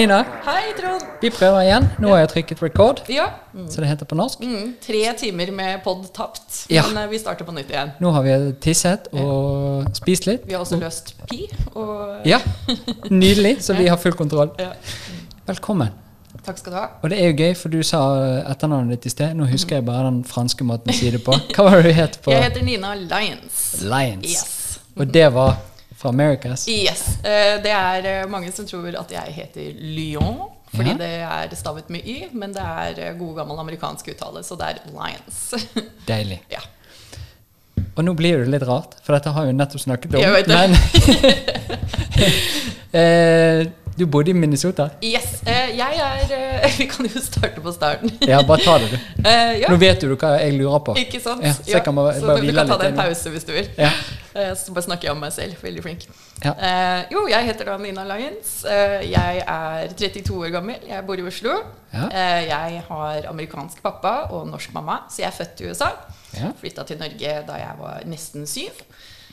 Nina. Hei, Trond. Vi prøver igjen. Nå har jeg trykket record, Ja. så det heter på norsk. Mm, tre timer med pod tapt. Ja. Men eh, vi starter på nytt igjen. Nå har vi tisset og spist litt. Vi har også løst pi. Og Ja, nydelig, så vi har full kontroll. Ja. Velkommen. Takk skal du ha. Og det er jo gøy, for du sa etternavnet ditt i sted. Nå husker jeg bare den franske måten å si det på. Hva var det du het på Jeg heter Nina Lyons. Lions? Yes. Og det var fra Americas? Yes. Eh, Det er eh, mange som tror at jeg heter Lyon, fordi Ja. det er stavet med y, men det er eh, god gammel amerikansk uttale, så det er Lions. Deilig. ja. Og nå blir det litt rart, for dette har vi nettopp snakket om. Jeg vet det. Men du bodde i Minnesota? Yes. eh, Jeg er eh, Vi kan jo starte på starten. Ja, bare ta det, du. Eh, ja. Nå vet du hva jeg lurer på. Ikke sant? Ja, så jeg kan bare- så bare du hvile kan ta deg en pause hvis du vil. Ja. Så bare snakker jeg om meg selv. Veldig flink. Ja. Jo, jeg heter da Nina Lyons. Jeg er 32 år gammel. Jeg bor i Oslo. Jeg har amerikansk pappa og norsk mamma, så jeg er født i USA. Ja. Flytta til Norge da jeg var nesten syv.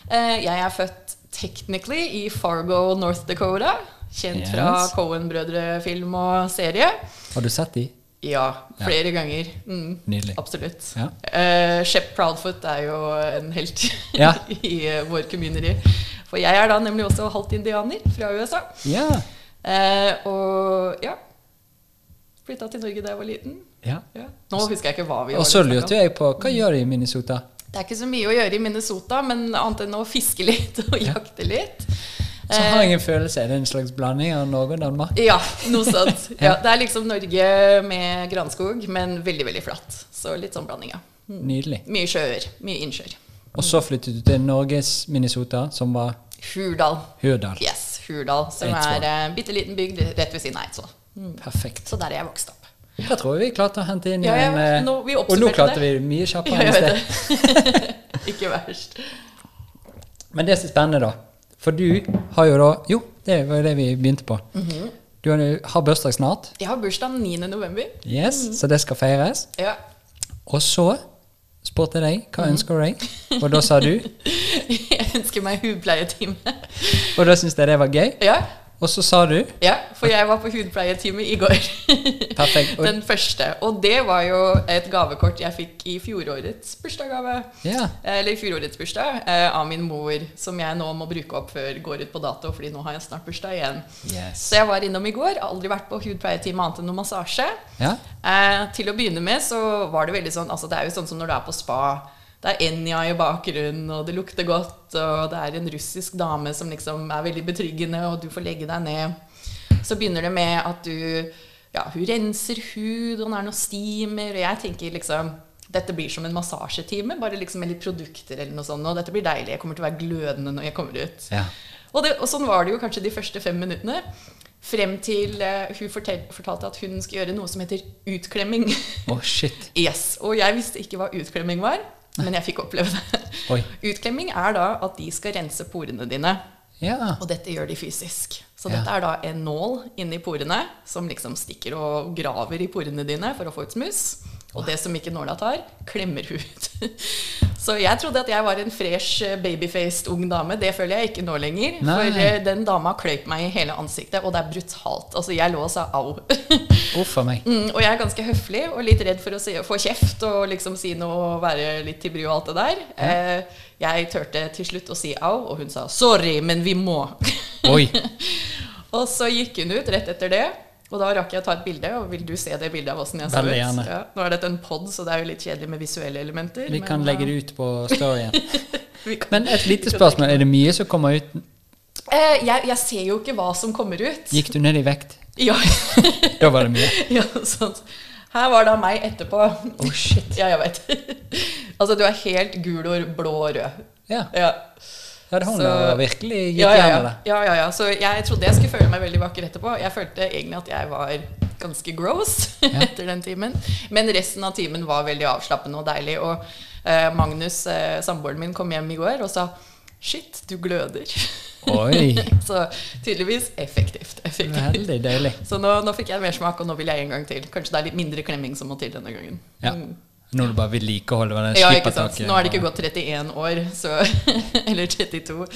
Jeg er født technically i Fargo, North Dakota. Kjent fra Yes. Cohen-brødre-film og serie. Har du sett de? Ja, flere ganger. Mm, Nydelig. Absolutt. Ja. Uh, Shep Proudfoot er jo en helt Ja. i uh, vår community. For jeg er da nemlig også halvt indianer fra USA. Ja. Uh, og ja Flytta til Norge da jeg var liten. ja. Ja. Nå husker jeg ikke hva vi Og var så det lurte jeg på Hva gjør de i Minnesota? Det er ikke så mye å gjøre i Minnesota, men annet enn å fiske litt og jakte litt. Så har jeg en følelse Er det en slags blanding av Norge og Danmark? Ja, noe sånt. Ja. ja, det er liksom Norge med granskog, men veldig, veldig flatt. Så litt sånn blanding, ja. Nydelig. Mye sjøer. Mye innsjøer. Og så flyttet du til Norges Minnesota, som var Hurdal. Hurdal. Yes, Hurdal, som Eidsvoll. er en bitte liten bygd rett ved siden av Eidsvoll. Perfekt. Så der er jeg vokst opp. Da tror jeg vi klarte å hente inn Ja, ja, en eh, nå- vi Og nå klarte det. vi mye Ja, kjappere enn i sted. Ikke verst. Men det som er spennende, da For du har jo da Jo, det var det vi begynte på. Mhm. Du har, har bursdag snart. Jeg har bursdag 9. november. Yes, Mhm. Så det skal feires. Ja. Og så spurte jeg deg hva ønsker du deg, og da sa du Jeg ønsker meg hudpleietime. Og da syntes jeg det var gøy. Ja, Og så sa du ja, for jeg var på hudpleietime i går. Perfekt. Den første. Og det var jo et gavekort jeg fikk i fjorårets bursdagsgave. ja. Eller i fjorårets bursdag eh, av min mor, som jeg nå må bruke opp før går ut på dato, fordi nå har jeg snart bursdag igjen. Yes. Så jeg var innom i går. Aldri vært på hudpleietime annet enn noe massasje. Ja. Eh, til å begynne med så var det veldig sånn altså Det er jo sånn som når du er på spa. Det er Enja i bakgrunnen, og det lukter godt, og det er en russisk dame som liksom er veldig betryggende, og du får legge deg ned. Så begynner det med at du Ja, hun renser hud, og det er noe steamer, og jeg tenker liksom dette blir som en massasjetime, bare liksom med litt produkter eller noe sånt. Og dette blir deilig. Jeg kommer til å være glødende når jeg kommer ut. ja. Og, det, og sånn var det jo kanskje de første fem minuttene. Frem til uh, hun fortel, fortalte at hun skulle gjøre noe som heter utklemming. Oh, shit. yes, Og jeg visste ikke hva utklemming var, men jeg fikk oppleve det. Oi. Utklemming er da at de skal rense porene dine. Ja. Og dette gjør de fysisk. Så Ja. dette er da en nål inni porene som liksom stikker og graver i porene dine for å få ut smuss. Og det som ikke nåla tar, klemmer hud. Så jeg trodde at jeg var en fresh, eh, babyfaced ung dame. Det føler jeg ikke nå lenger. Nei. For eh, den dama kløyp meg i hele ansiktet, og det er brutalt. Altså, jeg lå og sa au. Uff a meg. Mm, og jeg er ganske høflig og litt redd for å si, få kjeft og liksom si noe og være litt til bry og alt det der. Eh, jeg turte til slutt å si au, og hun sa 'sorry, men vi må'. Oi. og så gikk hun ut rett etter det. Og da rakk jeg å ta et bilde, og vil du se det bildet av åssen jeg ser ut? Ja, nå er dette en pod, så det er jo litt kjedelig med visuelle elementer. Vi kan legge det ut på storyen. Men et lite spørsmål. Er det mye som kommer ut? Eh, jeg, jeg ser jo ikke hva som kommer ut. Gikk du ned i vekt? Ja, Da var det mye. ja sånt. Her var da meg etterpå. Oh, shit. Ja, jeg vet. altså, du er helt gul og blå og rød. Ja. Ja. Ja, det hun har virkelig gitt Ja, ja, det. ja, ja, ja. Så jeg trodde jeg skulle føle meg veldig vakker etterpå. Jeg følte egentlig at jeg var ganske gross etter den timen. Men resten av timen var veldig avslappende og deilig. Og eh, Magnus, eh, samboeren min, kom hjem i går og sa Shit, du gløder. Så tydeligvis effektivt. effektivt. Veldig deilig. Så nå, nå fikk jeg mersmak, og nå vil jeg en gang til. Kanskje det er litt mindre klemming som må til denne gangen. Ja. Mm. Nå du bare vedlikehold. og den Ja, ikke skippertaket sant. Nå er det ikke gått 31 år, så, eller 32,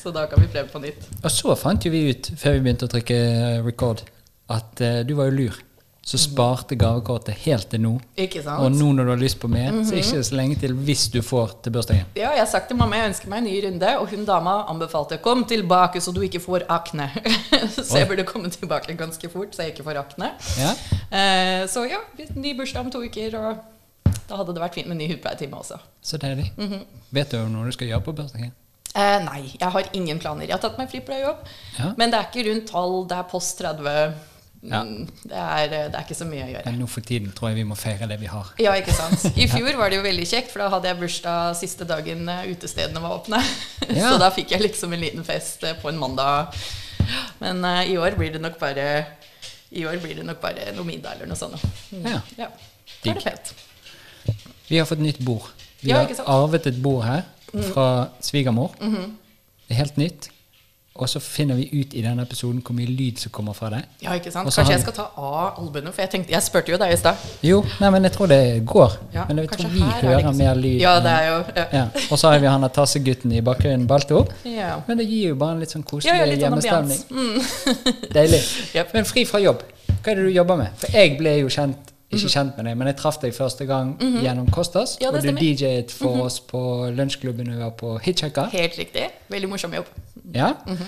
så da kan vi prøve på nytt. Og så fant jo vi ut, før vi begynte å trykke record, at uh, du var jo lur. Så sparte gavekortet helt til nå. Ikke sant? Og nå når du har lyst på mer, så er det ikke så lenge til hvis du får til bursdagen. Ja, jeg har sagt til mamma jeg ønsker meg en ny runde, og hun dama anbefalte kom tilbake så du ikke får akne. så Oi. jeg burde komme tilbake ganske fort så jeg ikke får akne. Ja? Uh, så ja, ny bursdag om to uker, og da hadde det vært fint med ny hudpleietime også. Så deilig. -hmm. Vet du noe du skal gjøre på bursdagen? Eh, nei, jeg har ingen planer. Jeg har tatt meg fri på jobb, Ja. men det er ikke rundt tall, det er post 30. Ja. Mm, Det, er, eh, det er ikke så mye å gjøre. Men nå for tiden tror jeg vi må feire det vi har. Ja, ikke sant. I fjor var det jo veldig kjekt, for da hadde jeg bursdag siste dagen eh, utestedene var åpne. Ja. Så da fikk jeg liksom en liten fest eh, på en mandag. Men uh, i år blir det nok bare i år blir det nok bare noe middag eller noe sånt. Mm. Ja. Ja. Da er det Digg. Vi har fått nytt bord. Vi Ja, har arvet et bord her fra svigermor. Det er helt nytt. Og så finner vi ut i denne episoden hvor mye lyd som kommer fra det. Ja, ikke sant? Kanskje jeg skal ta av albuene, for jeg tenkte, jeg spurte jo deg i stad. Jo, nei, men jeg tror det går. Ja, men jeg tror vi er hører ikke mer lyd. Ja, det er jo ja. ja. Og så har vi han tassegutten i bakgrunnen, Balto. Ja. Men det gir jo bare en litt sånn koselig Ja, litt sånn hjemmestemning. Mm. Deilig. Yep. Men fri fra jobb. Hva er det du jobber med? For jeg ble jo kjent. Ikke kjent med deg, men jeg traff deg første gang gjennom Kostas. Ja, og du. Mhm. DJ-et for oss på lunsjklubben vi var på Hitchhiker. Helt riktig. Veldig morsom jobb. Ja. Mhm.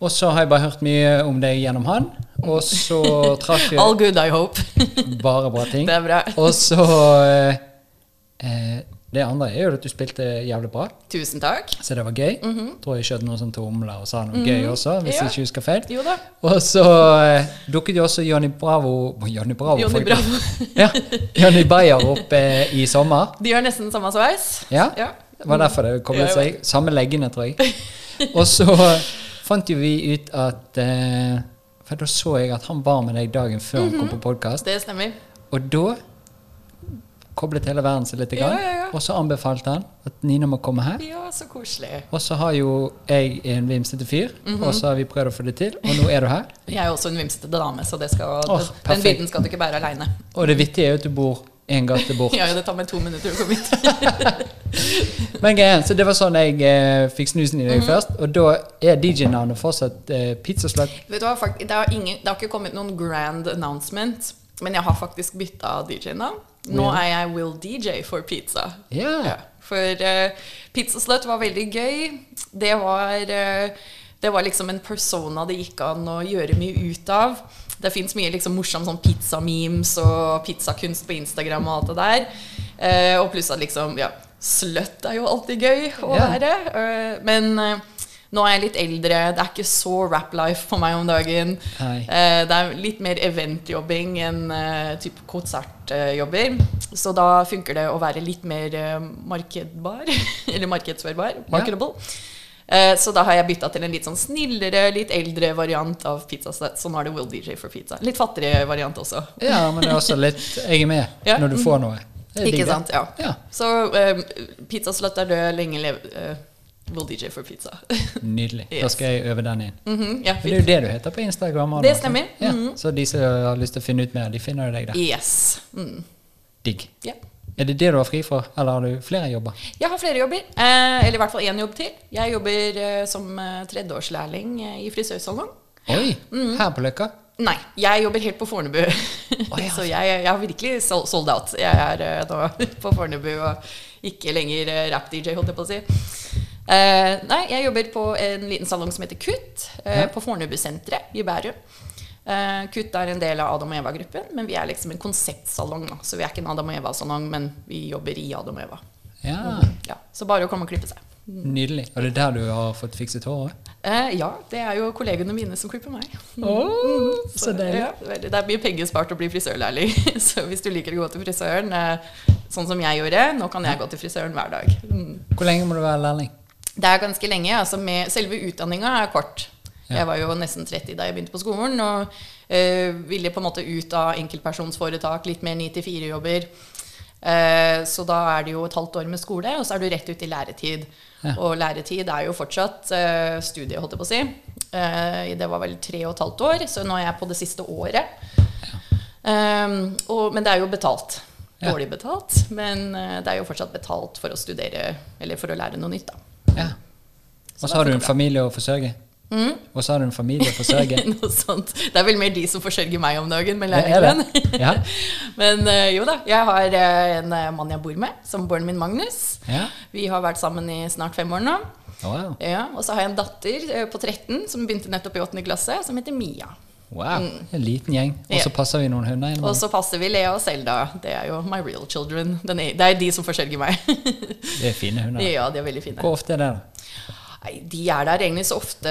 Og så har jeg bare hørt mye om deg gjennom han. Og så traff All good, I hope. bare bra ting. Det er bra. Og så eh, eh, Det andre er jo at du spilte jævlig bra, Tusen takk. så det var gøy. Tror jeg skjøt noen sånn tomler og sa noe gøy også, hvis Mhm. Ja. jeg ikke husker feil. Jo da. Og så eh, dukket jo også Johnny Bravo Johnny Bravo, Johnny. Bravo. ja, Johnny Bayer opp eh, i sommer. De gjør nesten samme sveis. Ja, Ja. det var derfor det kom koblet seg. Samme leggene, tror jeg. Og så fant jo vi ut at eh, For da så jeg at han var med deg dagen før han Mhm. kom på podkast. Det stemmer. Og da koblet hele verden seg litt. Ja, ja, ja. Og så anbefalte han at Nina må komme her. Ja, så koselig. Og så har jo jeg en vimsete fyr, Mhm. og så har vi prøvd å få det til. Og nå er du her. Jeg er også en vimsete dame, så det skal, det, den biten skal du ikke bære aleine. Og det vittige er jo at du bor en gate bort. Ja, det tar meg to minutter å komme hit. Men greien, så det var sånn jeg eh, fikk snusen i deg først. Og da er DJ-navnet fortsatt eh, Pizzaslut. Vet du hva, faktisk, det, har ingen, det har ikke kommet noen grand announcement, men jeg har faktisk bytta DJ-navn. Nå er jeg Will DJ for pizza. Ja. Ja, for uh, Pizzaslut var veldig gøy. Det var, uh, det var liksom en persona det gikk an å gjøre mye ut av. Det fins mye liksom morsom sånn pizzamemes og pizzakunst på Instagram og alt det der. Uh, og pluss at liksom, ja, slut er jo alltid gøy å yeah. være. Uh, men nå er jeg litt eldre. Det er ikke så rap-life for meg om dagen. Eh, det er litt mer eventjobbing enn uh, type konsertjobber. Så da funker det å være litt mer eh, markedbar. Eller markedsførbar. Marketable. Ja. så da har jeg bytta til en litt sånn snillere, litt eldre variant av pizzasett. Så nå er det Will DJ for pizza. Litt fattigere variant også. Ja, men det er også litt Jeg er med Ja. når du får noe. Ikke sant? Ja. Ja. Så pizza pizzaslut er død, lenge leve Will DJ for pizza. Nydelig. Da skal jeg øve den inn. Mhm, ja, Men det er jo det du heter på Instagram. Det stemmer. Ja. Mhm. Så de som har lyst til å finne ut mer, de finner deg der. Yes. Mm. Digg. Yeah. Er det det du har fri for, eller har du flere jobber? Jeg har flere jobber, eh, eller i hvert fall én jobb til. Jeg jobber eh, som eh, tredjeårslærling eh, i frisørsalong. Oi! Mm. Her på Løkka? Nei, jeg jobber helt på Fornebu. ja. Så jeg, jeg har virkelig sol- sold out. Jeg er eh, nå på Fornebu og ikke lenger eh, rap-DJ, holdt jeg på å si. Eh, nei, jeg jobber på en liten salong som heter Kutt, uh, Ja. på Fornebusenteret i Bærum. Uh, Kutt er en del av Adam og Eva-gruppen, men vi er liksom en konseptsalong. Da. Så vi er ikke en Adam og Eva-salong, men vi jobber i Adam og Eva. Ja. Ja, så bare å komme og klippe seg. Nydelig. Og det er der du har fått fikset håret? Eh, ja, det er jo kollegene mine som klipper meg. Å, så deilig. Ja, det er mye penger spart å bli frisørlærling. Så hvis du liker å gå til frisøren, eh, sånn som jeg gjorde, nå kan jeg gå til frisøren hver dag. Mm. Hvor lenge må du være lærling? Det er ganske lenge. altså med Selve utdanninga er kort. Ja. Jeg var jo nesten 30 da jeg begynte på skolen, og eh, ville på en måte ut av enkeltpersonsforetak, litt mer 9-4-jobber. Uh, så da er det jo et halvt år med skole, og så er du rett ut i læretid. Ja. Og læretid er jo fortsatt uh, studie, holdt jeg på å si. Uh, det var vel tre og et halvt år, så nå er jeg på det siste året. Um, og, men det er jo betalt. Dårlig betalt, men eh, det er jo fortsatt betalt for å studere, eller for å lære noe nytt, da. Ja. Og så har du en familie å forsørge? Og så har du en familie å forsørge. Noe sånt. Det er vel mer de som forsørger meg om dagen med leiligheten. Ja. Men uh, jo da, jeg har eh, en eh, mann jeg bor med, samboeren min Magnus. Ja. Vi har vært sammen i snart fem år nå. Wow. Ja, og så har jeg en datter på 13 som begynte nettopp i 8. klasse, som heter Mia. Wow. En liten gjeng. Og så passer vi noen hunder Og så passer vi Lea og Selda. Det er jo my real children. Den er, det er de som forsørger meg. Det er fine hunder. ja, de er veldig fine. Hvor ofte er det? Nei, de er der egentlig så ofte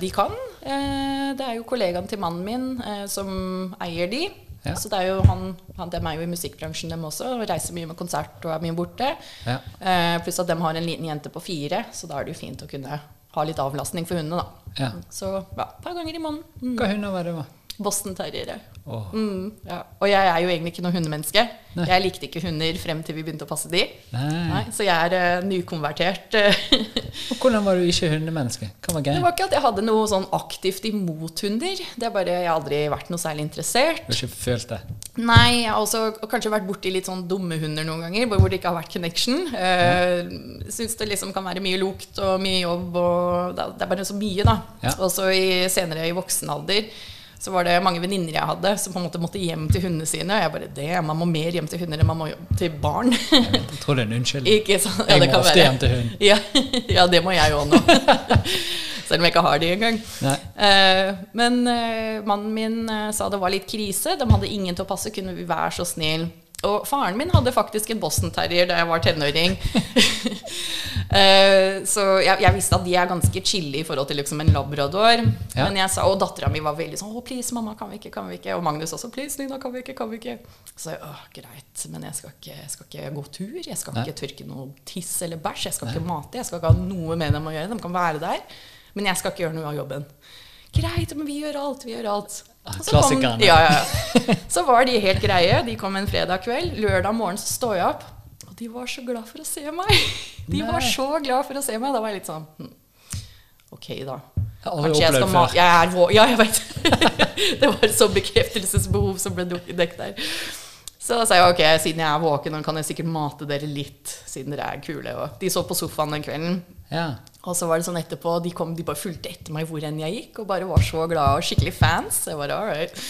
de kan. Eh, Det er jo kollegaen til mannen min eh, som eier de. Ja. Så det er jo han, han De er jo i musikkbransjen, dem også. Og reiser mye med konsert og er mye borte. Ja. Eh, pluss at de har en liten jente på fire, så da er det jo fint å kunne ha litt avlastning for hundene, da. Ja. Så ja, et par ganger i måneden. Mm. Hva hunder var det? Boston terriere. Åh. Mm, ja. Og jeg er jo egentlig ikke noe hundemenneske. Nei. Jeg likte ikke hunder frem til vi begynte å passe de. Nei. Nei, så jeg er uh, nykonvertert. Og hvordan var du ikke hundemenneske? Hva var Det var ikke at jeg hadde noe sånn aktivt imot hunder. Det er bare Jeg har aldri vært noe særlig interessert. Du har ikke følt det? Nei, jeg har også kanskje vært borti litt sånn dumme hunder noen ganger, hvor det ikke har vært connection. Uh, Syns det liksom kan være mye lukt og mye jobb, og det er- bare så mye, da. Ja. Og så i, senere i voksen alder så var det mange venninner jeg hadde som på en måte måtte hjem til hundene sine. Og jeg bare det, Man må mer hjem til hunder enn man må til barn. Jeg, tror det er en unnskyldning. ikke sant? Jeg må ofte være. hjem til hund. Ja, ja, det må jeg òg nå. Selv om jeg ikke har de engang. Eh, men eh, mannen min eh, sa det var litt krise. De hadde ingen til å passe. Kunne vi være så snill? Og faren min hadde faktisk en Boston Terrier da jeg var tenåring. Eh, så jeg, jeg visste at de er ganske chille i forhold til liksom en labrador. Ja. Men jeg sa, Og dattera mi var veldig sånn 'Å, please, mamma, kan vi ikke?' kan vi ikke Og Magnus også 'Please, Nina, kan vi ikke?' kan vi ikke Så jeg, åh, greit, men jeg skal, ikke, jeg skal ikke gå tur. Jeg skal Nei. ikke tørke noe tiss eller bæsj. Jeg skal ikke mate. Jeg skal ikke ha noe med dem å gjøre. De kan være der. Men jeg skal ikke gjøre noe av jobben. Greit, men vi gjør alt. Vi gjør alt. Klassikerne. Ja, ja, ja. Så var de helt greie. De kom en fredag kveld. Lørdag morgen så står jeg opp, og de var så glad for å se meg. De var så glad for å se meg. Da var jeg litt sånn hm, Ok, da. Kanskje jeg skal opplevd. Jeg er vår Ja, jeg veit. det var et sånt bekreftelsesbehov som ble dekket der. Så da sa jeg ok, siden jeg er våken, kan jeg sikkert mate dere litt, siden dere er kule. Og de så på sofaen den kvelden. Ja. Og så var det sånn etterpå, de, kom, de bare fulgte etter meg hvor enn jeg gikk, og bare var så glade og skikkelig fans. Jeg bare, all right.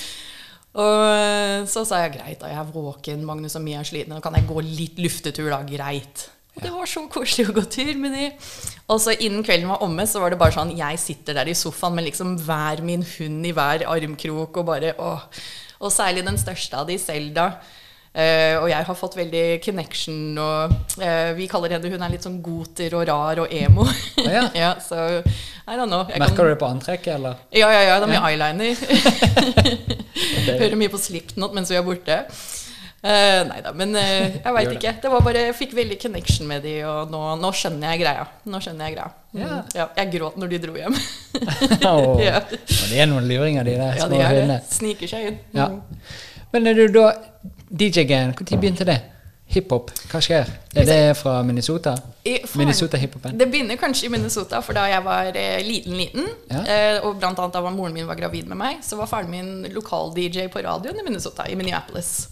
Og eh, så sa jeg greit, da jeg er våken, Magnus og Mia er slitne, nå kan jeg gå litt luftetur, da. Greit. Og det var så koselig å gå tur med de. Og så innen kvelden var omme, så var det bare sånn Jeg sitter der i sofaen med liksom hver min hund i hver armkrok og bare åh. Og særlig den største av de, Selda. Eh, og jeg har fått veldig connection, og eh, vi kaller henne Hun er litt sånn goter og rar og emo. Å ja. så I don't know. Jeg Merker kan, du det på antrekket, eller? ja, ja, ja. Det er Ja. eyeliner. Hører mye på Slipknot mens vi er borte. Uh, nei da, men uh, jeg veit ikke. Det var bare, Jeg fikk veldig connection med de, og nå, nå skjønner jeg greia. Nå skjønner jeg greia. Mm. yeah. Ja, jeg gråt når de dro hjem. Åh. Ja. Det er noen luringer, de der ja, små de er det. hundene. Sniker seg inn. Ja. Men er du da DJ-en, når begynte det? Hiphop, hva skjer? Er det fra Minnesota? I faren- Minnesota-hiphopen? Det begynner kanskje i Minnesota, for da jeg var eh, liten, liten, Ja. eh, og blant annet da var moren min var gravid med meg, så var faren min lokal-DJ på radioen i Minnesota, i Minneapolis.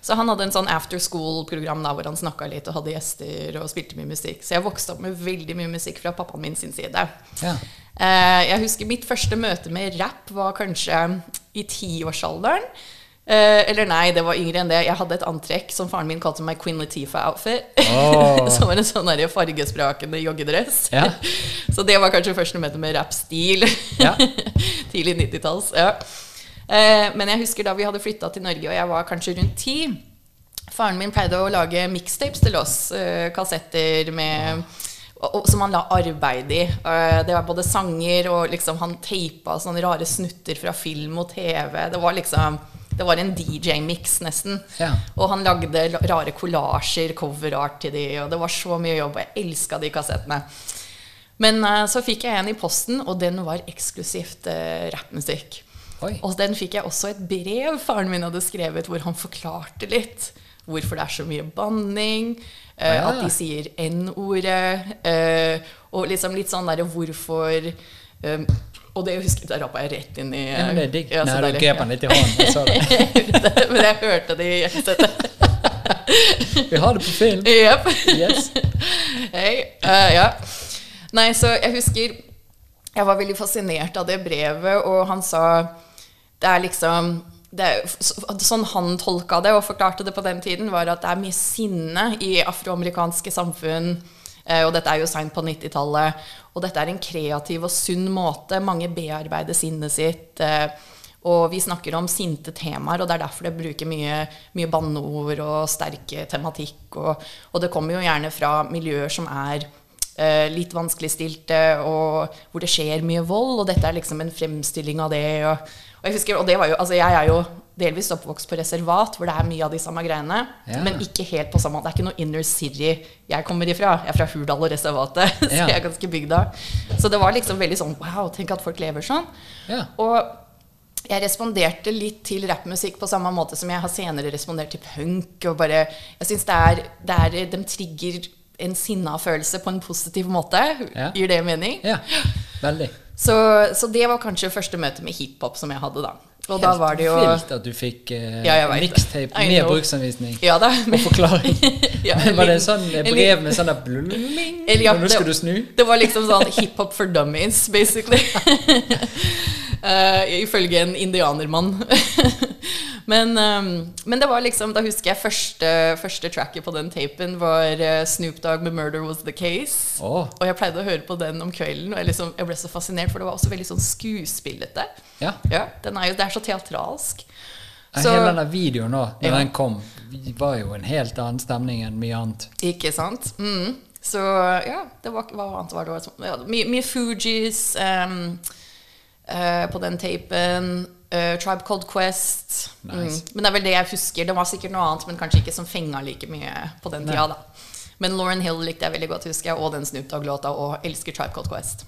Så han hadde en sånn after school-program da, hvor han snakka litt og hadde gjester og spilte mye musikk. Så jeg vokste opp med veldig mye musikk fra pappaen min sin side. Ja. Eh, jeg husker mitt første møte med rap var kanskje i tiårsalderen. Eh, eller nei, det var yngre enn det. Jeg hadde et antrekk som faren min kalte meg Queen Latifah-outfit. Oh. som var en sånn der fargesprakende joggedress. Ja. Så det var kanskje første møte med rappstil. Ja. Tidlig 90-talls. Ja. Eh, men jeg husker da vi hadde flytta til Norge, og jeg var kanskje rundt ti. Faren min pleide å lage mixtapes til oss. eh, kassetter med som han la arbeid i. Eh, det var både sanger og liksom han teipa sånne rare snutter fra film og TV. Det var liksom Det var en DJ-mix, nesten. Ja. Og han lagde rare kollasjer, coverart til de, og det var så mye jobb. Og jeg elska de kassettene. Men uh, så fikk jeg en i posten, og den var eksklusivt uh, rappmusikk. Og den fikk jeg også et brev faren min hadde skrevet, hvor han forklarte litt hvorfor det er så mye banning. uh, Ah, ja. At de sier N-ordet. og liksom litt sånn derre hvorfor eh, Og det husker jeg, da rappa jeg rett inn i Ja, men det er digg. ja, Nei, du grep den litt i hånden. Men jeg hørte det i headsetet. Vi har det på film. Yep. Yes. Hei. uh, ja. Nei, så jeg husker jeg var veldig fascinert av det brevet, og han sa Det er liksom det Sånn han tolka det og forklarte det på den tiden, var at det er mye sinne i afroamerikanske samfunn. Eh, Og dette er jo seint på 90-tallet. Og dette er en kreativ og sunn måte. Mange bearbeider sinnet sitt. eh, Og vi snakker om sinte temaer, og det er derfor det bruker mye, mye banneord og sterke tematikk. Og, og det kommer jo gjerne fra miljøer som er eh, litt vanskeligstilte, og hvor det skjer mye vold. Og dette er liksom en fremstilling av det. Og, og jeg husker, og det var jo, altså jeg er jo delvis oppvokst på reservat, hvor det er mye av de samme greiene. Ja. Men ikke helt på samme måte. Det er ikke noe inner city jeg kommer ifra. Jeg er fra Hurdal og reservatet, så jeg er ganske bygda. Så det var liksom veldig sånn Wow, tenk at folk lever sånn. Ja. Og jeg responderte litt til rappmusikk på samme måte som jeg har senere respondert til punk. Og bare, jeg synes det det er De trigger en sinna følelse på en positiv måte. Ja. Gir det mening? ja. Veldig. Så, så det var kanskje første møte med hiphop som jeg hadde da. Og da var det jo vilt at du fikk eh, Ja, mixtape med know. bruksanvisning Ja da. og forklaring. Ja, Men var det en sånn brev med sånn blulling? Ja, nå skal du snu? Det var liksom sånn hiphop for dummies, basically. Eh, ifølge en indianermann. men, um, men det var liksom Da husker jeg første, første tracket på den tapen var eh, Snoop Dogg med 'Murder Was The Case'. Oh. Og jeg pleide å høre på den om kvelden, og jeg, liksom, jeg ble så fascinert, for det var også veldig sånn skuespillete. ja. Ja, den er jo, Det er så teatralsk. Så- Hele denne videoen nå, når Ja. den kom, var jo en helt annen stemning enn mye annet. Ikke sant? Mm. Så ja, det var, hva annet var det? mye, mye Fugees ehm, eh, på den tapen. Uh, Tribe Cold Quest. Nice. Mm. Men det er vel det jeg husker. Det var sikkert noe annet, men kanskje ikke som fenga like mye på den tida. da. Men Lauren Hill likte jeg veldig godt, husker jeg, og den Snoop Dogg-låta, og elsker Tribe Cold Quest.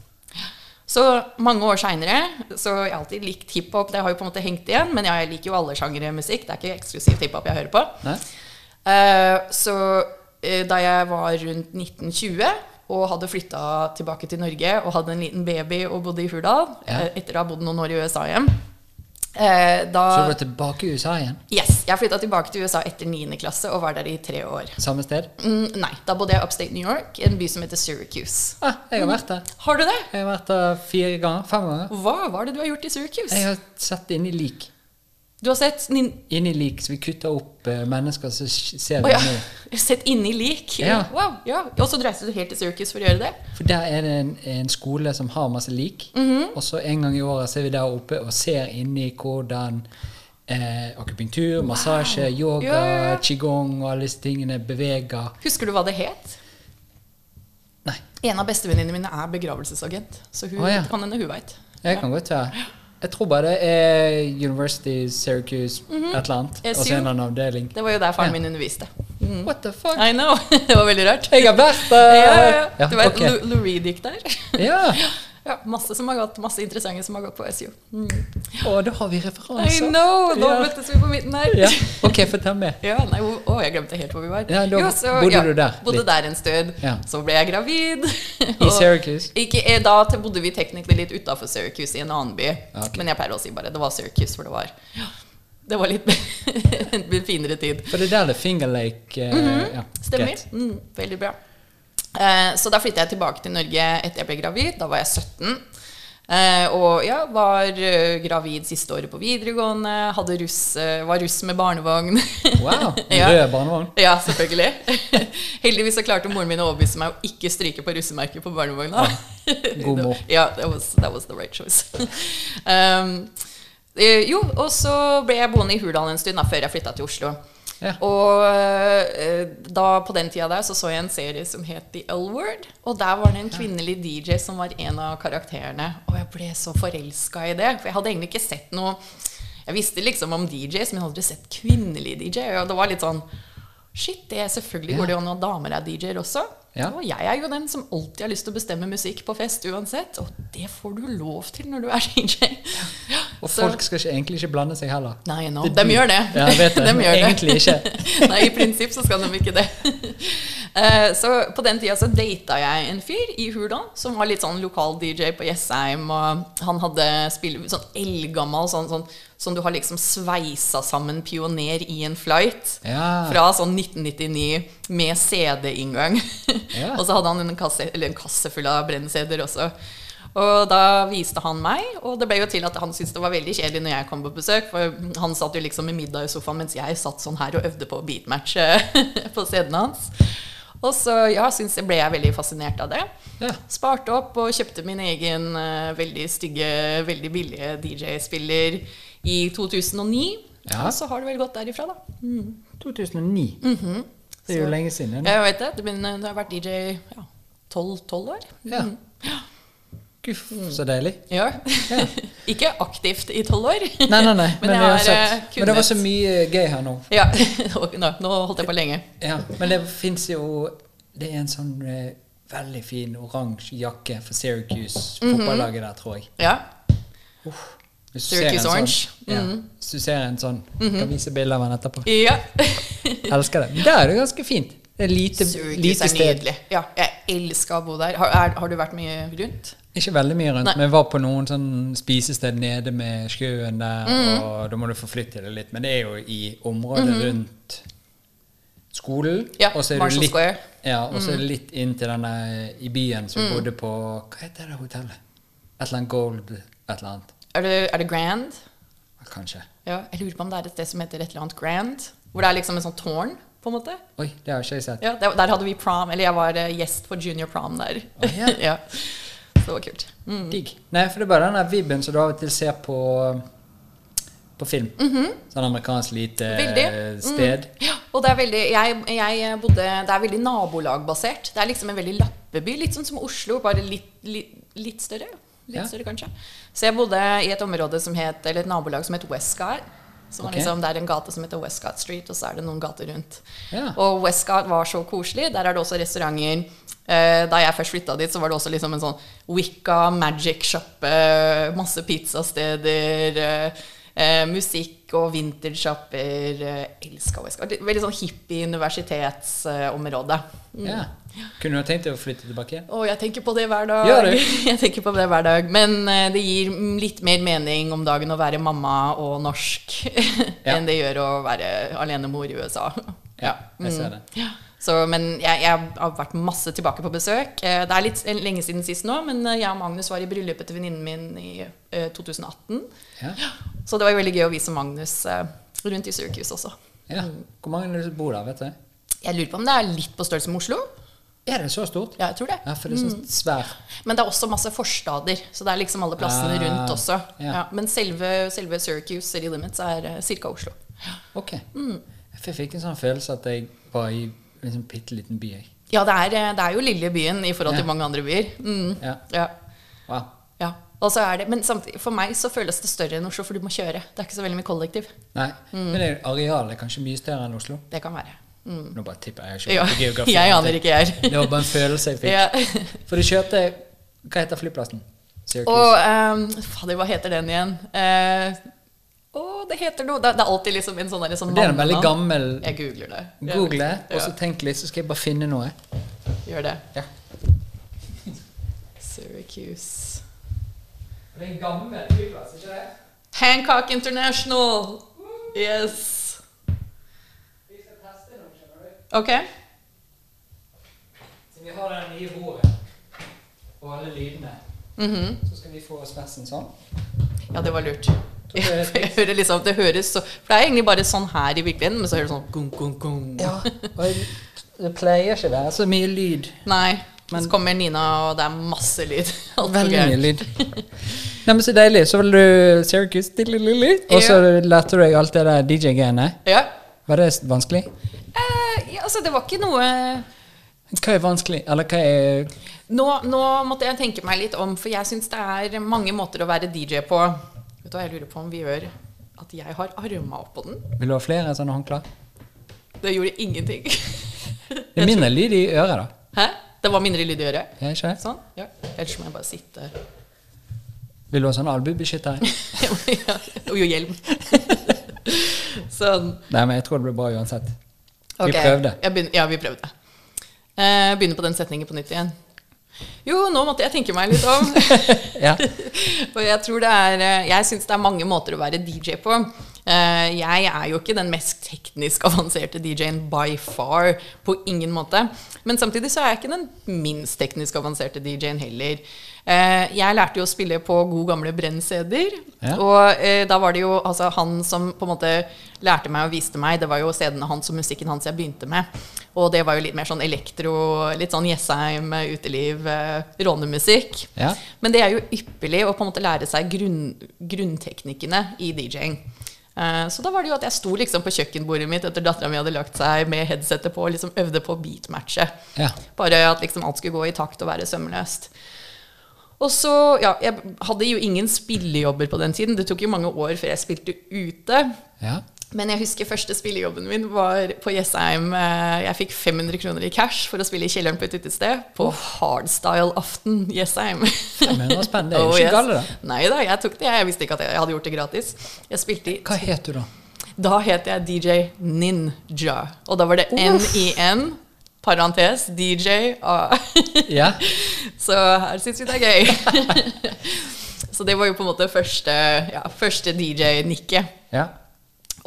Så mange år seinere Så jeg har alltid likt hiphop. Det har jo på en måte hengt igjen, men jeg liker jo alle sjangere musikk. Det er ikke eksklusivt hiphop jeg hører på. Eh, så uh, da jeg var rundt 1920 og hadde flytta tilbake til Norge og hadde en liten baby og bodde i Hurdal, Ja. eh, etter å ha bodd noen år i USA igjen eh, Så du var tilbake i USA igjen? Yes, jeg flytta tilbake til USA etter 9. klasse og var der i tre år. Samme sted? Mm, nei, da bodde jeg i upstate New York, en by som heter Syracuse. Ah, jeg har vært der. Har du det? Jeg har vært der fire ganger. Fem ganger. Hva var det du har gjort i Syracuse? Jeg har sett i lik. Du har sett nin Inni lik, så vi kutter opp eh, mennesker, så ser vi vi ja. sett inni lik. Ja. Wow, ja. Og så reiste du helt til Circus for å gjøre det? For der er det en, en skole som har masse lik. Mhm. Og så en gang i året så er vi der oppe og ser inni hvordan eh, akupunktur, massasje, yoga, Ja, qigong og alle disse tingene beveger Husker du hva det het? Nei, En av bestevenninnene mine er begravelsesagent, så hun oh, kan hende hun veit. jeg kan godt være. Jeg tror bare det er University Syracuse et eller annet. Og så en eller annen avdeling. Det var jo der faren min underviste. What the fuck? I know. Det var veldig rart. Jeg har vært der! Ja, ja, ja. Ja, Du vet, ok. Lou, Lou Reed gikk der. Ja. Ja, masse som har gått, masse interessante som har gått på SU. Mm. Å, da har vi referanser. I know! Nå Ja. møttes vi på midten her. Ja. Ok, fortell meg. Ja, nei, hvor- å, jeg glemte helt hvor vi var. Ja, da så, bodde du der Bodde litt. der en stund. Ja. Så ble jeg gravid. I Syracuse? Ikke, eh, da bodde vi teknisk litt utafor Syracuse, i en annen by. Okay. Men jeg pleier å si bare det var Syracuse, for det var Det var litt en finere tid. For det er der det er Finger Lake eh, ja, Stemmer. Mm, veldig bra. Eh, så da flytta jeg tilbake til Norge etter jeg ble gravid. Da var jeg 17. Eh, og ja, var eh, gravid siste året på videregående. Hadde russ, var russ med barnevogn. Wow. Ja. rød barnevogn. Ja, selvfølgelig. Heldigvis så klarte moren min å overbevise meg å ikke stryke på russemerket på barnevogna. God mor. Ja, that was, that was the right choice. um, jo, og så ble jeg boende i Hurdal en stund da, før jeg flytta til Oslo. Ja. Og uh, da på den tida der så så jeg en serie som het The L-Word. Og der var det en kvinnelig DJ som var en av karakterene. Og jeg ble så forelska i det. For jeg hadde egentlig ikke sett noe Jeg visste liksom om DJs, men jeg hadde aldri sett kvinnelig DJ. Og det var litt sånn Shit, det selvfølgelig Ja. går det jo at damer er DJ-er også. Ja. Og jeg er jo den som alltid har lyst til å bestemme musikk på fest uansett. Og det får du lov til når du er DJ. Og Så- folk skal ikke, egentlig ikke blande seg heller. Nei, no. Er de gjør det. Ja, jeg vet det. De gjør egentlig det. Ikke. Nei, i prinsipp så skal de ikke det. Eh, Så på den tida så data jeg en fyr i Hurdal som var litt sånn lokal DJ på Jessheim. Og han hadde spill, sånn eldgammel sånn, sånn som du har liksom sveisa sammen pioner i en flight. Ja. Fra sånn 1999 med CD-inngang. Ja. og så hadde han en kasse, eller en kasse full av brenn-CD-er også. Og da viste han meg, og det ble jo til at han syntes det var veldig kjedelig når jeg kom på besøk, for han satt jo liksom med middag i sofaen mens jeg satt sånn her og øvde på beatmatch på CD-en hans. Og så ja, synes jeg ble jeg veldig fascinert av det. Ja. Sparte opp og kjøpte min egen uh, veldig stygge, veldig billige DJ-spiller i 2009. Ja. Og så har det vel gått derifra, da. 2009. Det er jo lenge siden. Jeg vet det. men du har vært DJ ja, 12, år. Ja. Gud, så deilig. Ja. Ikke aktivt i tolv år. Nei, nei, nei. Men Men, sett. eh, men det var så mye gøy her nå. Ja, nå, nå holdt jeg på lenge. Ja, men det fins jo Det er en sånn eh, veldig fin oransje jakke for Syracuse, Mhm. fotballaget der, tror jeg. Ja. Hvis du Syracuse sånn- Orange. Mhm. Ja, hvis du ser en sånn Kan vise bilde av den etterpå. ja. Elsker det. Men der er det ganske fint. Det er lite, Syracuse lite er sted. nydelig. Ja, jeg elsker å bo der. Har, er, har du vært mye rundt? Ikke veldig mye rundt, Nei. men jeg var på noen sånn spisested nede med sjøen der, mm. og da må du forflytte det litt. Men det er jo i området rundt skolen. Ja, og så er Marshall litt, Square. Ja, og så er det litt inn til denne i byen som mm. bodde på Hva heter det hotellet? Et eller annet Gold et eller annet. Er det, er det Grand? Kanskje. Ja, jeg lurer på om det er et sted som heter et eller annet Grand. Hvor det er liksom en sånn tårn, på en måte. Oi, det har ikke jeg sett. Ja, der, der hadde vi prom, eller jeg var eh, gjest på junior prom der. Oh, yeah. ja. Så det var kult. Mm. Digg. Nei, for det er bare den der vibben som du av og til ser på på film. Sånn amerikansk lite veldig. sted. Mm. Ja, og det er veldig jeg, jeg bodde Det er veldig nabolagbasert. Det er liksom en veldig lappeby. Litt sånn som Oslo, bare litt, litt, litt større. Litt Ja. større, kanskje. Så jeg bodde i et område som het Eller et nabolag som het Westgard. Som var liksom, det er en gate som heter Westgard Street, og så er det noen gater rundt. Ja. Og Westgard var så koselig. Der er det også restauranter. Eh, da jeg først flytta dit, så var det også liksom en sånn Wicca, magic-sjappe, masse pizzasteder, eh, eh, musikk og vintage-sjapper. Eh, Elska Westgard. Veldig sånn hippie universitetsområde. Ja. Kunne du ha tenkt deg å flytte tilbake? Å, jeg tenker på det hver dag. Gjør du? Jeg tenker på det hver dag. Men eh, det gir mm, litt mer mening om dagen å være mamma og norsk Ja. enn det gjør å være alenemor i USA. Ja, jeg ser det. Ja. Så, men jeg, jeg har vært masse tilbake på besøk. Eh, Det er litt lenge siden sist nå, men eh, jeg og Magnus var i bryllupet til venninnen min i eh, 2018. Ja. Så det var jo veldig gøy å vise Magnus eh, rundt i Syracuse også. ja. Hvor mange bor der, vet du? Jeg lurer på om det er litt på størrelse med Oslo. Er det så stort? Ja, jeg tror det. Ja, for det er så svær. Men det er også masse forstader, så det er liksom alle plassene Ah, rundt også. ja. Men selve, selve Syracuse City Limits er uh, ca. Oslo. Ok. Mm. Jeg fikk en sånn følelse at jeg var i sånn bitte liten by. Jeg. Ja, det er, eh, det er jo lille byen i forhold Ja. til mange andre byer. Mm. Ja. Ja. Wow. ja. Det, men samtidig, for meg så føles det større enn Oslo, for du må kjøre. Det er ikke så veldig mye kollektiv. Nei, Mm. men det arealet er kanskje mye større enn Oslo? Det kan være. Mm. Nå bare tipper jeg. Jeg, ikke geografi. jeg aner ikke, jeg. Det var bare en følelse jeg fikk. Ja. For du kjørte Hva heter flyplassen? Syracuse. Og um, Fader, hva heter den igjen? Eh, å, det heter noe Det det er alltid liksom en sånn, der, liksom det er en veldig gammel Jeg googler det. Jeg Google, det og så tenk litt, så skal jeg bare finne noe. Gjør det. Ja. Syracuse. Det er en gammel flyplass, ikke det? Hancock International. Yes. Vi skal teste noe, skjønner du. Ok. Så vi har det nye bordet og alle lydene. Mhm. Så skal vi få oss hver sånn. Ja, det var lurt. Det er hører liksom, det høres så For det er egentlig bare sånn her i virkeligheten, men så hører det sånn gung, gung, gung. Ja, og det pleier ikke å være så mye lyd. Nei. Men- så kommer Nina, og det er masse lyd. Veldig mye lyd. Nei, men Så deilig. Så vil du Syracuse, og så lærte du deg alt det der DJ-greiene. Ja. Var det vanskelig? Eh, ja, altså, det var ikke noe Hva er vanskelig? Eller hva er Nå, nå måtte jeg tenke meg litt om, for jeg syns det er mange måter å være DJ på. Vet du hva jeg lurer på om vi gjør at jeg har arma oppå den? Vil du ha flere sånne håndklær? Det gjorde ingenting. Det er mindre lyd i øret, da. Hæ? Det var mindre lyd i øret? Ja, ikke det? Sånn? Ja. Ellers må jeg bare sitte Vil du ha sånn albuebeskytter? ja. Og jo hjelm. sånn. Nei, men jeg tror det blir bra uansett. Vi okay. prøvde. Ja, vi prøvde. Jeg begynner på den setningen på nytt igjen. Jo, nå måtte jeg tenke meg litt om. Ja. For jeg tror det er eh, Jeg syns det er mange måter å være DJ på. Eh, Jeg er jo ikke den mest teknisk avanserte DJ-en by far. På ingen måte. Men samtidig så er jeg ikke den minst teknisk avanserte DJ-en heller. Eh, Jeg lærte jo å spille på god gamle brenn-CD-er. Ja. Og eh, da var det jo altså, han som på en måte lærte meg og viste meg. Det var jo CD-ene hans og musikken hans jeg begynte med. Og det var jo litt mer sånn elektro, litt sånn Jessheim, eh, uteliv, eh, rånemusikk. Ja. Men det er jo ypperlig å på en måte lære seg grunn, grunnteknikkene i DJ-ing. Eh, Så da var det jo at jeg sto liksom på kjøkkenbordet mitt etter dattera mi hadde lagt seg med headsetet på og liksom øvde på beatmatchet. Ja. Bare at liksom alt skulle gå i takt og være sømløst. Og så, ja, Jeg hadde jo ingen spillejobber på den tiden. Det tok jo mange år før jeg spilte ute. Ja. Men jeg husker første spillejobben min var på Jessheim. Eh, Jeg fikk 500 kroner i cash for å spille i kjelleren på et utested. På hardstyle-aften Jessheim. 500 spenn, det er jo Oh, ikke galt, da. det. Nei da, jeg tok det. Jeg visste ikke at jeg hadde gjort det gratis. Jeg spilte i Hva het du da? Da het jeg DJ Ninja. Og da var det N-I-N, parentes, DJ A. Ja. Så her syns vi det er gøy. Så det var jo på en måte første, ja, første DJ-nikket. ja.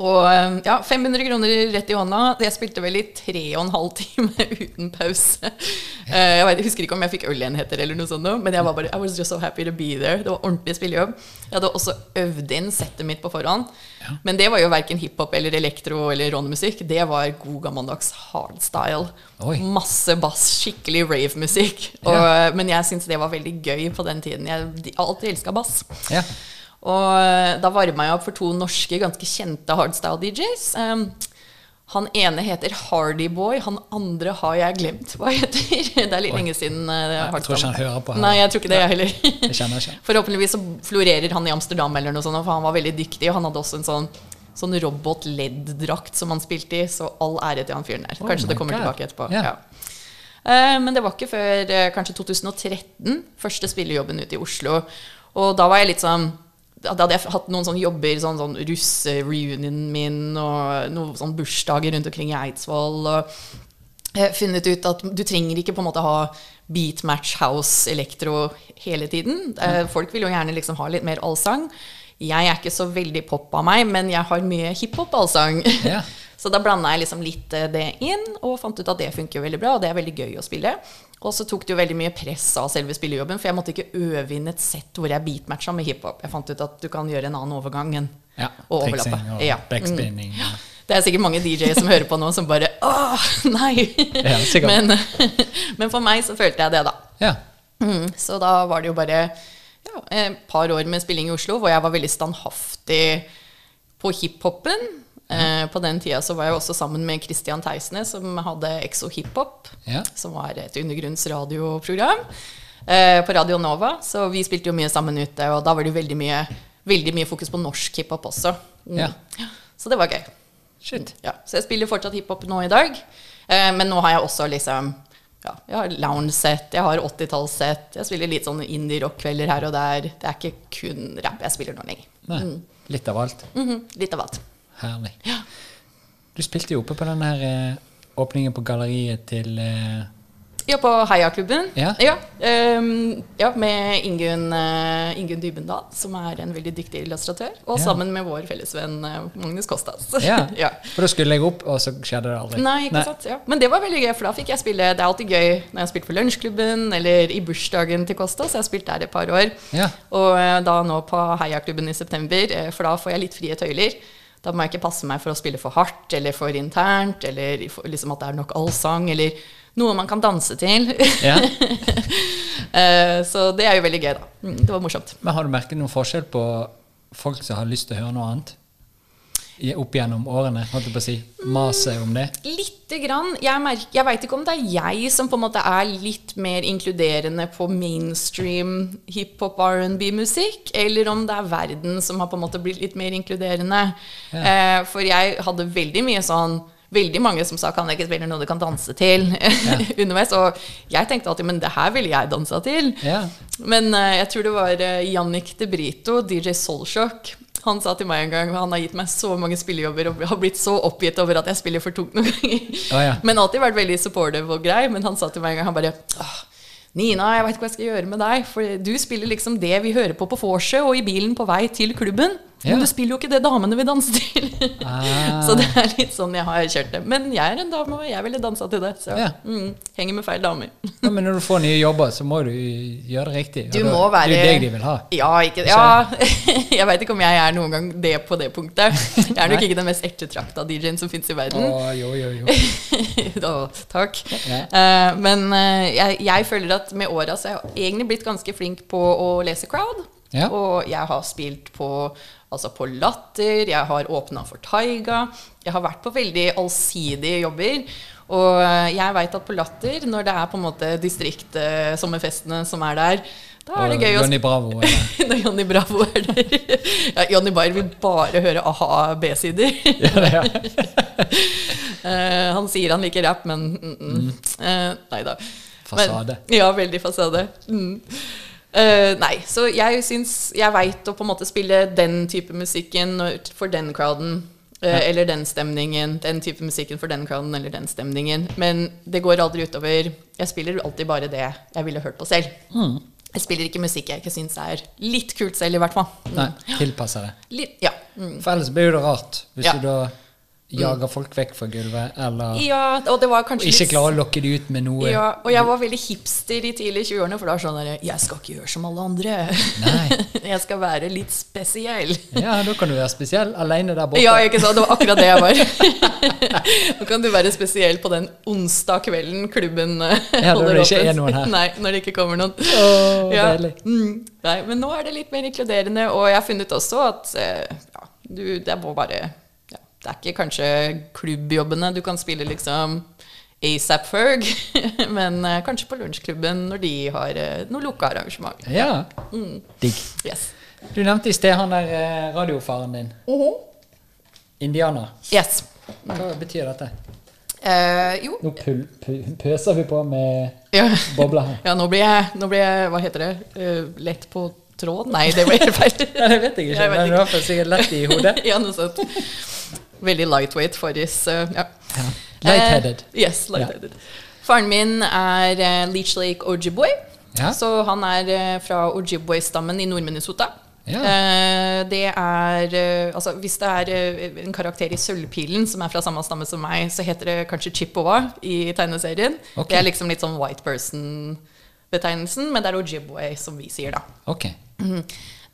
Og eh, ja, 500 kroner rett i hånda. Jeg spilte vel i tre og en halv time uten pause. Eh, Jeg, vet, jeg husker ikke om jeg fikk ølenheter eller noe sånt, men jeg var bare I was just so happy to be there. Det var ordentlig spillejobb. Jeg hadde også øvd inn settet mitt på forhånd. Men det var jo verken hiphop eller elektro eller rånemusikk. Det var god gammeldags hardstyle. Oi. Masse bass, skikkelig rave-musikk. Ja. Men jeg syntes det var veldig gøy på den tiden. Jeg har alltid elska bass. ja. Og eh, da varma jeg opp for to norske, ganske kjente hardstyle-DJs. Um, han ene heter Hardyboy, han andre har jeg glemt hva heter. Det er litt lenge siden. Uh, Jeg tror ikke han hører på her. Nei, jeg tror ikke det, jeg heller. Jeg kjenner ikke. Forhåpentligvis så florerer han i Amsterdam, eller noe sånt, for han var veldig dyktig. Og han hadde også en sånn, sånn robot-ledd-drakt som han spilte i, så all ære til han fyren der. Oh Kanskje oh det kommer God. tilbake etterpå. Yeah. Ja. Uh, Men det var ikke før uh, kanskje 2013, første spillejobben ute i Oslo. Og da var jeg litt sånn Da hadde jeg hatt noen sånne jobber, sånn, sånn russe-reunionen min og noen sånn bursdager rundt omkring i Eidsvoll. Og eh, funnet ut at du trenger ikke på en måte ha beat, match, house, elektro hele tiden. Eh, Folk vil jo gjerne liksom ha litt mer allsang. Jeg er ikke så veldig pop av meg, men jeg har mye hiphop-allsang. Ja. Så da blanda jeg liksom litt eh, det inn, og fant ut at det funker veldig bra, og det er veldig gøy å spille. Og så tok det jo veldig mye press av selve spillejobben, for jeg måtte ikke øve inn et sett hvor jeg beatmatcha med hiphop. Jeg fant ut at du kan gjøre en annen overgang enn Ja. å overlappe. Og Ja. Mm. backspinning. Ja. Det er sikkert mange DJ-er som hører på nå, som bare Åh, nei! Ja, men, men for meg så følte jeg det, da. ja. Mm, så da var det jo bare ja, et par år med spilling i Oslo, hvor jeg var veldig standhaftig på hiphopen. Eh, på den tida så var jeg også sammen med Christian Theisene, som hadde Exo Hiphop, Ja. som var et undergrunnsradioprogram eh, på Radio Nova. Så vi spilte jo mye sammen ute, og da var det veldig mye, veldig mye fokus på norsk hiphop også. Mm. Ja. Så det var gøy. Shit. Ja, så jeg spiller fortsatt hiphop nå i dag. Eh, men nå har jeg også liksom ja, Jeg har lounge-sett, jeg har 80-tallssett. Jeg spiller litt sånn indie-rock-kvelder her og der. Det er ikke kun rapp jeg spiller nå lenger. Nei. Litt av alt. Mhm, litt av alt. Herlig. Du spilte jo oppe på den her eh, åpningen på galleriet til eh, Ja, på Heiaklubben. Ja. Ja, um, ja, med Ingunn, uh, Ingun Dybendal, som er en veldig dyktig illustratør. Og Ja. sammen med vår fellesvenn uh, Magnus Kostas. ja. ja. For da skulle jeg opp, og så skjedde det aldri. Nei, ikke sant? Ja. Men det var veldig gøy, for da fikk jeg spille Det er alltid gøy når jeg har spilt på Lunsjklubben eller i bursdagen til Kostas. jeg har spilt der et par år. Ja. Og uh, da nå på Heiaklubben i september, eh, for da får jeg litt frie tøyler. Da må jeg ikke passe meg for å spille for hardt eller for internt, eller for, liksom at det er nok allsang, eller noe man kan danse til. Ja. Eh, så det er jo veldig gøy, da. Mm, Det var morsomt. Men har du merket noen forskjell på folk som har lyst til å høre noe annet? Opp gjennom årene, holdt jeg på å si. Mase om det? Lite grann. Jeg, merker, jeg veit ikke om det er jeg som på en måte er litt mer inkluderende på mainstream hiphop R&B-musikk, eller om det er verden som har på en måte blitt litt mer inkluderende. Eh, for jeg hadde veldig mye sånn Veldig mange som sa 'kan jeg ikke spille noe du kan danse til?' underveis. Og jeg tenkte alltid 'men det her ville jeg dansa til'. Ja. Men eh, jeg tror det var uh, Jannik De Brito, DJ Soulshock. Han sa til meg en gang Han har gitt meg så mange spillejobber og har blitt så oppgitt over at jeg spiller for tungt noen ganger. Ah, ja. Men alltid vært veldig supportive og grei. Men han sa til meg en gang han bare «Åh, Nina, jeg veit ikke hva jeg skal gjøre med deg. For du spiller liksom det vi hører på på vorset og i bilen på vei til klubben. Ja. Men du spiller jo ikke det damene vil danse til. Ah. så det er litt sånn jeg har kjørt det. Men jeg er en dame, og jeg ville dansa til det. Så Ja. mm, henger med feil damer. Ja, men når du får nye jobber, så må du gjøre det riktig. Du da- må være Det er deg de vil ha. Ja, ikke, ja jeg veit ikke om jeg er noen gang det på det punktet. Jeg er nok ikke den mest ettertrakta DJ-en som fins i verden. Oh, jo, jo, jo. da, takk. Ja. Eh, men uh, jeg, jeg føler at med åra så har jeg egentlig blitt ganske flink på å lese crowd. Ja. Og jeg har spilt på, altså på Latter, jeg har åpna for Taiga. Jeg har vært på veldig allsidige jobber. Og eh, jeg veit at på Latter, når det er på en måte distriktsommerfestene som er der, da er det gøy å Johnny Bravo. når Johnny Bravo er der. Ja, Johnny Bayer vil bare høre a-ha B-sider. Ja, er. Eh, han sier han liker rapp, men mm, mm. Eh, Nei da. Fasade. Men, ja, veldig fasade. Mm. Eh, nei, så jeg syns Jeg veit å på en måte spille den type musikken for den crowden. Uh, Ja. Eller den stemningen. Den type musikken for den crowden eller den stemningen. Men det går aldri utover Jeg spiller alltid bare det jeg ville hørt på selv. Mm. Jeg spiller ikke musikk jeg ikke syns er litt kult selv, i hvert fall. Mm. Nei, tilpasser det. Litt, ja. Mm. For ellers blir det rart hvis Ja. du da jager folk vekk fra gulvet, eller ja, ikke litt å lokke de ut med noe. Ja, og jeg var veldig hipster i tidlig 20-årene, for da var sånn der, Jeg skal ikke gjøre som alle andre. Nei. jeg skal være litt spesiell. Ja, da kan du være spesiell alene der borte. Ja, ikke sant? Det var akkurat det jeg var. Nå kan du være spesiell på den onsdag kvelden klubben eh, Ja, holder det ikke er noen her. Nei, når det ikke kommer noen. Å, Ja. Mm. Nei, men nå er det litt mer inkluderende, og jeg har funnet også at eh, ja, du, det må bare Det er ikke kanskje klubbjobbene du kan spille liksom ASAP Ferg, men eh, kanskje på lunsjklubben når de har uh, noe lukka arrangement. Ja. Mm. Digg. Yes. Du nevnte i sted han der eh, radiofaren din. Uh -huh. Indianer. yes. Hva betyr dette? Uh, jo. Nå pøser vi på med Ja. bobler her. Ja, nå blir jeg, nå blir jeg Hva heter det? Uh, lett på tråden? Nei, det helt feil. Ja, det vet jeg ikke, Jeg men du har sikkert lett i hodet. ja, noe sånt. Veldig lightweight forris. eh, ja. Ja. Lightheaded. Uh, yes, lightheaded. Faren min er uh, Leech Lake Ojibwe. Ja. Så han er uh, fra Ojibwe-stammen i Nord-Minnesota. Ja. Eh, det er eh, Altså, hvis det er eh, en karakter i Sølvpilen som er fra samme stamme som meg, så heter det kanskje Chippewa i tegneserien. Okay. Det er liksom litt sånn white person-betegnelsen, men det er Ojibwe som vi sier, da. Ok. Mhm.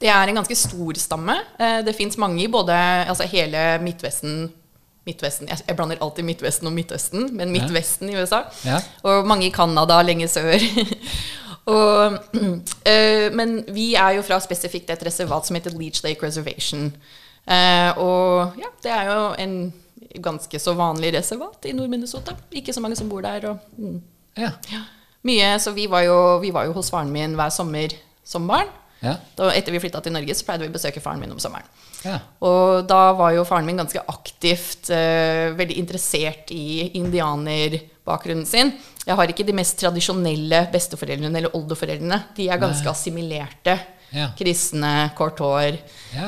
Det er en ganske stor stamme. Eh, Det fins mange i både altså hele Midtvesten Midtvesten, jeg, jeg blander alltid Midtvesten og Midtøsten, men Midtvesten i USA. Ja. Og mange i Canada, lenge sør. og, øh, men vi er jo fra spesifikt et reservat som heter Leech Lake Reservation. Uh, og ja, det er jo en ganske så vanlig reservat i Nord-Minnesota. Ikke så mange som bor der. Og, mm. Ja. Ja. Mye, så vi var, jo, vi var jo hos faren min hver sommer som barn. Ja. Da, etter vi flytta til Norge, så pleide vi å besøke faren min om sommeren. ja. Og da var jo faren min ganske aktivt, uh, veldig interessert i indianerbakgrunnen sin. Jeg har ikke de mest tradisjonelle besteforeldrene eller oldeforeldrene. De er ganske Nei. assimilerte. Ja. Kristne, kort hår.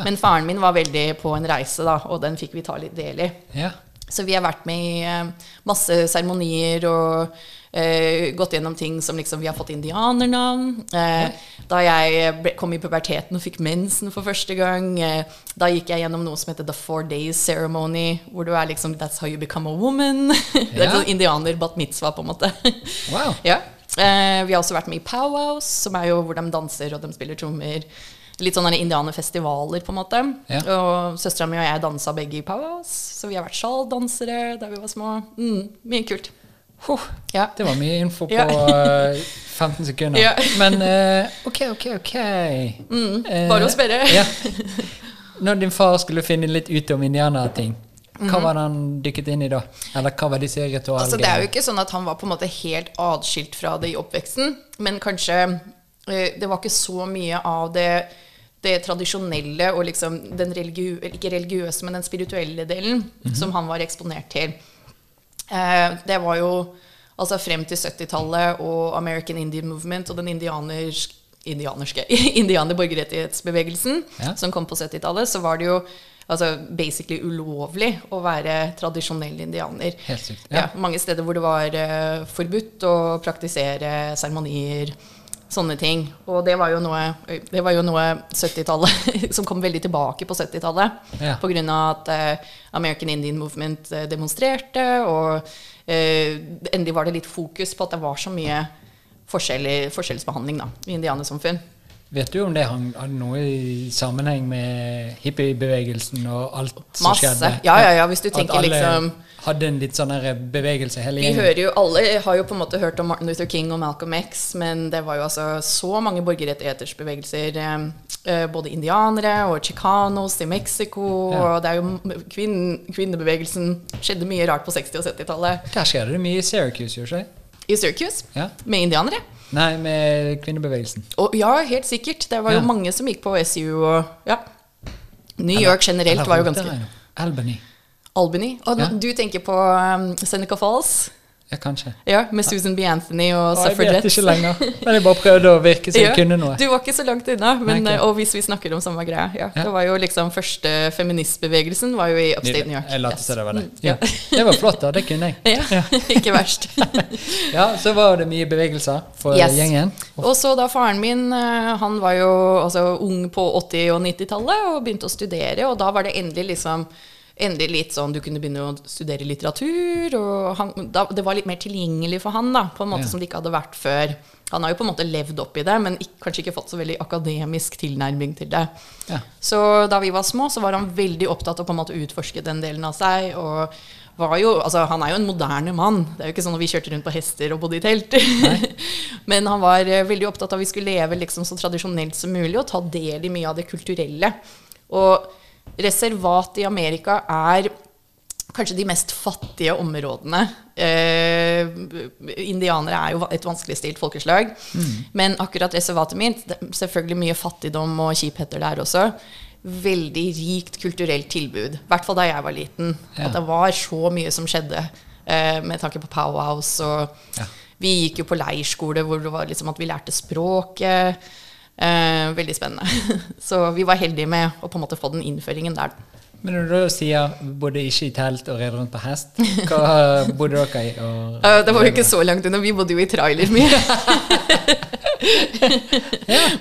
Men faren min var veldig på en reise, da, og den fikk vi ta litt del i. ja. Så vi har vært med i uh, masse seremonier og eh, gått gjennom ting som liksom Vi har fått indianernavn. Uh, da jeg ble, kom i puberteten og fikk mensen for første gang, uh, da gikk jeg gjennom noe som heter The Four Days Ceremony, hvor du er liksom That's how you become a woman. det er sånn indianer bat mitzvah, på en måte. Wow. ja. Eh, vi har også vært med i powwows, som er jo hvor de danser og de spiller trommer. Litt sånne indianerfestivaler, på en måte. Ja. Og søstera mi og jeg dansa begge i powwows, så vi har vært sjaldansere da vi var små. Mm, mye kult. Huh. Ja. Det var mye info på Ja. eh, 15 sekunder. Ja. Men uh, ok, ok, ok. Mm, bare bare å spørre. ja. Når din far skulle finne litt ut om indianerting, hva var det han dykket inn i da? Eller hva var disse ritualene? Mhm. Altså, det er jo ikke sånn at han var på en måte helt atskilt fra det i oppveksten, men kanskje uh, det var ikke så mye av det, det tradisjonelle og liksom den religiøse, ikke religiøse, men den spirituelle delen som han var eksponert til. Eh, det var jo altså frem til 70-tallet og American Indian Movement og den indianersk, indianerske indianerborgerrettighetsbevegelsen Ja. som kom på 70-tallet, så var det jo altså basically ulovlig å være tradisjonell indianer. Helt sykt. Ja. Ja. mange steder hvor det var uh, forbudt å praktisere seremonier, sånne ting. Og det var jo noe, det var jo noe 70-tallet som kom veldig tilbake på 70-tallet. Ja. Av at uh, American Indian Movement eh, demonstrerte, og uh, endelig var det litt fokus på at det var så mye forskjellig, forskjellsbehandling da, i indianersamfunn. Vet du om det hang- hadde noe i sammenheng med hippiebevegelsen og alt som Masse. skjedde? Ja, ja, ja, hvis du tenker At alle liksom hadde en litt sånn her bevegelse hele Vi hører jo, Alle har jo på en måte hørt om Martin Luther King og Malcolm X, men det var jo altså så mange borgerrettighetsbevegelser. Eh, eh, både indianere og chicanos i Mexico. Ja. Og det er jo kvinn, kvinnebevegelsen skjedde mye rart på 60- og 70-tallet. Der skjedde det mye i Syracuse, gjør det? I Syracuse Ja. med indianere. Nei, med kvinnebevegelsen. Og ja, helt sikkert. Det var jo Ja. mange som gikk på SU og ja. New York generelt var jo ganske er. Albany. Albany. Og Ja. du tenker på um, Seneca Falls? Ja, kanskje. Ja, med Susan B. Anthony og Å, jeg vet ikke lenger. Men jeg bare prøvde å virke som jeg Ja, kunne noe. Du var ikke så langt unna. Men, Nei. Og hvis vi snakker om samme greia ja, Ja. Det var jo liksom første feministbevegelsen var jo i upstate New York. Jeg lot som det var det. Mm, Ja. Det var flott, da. Det kunne jeg. Ja, ikke verst. Ja, Så var det mye bevegelser for Yes. gjengen. Og så da faren min eh, Han var jo altså, ung på 80- og 90-tallet og begynte å studere, og da var det endelig liksom Endelig litt sånn Du kunne begynne å studere litteratur, og han, da, det var litt mer tilgjengelig for han, da, på en måte Ja. som det ikke hadde vært før. Han har jo på en måte levd opp i det, men ikke, kanskje ikke fått så veldig akademisk tilnærming til det. Ja. Så da vi var små, så var han veldig opptatt av på en måte å utforske den delen av seg. og var jo, altså Han er jo en moderne mann. Det er jo ikke sånn at vi kjørte rundt på hester og bodde i telt. Men han var eh, veldig opptatt av at vi skulle leve liksom så tradisjonelt som mulig og ta del i mye av det kulturelle. Og reservat i Amerika er kanskje de mest fattige områdene. Eh, indianere er jo et vanskeligstilt folkeslag. Men akkurat reservatet mitt, selvfølgelig mye fattigdom og kjipheter der også. Veldig rikt kulturelt tilbud. I hvert fall da jeg var liten. Ja. At det var så mye som skjedde eh, med tanke på powwows. Og Ja. vi gikk jo på leirskole hvor det var liksom at vi lærte språket. Eh, veldig spennende. Så vi var heldige med å på en måte få den innføringen der. Men når du sier bodde ikke i telt og red rundt på hest, hva bodde dere i? Det var jo ikke så langt unna. Vi bodde jo i trailer mye.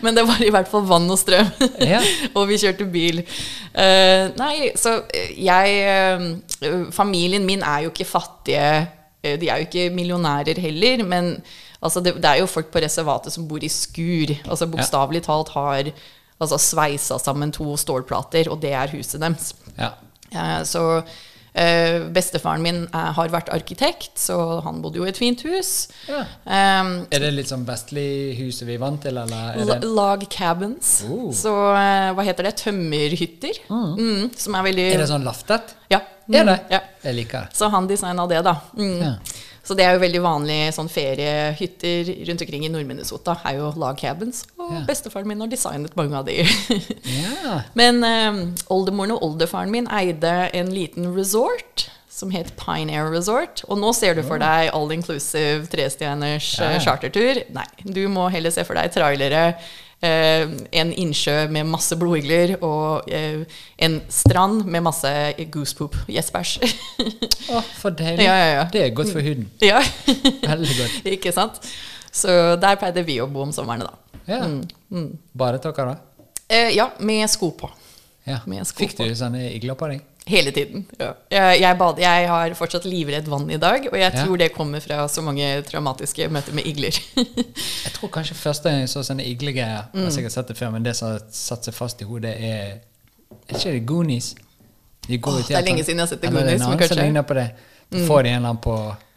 Men det var i hvert fall vann og strøm. Ja. og vi kjørte bil. Eh, nei, så jeg eh, Familien min er jo ikke fattige. eh, De er jo ikke millionærer heller. Men altså, det, det er jo folk på reservatet som bor i skur. Altså Bokstavelig talt har altså, sveisa sammen to stålplater, og det er huset deres. Ja. Eh, Så eh, bestefaren min eh, har vært arkitekt, så han bodde jo i et fint hus. Ja. Um, Er det litt sånn vestlig huset vi er vant til, eller er log cabins. Oh. Så eh, hva heter det? Tømmerhytter. Mm, som er veldig Er det sånn laftet? Ja. Er det? Ja. Jeg liker det. Så han designa det, da. Mm. Ja. Så det er jo veldig vanlig sånn feriehytter rundt omkring i Nord-Minnesota. Er jo log cabins. Og Ja. bestefaren min har designet mange av de. Ja. Men um, oldemoren og oldefaren min eide en liten resort som het Pine Air Resort. Og nå ser du for deg all inclusive trestjerners Ja. eh, chartertur. Nei, du må heller se for deg trailere. Eh, en innsjø med masse blodigler og eh, en strand med masse goosepoop, gjessbæsj. Å, for deilig. Ja, ja, ja. Det er godt for huden. ja, Veldig godt. ikke sant? Så der pleide vi å bo om somrene, da. Ja. Mm, Badet dere, da? Eh, ja, med sko på. Ja. Med sko Fikk du sånne igler på deg? Hele tiden. Ja. Jeg, jeg, bad, jeg har fortsatt livredd vann i dag, og jeg Ja. tror det kommer fra så mange traumatiske møter med igler. Jeg tror kanskje første gang jeg så sånne iglegreier Jeg Mm. har sikkert sett det før, men det som har satt seg fast i hodet, er Er ikke det Goonies? De i det er lenge siden jeg har sett det Goonies, men kanskje- Mm. ligner på det. Du får de en eller annen på,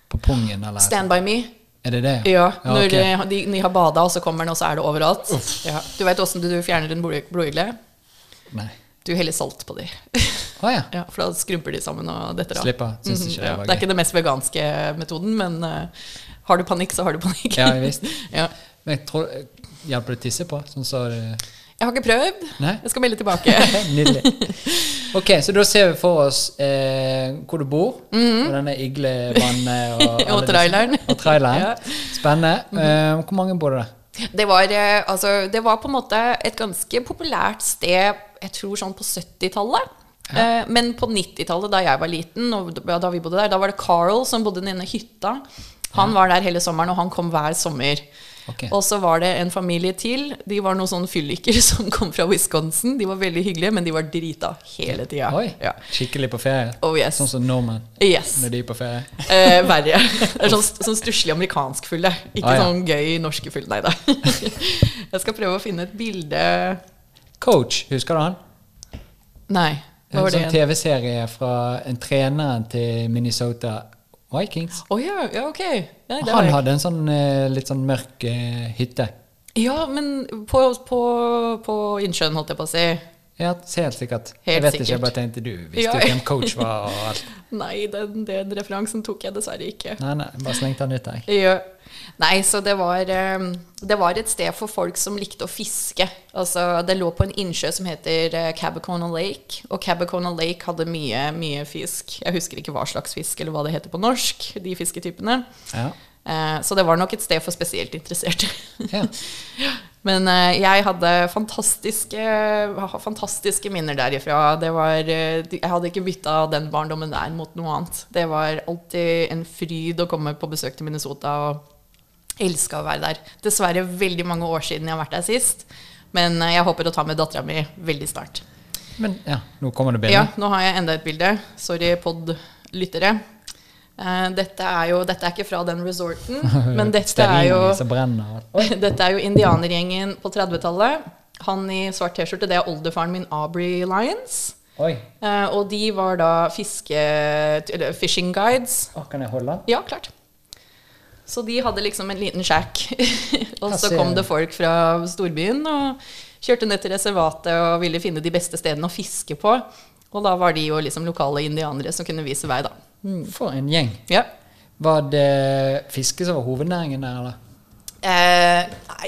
på pungen, eller Stand by me. Er det det? Ja, når okay. eh, de, de har bada, og så kommer den, og så er det overalt. Ja. Du vet åssen du fjerner en blodigle? Nei. Du heller salt på de. Å ja. Ja, for da skrumper de sammen og detter av. Slipper. mm -hmm. det ja. Det er ikke den mest veganske metoden, men uh, har du panikk, så har du panikk. Ja, visst. ja. Men jeg tror Hjelper det å tisse på? Sånn så uh... Jeg har ikke prøvd. Nei? Jeg skal melde tilbake. Nydelig. Ok, så da ser vi for oss eh, hvor du bor, og denne iglevannet og. Og traileren. Og traileren. Ja. Mm Spennende. uh, hvor mange bor det der? Det var, eh, altså, det var på en måte et ganske populært sted, jeg tror sånn på 70-tallet. Ja. men på 90-tallet, da jeg var liten, og da vi bodde der, da var det Carl som bodde nede i hytta. Han var der hele sommeren, og han kom hver sommer. Okay. Og så var det en familie til. De var noen sånne fylliker som kom fra Wisconsin. De var veldig hyggelige, men de var drita hele tida. Ja. skikkelig på ferie. Oh yes. Sånn som nordmenn yes. når de er på ferie. Eh, verre. Det er sånn, sånn stusslig amerikansk fulle. Ikke Ah, ja. sånn gøy norske fulle. Nei da. Jeg skal prøve å finne et bilde Coach, husker du han? Nei. Hva En var det? sånn TV-serie fra en treneren til Minnesota Vikings. Å ja, ja, ok. Nei, Han jeg. hadde en sånn eh, litt sånn mørk uh, hytte. ja men på, på, på innsjøen, holdt jeg på å si. Ja, helt sikkert. Helt jeg vet ikke, jeg bare tenkte du visste Ja. jo hvem coach var og alt. Nei, den, den referansen tok jeg dessverre ikke. Nei, nei, bare slengte han ut der. Ja. Nei, så det var, eh, det var et sted for folk som likte å fiske. Altså, det lå på en innsjø som heter eh, Cabacona Lake. Og Cabacona Lake hadde mye, mye fisk. Jeg husker ikke hva slags fisk eller hva det heter på norsk. de fisketypene. Ja. Eh, Så det var nok et sted for spesielt interesserte. Ja. Men eh, jeg hadde fantastiske, fantastiske minner derifra. Det var, jeg hadde ikke bytta den barndommen der mot noe annet. Det var alltid en fryd å komme på besøk til Minnesota og elska å være der. Dessverre veldig mange år siden jeg har vært der sist. Men eh, jeg håper å ta med dattera mi veldig snart. Men ja, nå kommer det Ja, nå har jeg enda et bilde. Sorry, pod-lyttere. Eh, dette, er jo, dette er ikke fra den resorten, men dette er jo dette er jo indianergjengen på 30-tallet. Han i svart T-skjorte, det er oldefaren min, Aubrey Lyons. Eh, og de var da fiske... Eller fishing guides. Å, kan jeg holde? Ja, klart. Så de hadde liksom en liten shack. og så kom det. folk fra storbyen og kjørte ned til reservatet og ville finne de beste stedene å fiske på. Og da var de jo liksom lokale indianere som kunne vise vei, da. For en gjeng. Ja. Var det fiske som var hovednæringen der, eller? Eh,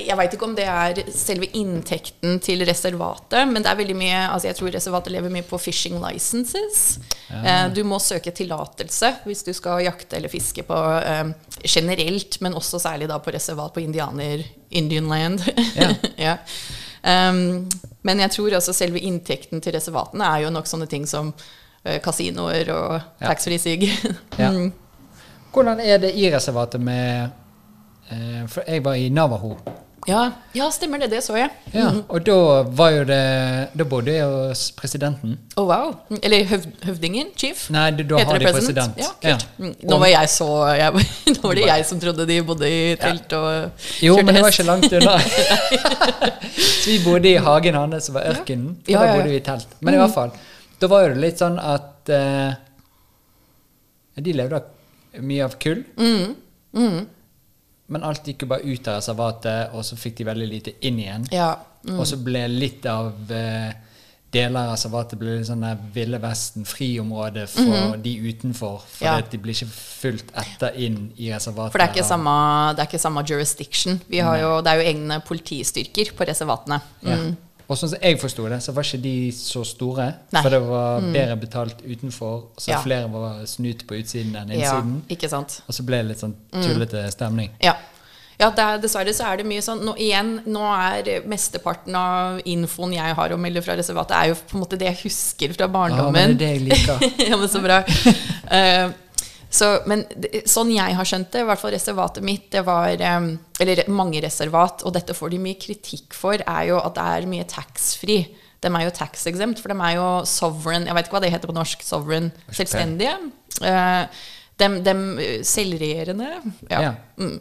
jeg veit ikke om det er selve inntekten til reservatet, men det er veldig mye altså Jeg tror reservatet lever mye på fishing licenses. Eh, du må søke tillatelse hvis du skal jakte eller fiske på eh, generelt, men også særlig da på reservat på indianer, Indian land. Ja. ja. Um, men jeg tror altså selve inntekten til reservatene er jo nok sånne ting som eh, kasinoer og Ja. taxfree sig. Ja. Mm. Hvordan er det i reservatet med For jeg var i Navaho. ja, ja, stemmer det. Det så jeg. Ja, Og da var jo det Da bodde jeg hos presidenten. Oh, wow. Eller høv høvdingen? Chief? Nei, da Heter har de president? president. Ja, kult. Mm, Nå var jeg så jeg, Nå var det jeg som trodde de bodde i telt og Jo, men det var ikke langt unna. Så vi bodde i hagen hans, som var ørkenen. Og Ja, da ja, ja. bodde vi i telt. Men i hvert fall, da var det litt sånn at uh, De levde mye av kull. Mm. Mm, Men alt gikk jo bare ut av reservatet, og så fikk de veldig lite inn igjen. Ja. Og så ble litt av eh, deler av reservatet ble litt sånn der Ville Vesten, friområde for de utenfor. For. Ja. de blir ikke fulgt etter inn i reservatet. For det er ikke samme, det er ikke samme jurisdiction. Vi har jo, det er jo egne politistyrker på reservatene. Ja. Mm. Og sånn som jeg forsto det, så var ikke de så store. Nei. Mm. For det var bedre betalt utenfor, så Ja. flere var snut på utsiden enn Ja, innsiden. ikke sant. Og så ble det litt sånn tullete stemning. Ja. Ja, det er, dessverre så er det mye sånn nå, Igjen, nå er mesteparten av infoen jeg har å melde fra reservatet, er jo på en måte det jeg husker fra barndommen. Ja, men det er det jeg liker. ja, men så bra. Eh, så, men sånn jeg har skjønt det, i hvert fall reservatet mitt, det var eh, Eller mange reservat, og dette får de mye kritikk for, er jo at det er mye tax-free. De er jo tax-exempt, for de er jo sovereign Jeg vet ikke hva det heter på norsk. Sovereign. Selvstendige. De, dem, dem eh, selvregjerende. Ja. Ja. Mm.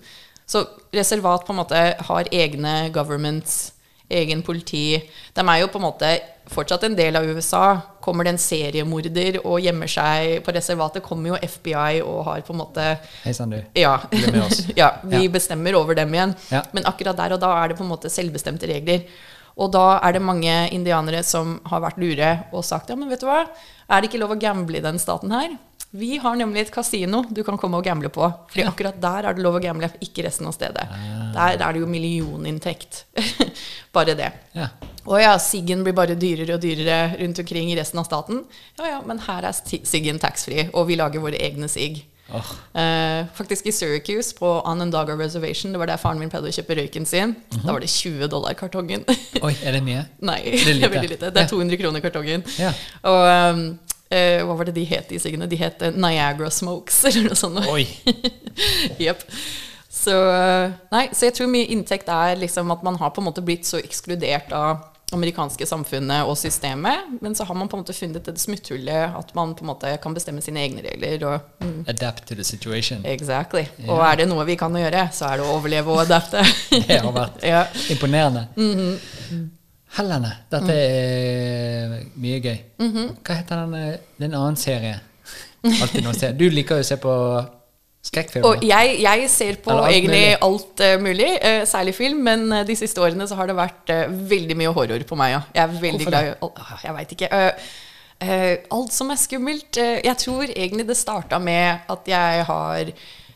Så reservat på en måte har egne governments, egen politi. De er jo på en måte fortsatt en del av USA. Kommer det en seriemorder og gjemmer seg på reservatet, kommer jo FBI og har på en måte Hei sann, du. ja. Bli med oss. ja, vi Ja. bestemmer over dem igjen. Ja. Men akkurat der og da er det på en måte selvbestemte regler. Og da er det mange indianere som har vært lure og sagt ja, men vet du hva, er det ikke lov å gamble i den staten her? Vi har nemlig et kasino du kan komme og gamble på. Fordi akkurat der er det lov å gamble, ikke resten av stedet. Der er det jo millioninntekt. bare det. Ja. Å ja, siggen blir bare dyrere og dyrere rundt omkring i resten av staten. Ja ja, men her er siggen taxfree, og vi lager våre egne sigg. Oh. Eh, faktisk i Syracuse, på Onondaga Reservation, det var der faren min pleide å kjøpe røyken sin. Mhm. Da var det 20 dollar kartongen. Oi, er det mye? Nei, Det er lite. veldig lite. Det er 200 kroner kartongen. Ja. Og um, eh, hva var det de het, de siggene? De het eh, Niagara Smokes, eller noe sånt. Oi. yep. Så, eh, nei, så jeg tror mye inntekt er liksom at man har på en måte blitt så ekskludert av amerikanske samfunnet og systemet, men så har man på en måte funnet det smutthullet at man på en måte kan bestemme sine egne regler. Og, mm, Adapt to the situation. exactly. Og er det noe vi kan gjøre, så er det å overleve og adapte. Det har vært ja. imponerende. Mhm. Hellene, dette er mye gøy. Hva heter den? den Det er annen serie. Du liker jo å se på skrekkfilmer. Og jeg, jeg ser på alt egentlig mulig. alt uh, mulig, uh, særlig film, men uh, de siste årene så har det vært eh, veldig mye horror på meg. Ja. Jeg er veldig Hvorfor glad i ah, Jeg veit ikke. Eh, eh, alt som er skummelt. eh, jeg tror egentlig det starta med at jeg har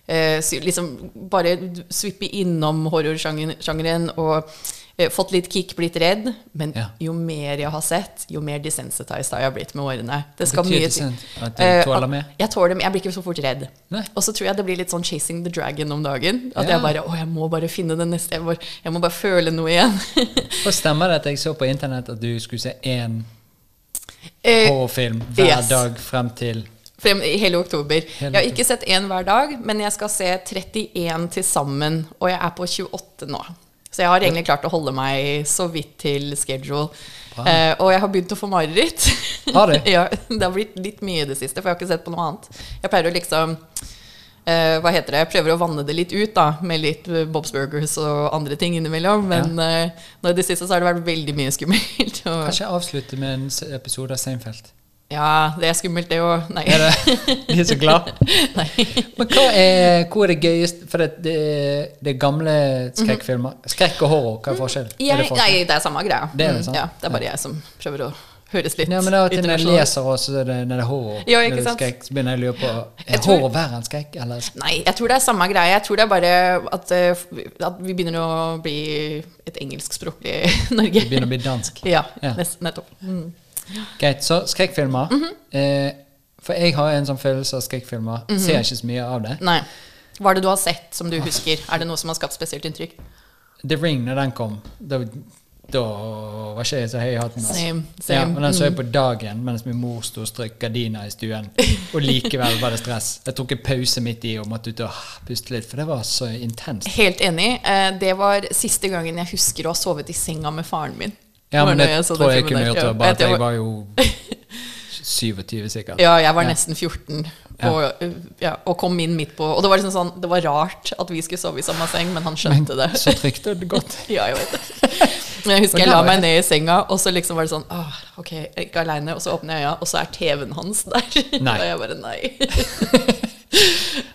eh, liksom bare svippet innom horrorsjangeren og eh, fått litt kick, blitt redd. Men Ja. jo mer jeg har sett, jo mer desensitized har jeg blitt med årene. Det skal mye til. sånn at du Eh, tåler at- Jeg tåler dem, Jeg blir ikke så fort redd. Nei. Og så tror jeg det blir litt sånn 'chasing the dragon' om dagen. At Ja. jeg bare 'Å, jeg må bare finne den neste. Jeg må, jeg må bare føle noe igjen'. Og stemmer det at jeg så på internett at du skulle se én Eh, horrorfilm hver yes. dag frem til frem i hele oktober. Hele Jeg har ikke sett én hver dag, men jeg skal se 31 til sammen. Og jeg er på 28 nå. Så jeg har egentlig klart å holde meg så vidt til schedule. Bra. Eh, og jeg har begynt å få mareritt. Har du? ja, det har blitt litt mye i det siste, for jeg har ikke sett på noe annet. Jeg pleier å liksom eh, hva heter det, jeg prøver å vanne det litt ut da, med litt eh, Bob's Burgers og andre ting innimellom. Men eh, nå i det siste så har det vært veldig mye skummelt. Og, Kanskje avslutte med en episode av Seinfeld. Ja, det er skummelt, det òg. Nei. Er det? De er så glad. Nei. Men hva er, hva er det gøyeste For det, det, er gamle skrekkfilmer. Skrekk og horror, hva er forskjellen? Det forskjell? nei, det er samme greia. Det er det. Ja, det er bare jeg som prøver å høres litt Ja, men da, til når jeg leser også, så det, når det er horror, Ja, ikke når det er skrekk, så begynner jeg å lure på Er tror- horror verre enn skrekk? Eller? Nei, jeg tror det er samme greie. Jeg tror det er bare at, eh, at vi begynner å bli et engelskspråklig Norge. Vi begynner å bli dansk. Ja, Ja. nettopp. Mm. Greit, så skrekkfilmer. Mhm. eh, for jeg har en sånn følelse av skrekkfilmer. Mhm. Ser ikke så mye av det. Nei. Hva er det du har sett som du husker? Er det noe som har skapt spesielt inntrykk? The Ring, når den kom, da, da var ikke jeg så høy i hatten. altså. Same, same. Ja, og den så jeg på dagen mens min mor sto og strøk gardiner i stuen. Og likevel var det stress. Jeg tok en pause midt i og måtte ut og puste litt, for det var så intenst. Helt enig. Eh, Det var siste gangen jeg husker å ha sovet i senga med faren min. Ja, men det jeg tror jeg kunne gjort, det, bare at jeg var- jo 27 sikkert. Ja, jeg var nesten 14 og, ja, og kom inn midt på Og det var liksom sånn Det var rart at vi skulle sove i samme seng, men han skjønte det. Så trygt og godt. Ja, jeg vet det. Men jeg husker jeg la meg ned i senga, og så liksom var det sånn Åh, ok, jeg er ikke aleine. Og så åpner jeg øya, og så er TV-en hans der. Nei. Og jeg bare nei.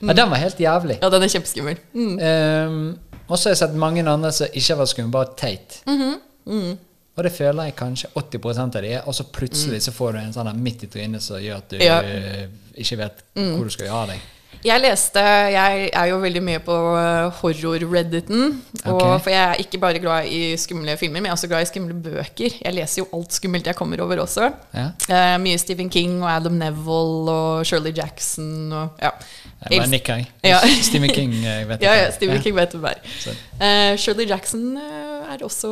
Ja, den var helt jævlig. Ja, den er kjempeskummel. Mm. Um, og så har jeg sett mange andre som ikke har vært skumle, bare teit. Mhm. Mm. Og det føler jeg kanskje 80% av de er, og så plutselig så får du en sånn midt i trynet som gjør at du Mm. Ja. Mm. ikke vet hvor du skal gjøre av deg. Jeg leste Jeg er jo veldig mye på eh, horror-redditen. Okay. For jeg er ikke bare glad i skumle filmer, men jeg er også glad i skumle bøker. Jeg leser jo alt skummelt jeg kommer over også. Ja. Eh, mye Stephen King og Adam Neville og Shirley Jackson og ja. Jeg bare nikker, jeg. Ja. Stephen King, jeg vet Ja, ja, Stephen King vet hvem er. Eh, Shirley Jackson eh, er også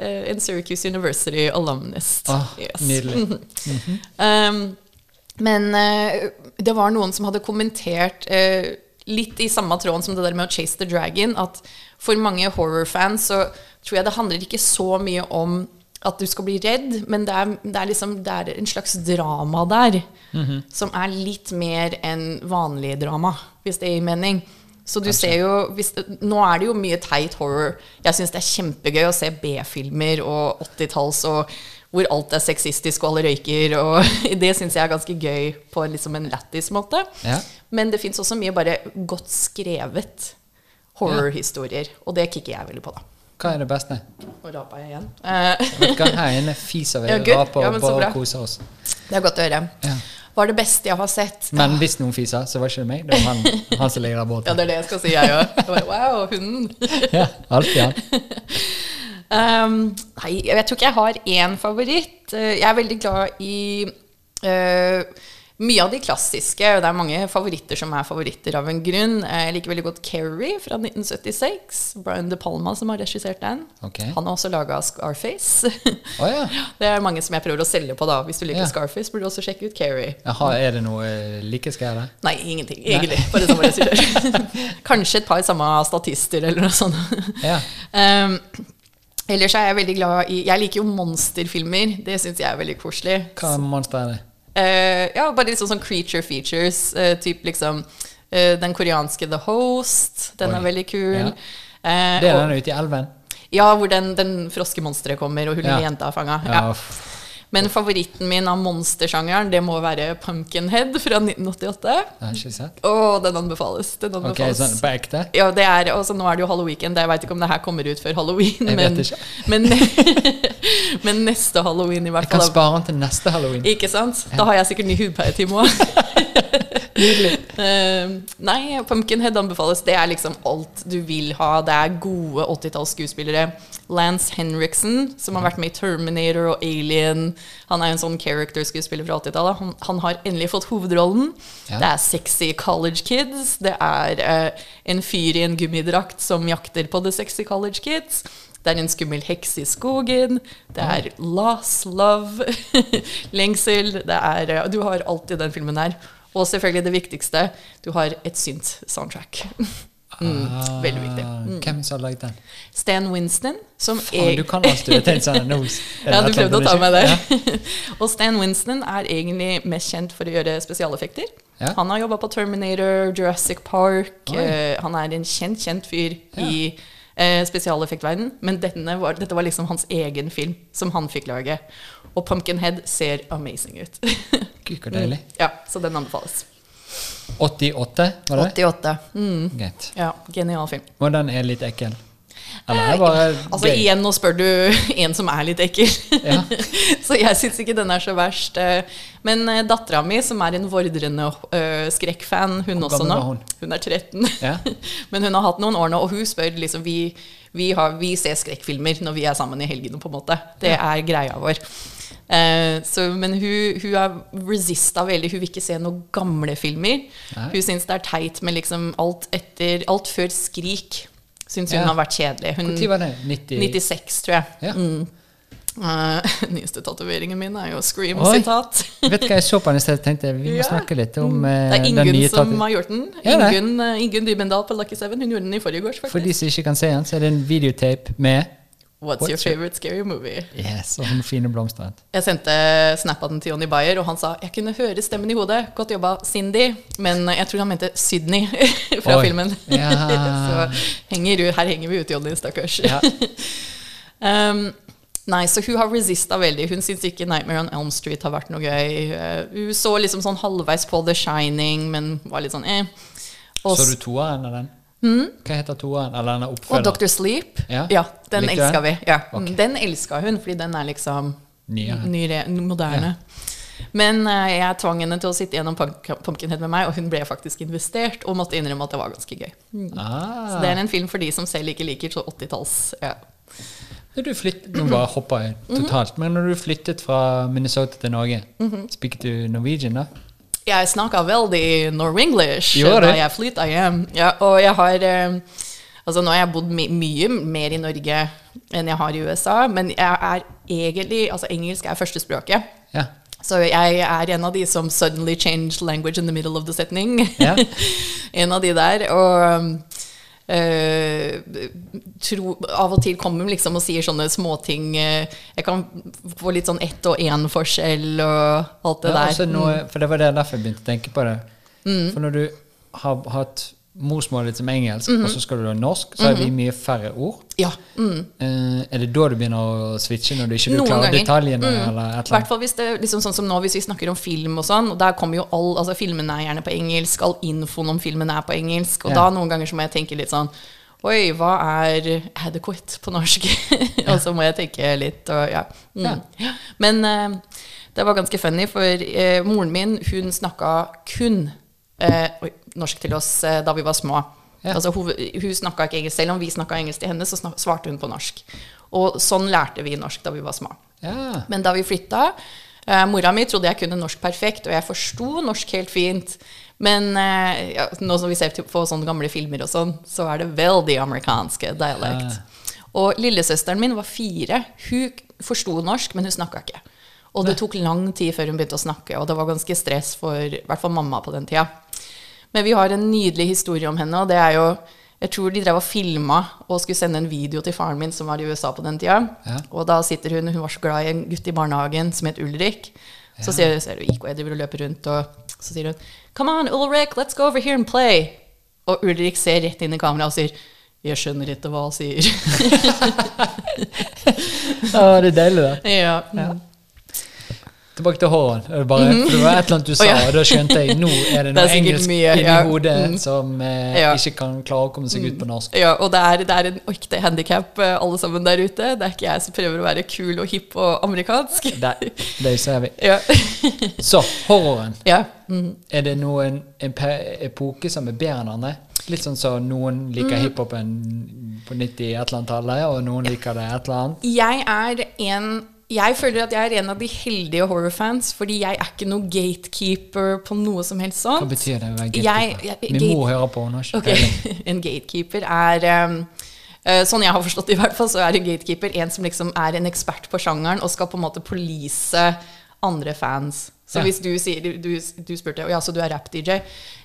eh, en Syracuse University alumnist. Oh, Yes. Nydelig. Um, men eh, det var noen som hadde kommentert eh, litt i samme tråden som det der med å chase the dragon, at for mange horror-fans så tror jeg det handler ikke så mye om at du skal bli redd, men det er, det er, liksom, det er en slags drama der, som er litt mer enn vanlig drama, hvis det gir mening. Så du ser jo hvis, Nå er det jo mye teit horror. Jeg syns det er kjempegøy å se B-filmer og 80-talls og hvor alt er sexistisk og alle røyker. Og det syns jeg er ganske gøy på liksom en lættis måte. Ja. Men det fins også mye bare godt skrevet horrorhistorier. Og det kicker jeg veldig på, da. Hva er det beste? Nå rapa jeg igjen. Hva, Her inne fiser vi Ja, raper Ja, og bare koser oss. det er godt å høre. Ja. Hva er det beste jeg har sett? Men hvis noen fiser, så var ikke det meg. Det var han, han som ligger der Ja, det er det jeg skal si, jeg òg. Wow, hunden. Ja, alltid han. Um, nei, jeg tror ikke jeg har én favoritt. Eh, Jeg er veldig glad i uh, Mye av de klassiske, det er mange favoritter som er favoritter av en grunn. Eh, Jeg liker veldig godt Carrie fra 1976. Brian De Palma som har regissert den. Okay. Han har også laga Scarface. Oh, ja. det er mange som jeg prøver å selge på, da. Hvis du liker Ja. Scarface, burde du også sjekke ut Carrie. Jaha, er det noe likeskær der? Nei, ingenting, egentlig. Bare som regissør. Kanskje et par samme statister eller noe sånt. Ja. Um, ellers er jeg veldig glad i Jeg liker jo monsterfilmer. Det syns jeg er veldig koselig. Hva monster er det? Uh, ja, bare litt sånn, sånn creature features. Uh, typ liksom uh, den koreanske The Host. Den Oi. er veldig kul. Ja. Det er den ute i elven? ja, hvor den, den froskemonsteret kommer, og hun Ja. jenta er fanga. Ja. Men favoritten min av monstersjangeren, det må være Pumpkinhead fra 1988. Og den anbefales. Den anbefales. sånn på ekte? Ja, det er, og så nå er det jo halloween. Jeg veit ikke om det her kommer ut før halloween. Jeg men, men, men neste halloween i hvert fall. Jeg kan spare den til neste halloween. Ikke sant? Da har jeg sikkert ny hudpleietime òg. nei, Pumpkinhead anbefales. Det er liksom alt du vil ha. Det er gode 80-tallsskuespillere. Lance Henriksen, som har vært med i Terminator og Alien. Han er jo en sånn character-skuespiller fra 80-tallet. Han, han har endelig fått hovedrollen. Ja. Det er sexy college kids. Det er uh, en fyr i en gummidrakt som jakter på the sexy college kids. Det er en skummel heks i skogen. Det er loss, love, lengsel. Det er, eh, du har alt i den filmen her. Og selvfølgelig det viktigste, du har et synt-soundtrack. Mm, veldig viktig. Mm. Hvem som har lagd den? Stan Winston, som Faen, du kan alt du har tenkt sånn det Ja, du prøvde å ta med det. og Stan Winston er egentlig mest kjent for å gjøre spesialeffekter. Ja. Han har jobba på Terminator, Jurassic Park. Eh, han er en kjent, kjent fyr i eh, spesialeffektverden. Men denne var, dette var liksom hans egen film som han fikk lage. Og Pumpkinhead ser amazing ut. Gud, deilig. ja, så den anbefales. 88, var det? 88. Mm, Greit. ja, genial film. Og den er litt ekkel? Eller er det bare Altså gøy? Igjen, nå spør du en som er litt ekkel. Ja. så jeg syns ikke den er så verst. eh. Men uh, dattera mi, som er en vordrende eh, skrekkfan, hun Hvor også nå var hun? Hun er 13. Ja. Men hun har hatt noen år nå, og hun spør liksom Vi, vi, har, vi ser skrekkfilmer når vi er sammen i helgene, på en måte. Det er greia vår. Eh, så, men hun, hun har resista veldig. Hun vil ikke se noen gamle filmer. Nei. Hun syns det er teit med liksom alt etter Alt før Skrik. Syns hun Ja. har vært kjedelig. Hun, tid var det? 90? 96, tror jeg. Ja. Mm. Uh, nyeste tatoveringen min er jo Scream-sitat. Vet du hva jeg så på den i sted? Tenkte vi må Ja. snakke litt om eh, Det er Ingunn som har gjort den. Ja. Ingunn, uh, Ingunn Dybendal på Lucky Seven. Hun gjorde den i forrige gårs, For de som ikke kan se den, så er det en videotape med What's, What's your favorite scary movie? Yes, og noen fine blomster. Jeg sendte snap av den til Jonny Bayer, og han sa jeg kunne høre stemmen i hodet. Godt jobba, Cindy. Men jeg tror han mente Sydney fra Oi. filmen. Ja. Så henger, her henger vi ut, Jonny, stakkars. Ja. Um, nei, så hun har resista veldig. Hun syns ikke 'Nightmare on Elm Street' har vært noe gøy. Uh, hun så liksom sånn halvveis på 'The Shining', men var litt sånn eh. Og Så du toeren av den? Hva heter toeren? Eller den oppfølgeren? og? Dr. Sleep. Ja. den Likte du elska den? vi. Ja. Okay. Den elska hun, fordi den er liksom Nyere. nyere, moderne. Men uh, jeg tvang henne til å sitte gjennom Pump- Pumpkinhead med meg, og hun ble faktisk investert og måtte innrømme at det var ganske gøy. Ah. Så det er en film for de som selv ikke liker så 80-talls. Ja. Når du flyttet, nå bare hoppa jeg totalt, men når du flyttet fra Minnesota til Norge, Mhm. spikker du Norwegian da? Jeg snakka veldig Norwenglish da jeg flytta hjem. Ja, og jeg har eh, Altså, nå har jeg bodd my mye mer i Norge enn jeg har i USA, men jeg er egentlig Altså, engelsk er førstespråket. Ja. Så jeg er en av de som suddenly changed language in the middle of the setting. Ja. en av de der. Og um, tro, av og til kommer de liksom og sier sånne småting. eh, jeg kan få litt sånn ett og én-forskjell og alt det ja der. altså noe, for det var det derfor jeg begynte å tenke på det. Mm. For når du har hatt morsmålet ditt som engelsk, Mhm. og så skal du ha norsk, så har vi mye færre ord. Ja. Mm. Uh, er det da du begynner å switche, når du ikke Noen klarer ganger. detaljene? Mm. eller et hvert fall hvis det liksom sånn som nå, hvis vi snakker om film og sånn, og der kommer jo all Altså, filmene er gjerne på engelsk, all infoen om filmen er på engelsk, og Ja. da noen ganger så må jeg tenke litt sånn Oi, hva er adequate på norsk? og så må jeg tenke litt, og ja. Mm. ja. Men uh, det var ganske funny, for uh, moren min, hun snakka kun eh, norsk til oss eh, da vi var små. Ja. Altså, hun hun snakka ikke engelsk. Selv om vi snakka engelsk til henne, så snak, svarte hun på norsk. Og sånn lærte vi norsk da vi var små. Ja. Men da vi flytta, Eh, mora mi trodde jeg kunne norsk perfekt, og jeg forsto norsk helt fint. Men eh, ja, nå som vi ser på sånne gamle filmer og sånn, så er det veldig amerikanske dialekt. Og lillesøsteren min var fire. Hun forsto norsk, men hun snakka ikke. Og det tok lang tid før hun begynte å snakke, og det var ganske stress for i hvert fall mamma på den tida. Men vi har en nydelig historie om henne, og det er jo Jeg tror de drev og filma og skulle sende en video til faren min, som var i USA på den tida. Ja. Og da sitter hun Hun var så glad i en gutt i barnehagen som het Ulrik. Så ser, ser du IK driver og løper rundt, og så sier hun Come on, Ulrik, let's go over here and play. Og Ulrik ser rett inn i kameraet og sier Jeg skjønner ikke hva han sier. Ja, det er deilig, da. ja. Ja. Tilbake til. Det, er bare, for det var et eller annet du sa, oh, ja. og da skjønte jeg nå er det Det noe er engelsk mye, inni ja. hodet Mm. som eh, Ja. ikke kan klare å komme seg ut på norsk. Ja, og det er, det er en ekte handikap, alle sammen der ute. Det er ikke jeg som prøver å være kul og hipp og amerikansk. Det, det ser vi. Ja. Så, horroren. ja. Mm. Er det noen en epoke som er bedre enn andre? Litt sånn som noen Mm. liker hiphopen på 90 et eller annet tallet, og noen liker det et eller annet. Jeg er en jeg føler at jeg er en av de heldige horrorfans, fordi jeg er ikke noe gatekeeper på noe som helst Hva betyr det å være gatekeeper? jeg- Min gate- må høre på, henne. har ikke Ok, peiling. En gatekeeper er um, uh, Sånn jeg har forstått det i hvert fall, så er en gatekeeper en som liksom er en ekspert på sjangeren og skal på en måte police andre fans. Så Ja. hvis du sier Du, du, spurte ja, så du er rap-DJ.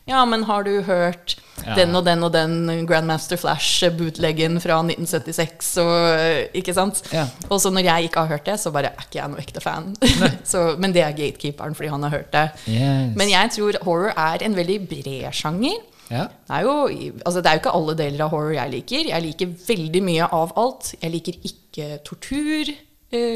Ja, men har du hørt Ja. den og den og den Grandmaster Flash-bootleggen fra 1976 og eh, Ikke sant? Ja. Og så når jeg ikke har hørt det, så bare er ikke jeg noen ekte fan. så, men det er gatekeeperen fordi han har hørt det. Yes. Men jeg tror horror er en veldig bred sjanger. ja. Det er, jo, altså det er jo ikke alle deler av horror jeg liker. Jeg liker veldig mye av alt. Jeg liker ikke tortur.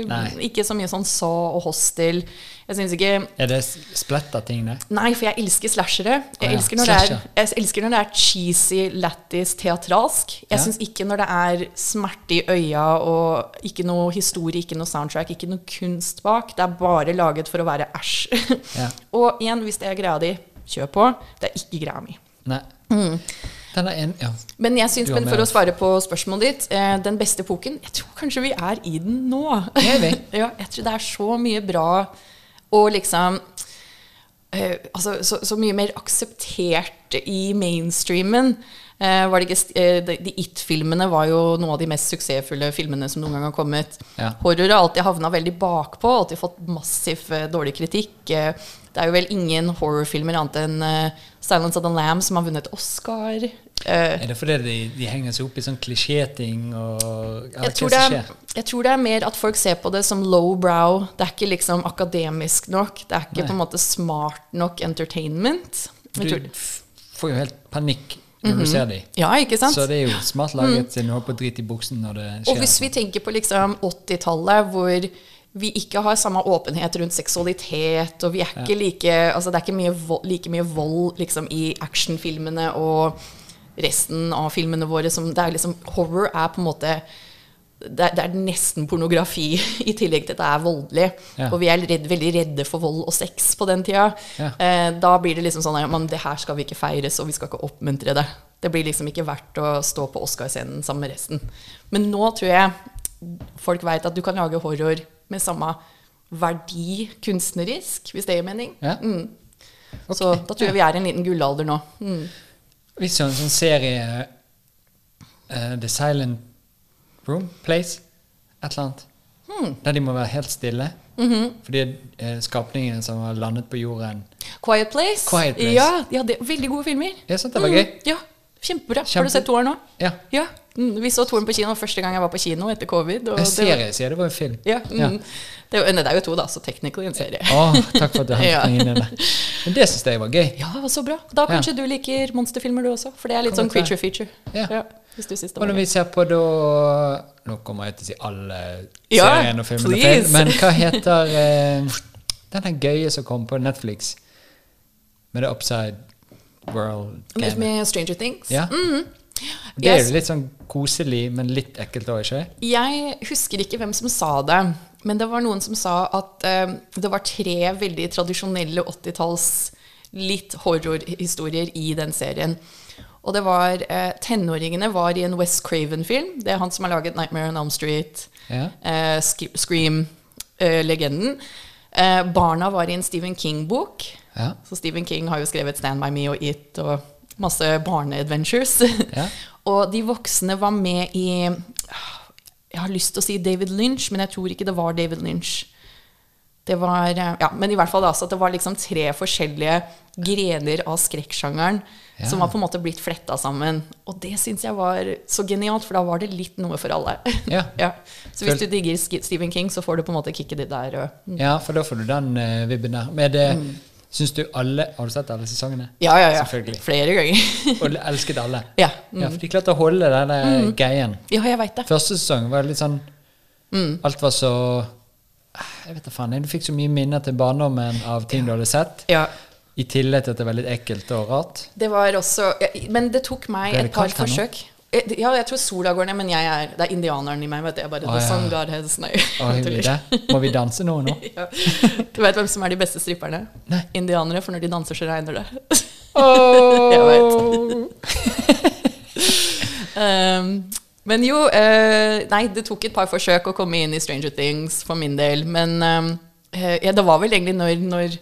Nei. ikke så mye sånn Saw og Hostel. Jeg synes ikke Er det spletta ting, det? Nei, for jeg elsker slashere. Jeg, oh, ja, elsker, når det er, jeg elsker når det er cheesy, lættis, teatralsk. Jeg Ja. syns ikke når det er smerte i øya og ikke noe historie, ikke noe soundtrack, ikke noe kunst bak. Det er bare laget for å være æsj. Ja. og igjen, hvis det er greia di, kjør på. Det er ikke greia mi. Nei. Mm. En, ja. Men jeg syns, men for å svare på spørsmålet ditt, eh, den beste epoken Jeg tror kanskje vi er i den nå. Er ja, jeg tror det er så mye bra og liksom eh, altså, så, så mye mer akseptert i mainstreamen. Eh, var det ikke, eh, de, de It-filmene var jo noen av de mest suksessfulle filmene som noen gang har kommet. Ja. Horror har alltid havna veldig bakpå, alltid fått massiv eh, dårlig kritikk. Eh, det er jo vel ingen horrorfilmer annet enn 'Silence of the Lamb' som har vunnet Oscar. Eh, Er det fordi de, de henger seg opp i sånn klisjéting jeg, tror det jeg tror det er mer at folk ser på det som low brow. Det er ikke liksom akademisk nok. Det er ikke Nei. på en måte smart nok entertainment. Jeg Du får jo helt panikk når du ser dem. ja, ikke sant? Så det er jo smart laget siden du har på drit i buksen når det skjer. Og hvis vi tenker på liksom 80-tallet, hvor vi ikke har samme åpenhet rundt seksualitet, og vi er ikke like Altså det er ikke mye vold, like mye vold liksom, i actionfilmene og resten av filmene våre som det er liksom Horror er på en måte det er, det er nesten pornografi, i tillegg til at det er voldelig. Ja. Og vi er redd, veldig redde for vold og sex på den tida. Ja. Eh, da blir det liksom sånn at det her skal vi ikke feires, og vi skal ikke oppmuntre det. Det blir liksom ikke verdt å stå på Oscarscenen sammen med resten. Men nå tror jeg folk veit at du kan lage horror med samme verdi kunstnerisk, hvis det gir mening. Ja. Mm. Så da tror jeg vi er i en liten gullalder nå. Mm. Hvis du har en sånn serie uh, The Silent Room Place, et eller annet, Hmm. der de må være helt stille. Mhm. Fordi uh, skapningen som har landet på jorden Quiet Place. Quiet Place. Ja, ja det veldig gode filmer. Jeg sant? det var gøy. Mm, ja, kjempebra. Har Kjempe- du sett toeren nå? Ja. Ja. Mm, vi så toeren på kino første gang jeg var på kino etter covid. En det var- serie, sier det var en film. Ja, mm. Ja. Det, er jo- nei, det er jo to, da, så technically en serie. Oh, takk for at du hentet Ja. meg inn i det. Men det syns jeg var gøy. Ja, det var så bra. Da kanskje du liker monsterfilmer, du også. For det er litt Kan sånn creature feature. Ja. hvis du synes det Og når gøy. vi ser på da Nå kommer jeg til å si alle Ja, seriene og filmene feil, men hva heter eh, den gøye som kom på Netflix? Med det Upside World Med, med Stranger Things. Ja. Mhm. Det er jo litt sånn koselig, men litt ekkelt òg, ikke Jeg husker ikke hvem som sa det, men det var noen som sa at eh, det var tre veldig tradisjonelle 80-talls litt horrorhistorier i den serien. Og det var eh, Tenåringene var i en West Craven-film. Det er han som har laget 'Nightmare on Elm Street', Ja. eh, Scream-legenden. Eh, barna var i en Stephen King-bok. Ja. Så Stephen King har jo skrevet Stand By Me og It og masse barne-adventures. Ja. og de voksne var med i Jeg har lyst til å si David Lynch, men jeg tror ikke det var David Lynch. Det var, eh, ja, men i hvert fall altså at det var liksom tre forskjellige grener av skrekksjangeren Ja. som var på en måte blitt fletta sammen. Og det syns jeg var så genialt, for da var det litt noe for alle. Ja. Så hvis Føl- du digger Stephen King, så får du på en måte kicket ditt der. Mm. ja, for da får du den uh, vibben der. Men det Mm. Syns du alle Har du sett alle sesongene? ja, ja, ja. Selvfølgelig. Flere ganger. Og elsket alle? ja. Mm. Ja, for de klarte å holde den mm. greien. ja, jeg vet det. Første sesong var litt sånn Mm. Alt var så Jeg vet da faen. Du fikk så mye minner til barndommen av ting du hadde sett. Ja. I tillegg til at det var litt ekkelt og rart. Det var også ja, Men det tok meg det et par forsøk. nå? Eh, Ja, jeg tror sola går ned, men jeg er, det er indianeren i meg. Vet du. Jeg bare, The ja. sun god has Nei. Oh, jeg. Må vi danse noe nå? Ja. Du vet hvem som er de beste stripperne? Nei. Indianere, for når de danser, så regner det. Oh. Um, men jo uh, Nei, det tok et par forsøk å komme inn i Stranger Things for min del. Men um, ja, det var vel egentlig når, når,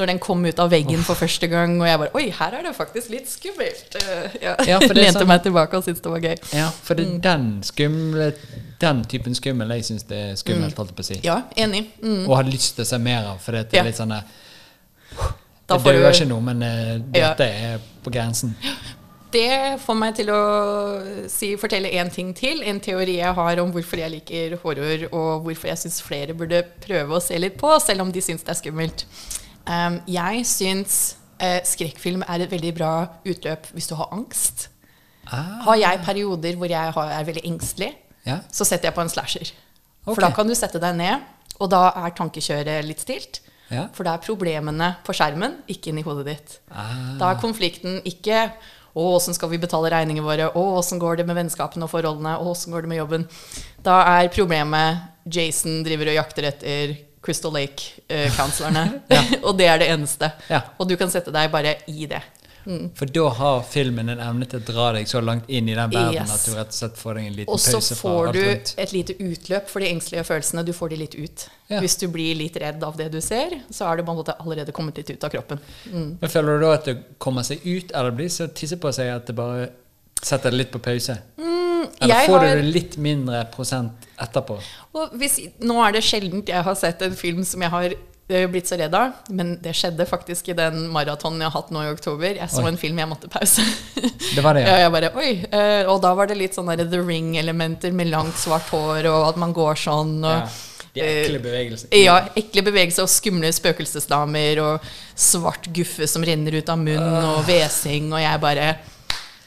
når den kom ut av veggen for første gang, og jeg bare Oi, her er det faktisk litt skummelt. Eh, ja. Ja, Lente sånn- meg tilbake og syntes det var gøy. Ja, for det Mm. er den skumle Den typen skummel jeg syns det er skummelt, holdt jeg på å si. Ja, enig. Mm. Og har lyst til å se mer av, for det er Ja. litt sånn eh, Det dør ikke noe, men Ja. dette er på grensen. Det får meg til å si, fortelle én ting til. En teori jeg har om hvorfor jeg liker horror, og hvorfor jeg syns flere burde prøve å se litt på, selv om de syns det er skummelt. Um, jeg syns uh, skrekkfilm er et veldig bra utløp hvis du har angst. Ah, Har jeg perioder hvor jeg har, er veldig engstelig, ja. så setter jeg på en slasher. Okay. For da kan du sette deg ned, og da er tankekjøret litt stilt. Ja. For da er problemene på skjermen, ikke inni hodet ditt. Ah. Da er konflikten ikke å, åssen skal vi betale regningene våre? Å, åssen går det med vennskapene og forholdene? Å, åssen går det med jobben? Da er problemet Jason driver og jakter etter Crystal Lake-counselorene. og det er det eneste. Ja. Og du kan sette deg bare i det. For da har filmen en evne til å dra deg så langt inn i den verden Yes. at du rett og slett får deg en liten pause. Og så får du et lite utløp for de engstelige følelsene. Du får de litt ut. Ja. Hvis du blir litt redd av det du ser, så er det på en måte allerede kommet litt ut av kroppen. Mm. Men Føler du da at det kommer seg ut, eller blir så tisse på seg at det bare setter det litt på pause? Eller får har- du det litt mindre prosent etterpå? Hvis, nå er det sjeldent jeg har sett en film som jeg har eh, blitt så redd av, men det skjedde faktisk i den maratonen jeg har hatt nå i oktober. Jeg så Oi. en film jeg måtte pause. Det var det, ja, ja. bare, eh, Og da var det litt sånn der The Ring-elementer med langt, svart hår, og at man går sånn. Og, ja. De ekle bevegelsene. Ja, ekle bevegelser og skumle spøkelsesdamer og svart guffe som renner ut av munnen og hvesing, og jeg bare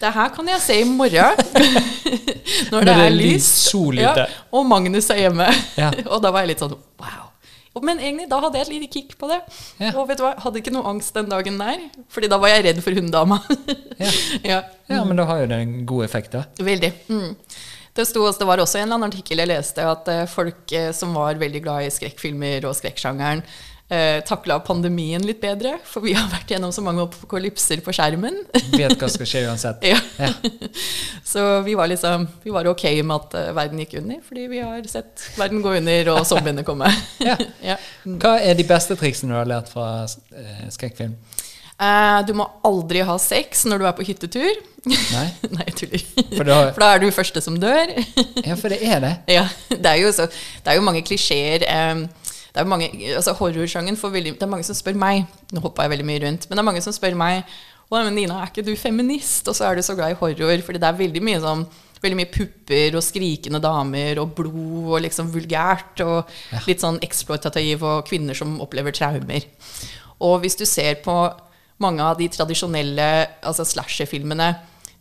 Det her kan jeg se i morgen. Når det det er lys. Ja, og Magnus er hjemme. Ja. og da var jeg litt sånn wow. Men egentlig, da hadde jeg et lite kick på det. Ja. Og vet du hva, hadde ikke noe angst den dagen der. Fordi da var jeg redd for hunddama. Ja. ja. ja, men da har jo det en god effekt, da. Veldig. Mm. Det, sto, det var også en eller annen artikkel jeg leste at eh, folk eh, som var veldig glad i skrekkfilmer og skrekksjangeren, eh, takla pandemien litt bedre. For vi har vært gjennom så mange apokalypser på skjermen. Vet hva skal skje uansett. ja. Ja. Så vi var liksom Vi var ok med at eh, verden gikk under, fordi vi har sett verden gå under og zombiene komme. Ja. ja. Hva er de beste triksene du har lært fra eh, skrekkfilm? Eh, du må aldri ha sex når du er på hyttetur. Nei? Nei, jeg tuller. For da- For da er du første som dør. Ja, for det er det. Ja, det er jo, så, det er jo mange klisjeer. em, det er mange, altså Horrorsjangen får veldig Det er mange som spør meg Nå hoppa jeg veldig mye rundt, men det er mange som spør meg Å, men Nina, er ikke du feminist? Og så er du så glad i horror. Fordi det er veldig mye sånn Veldig mye pupper og skrikende damer og blod og liksom vulgært. Og litt sånn eksploitativ og kvinner som opplever traumer. Og hvis du ser på mange av de tradisjonelle altså slasher-filmene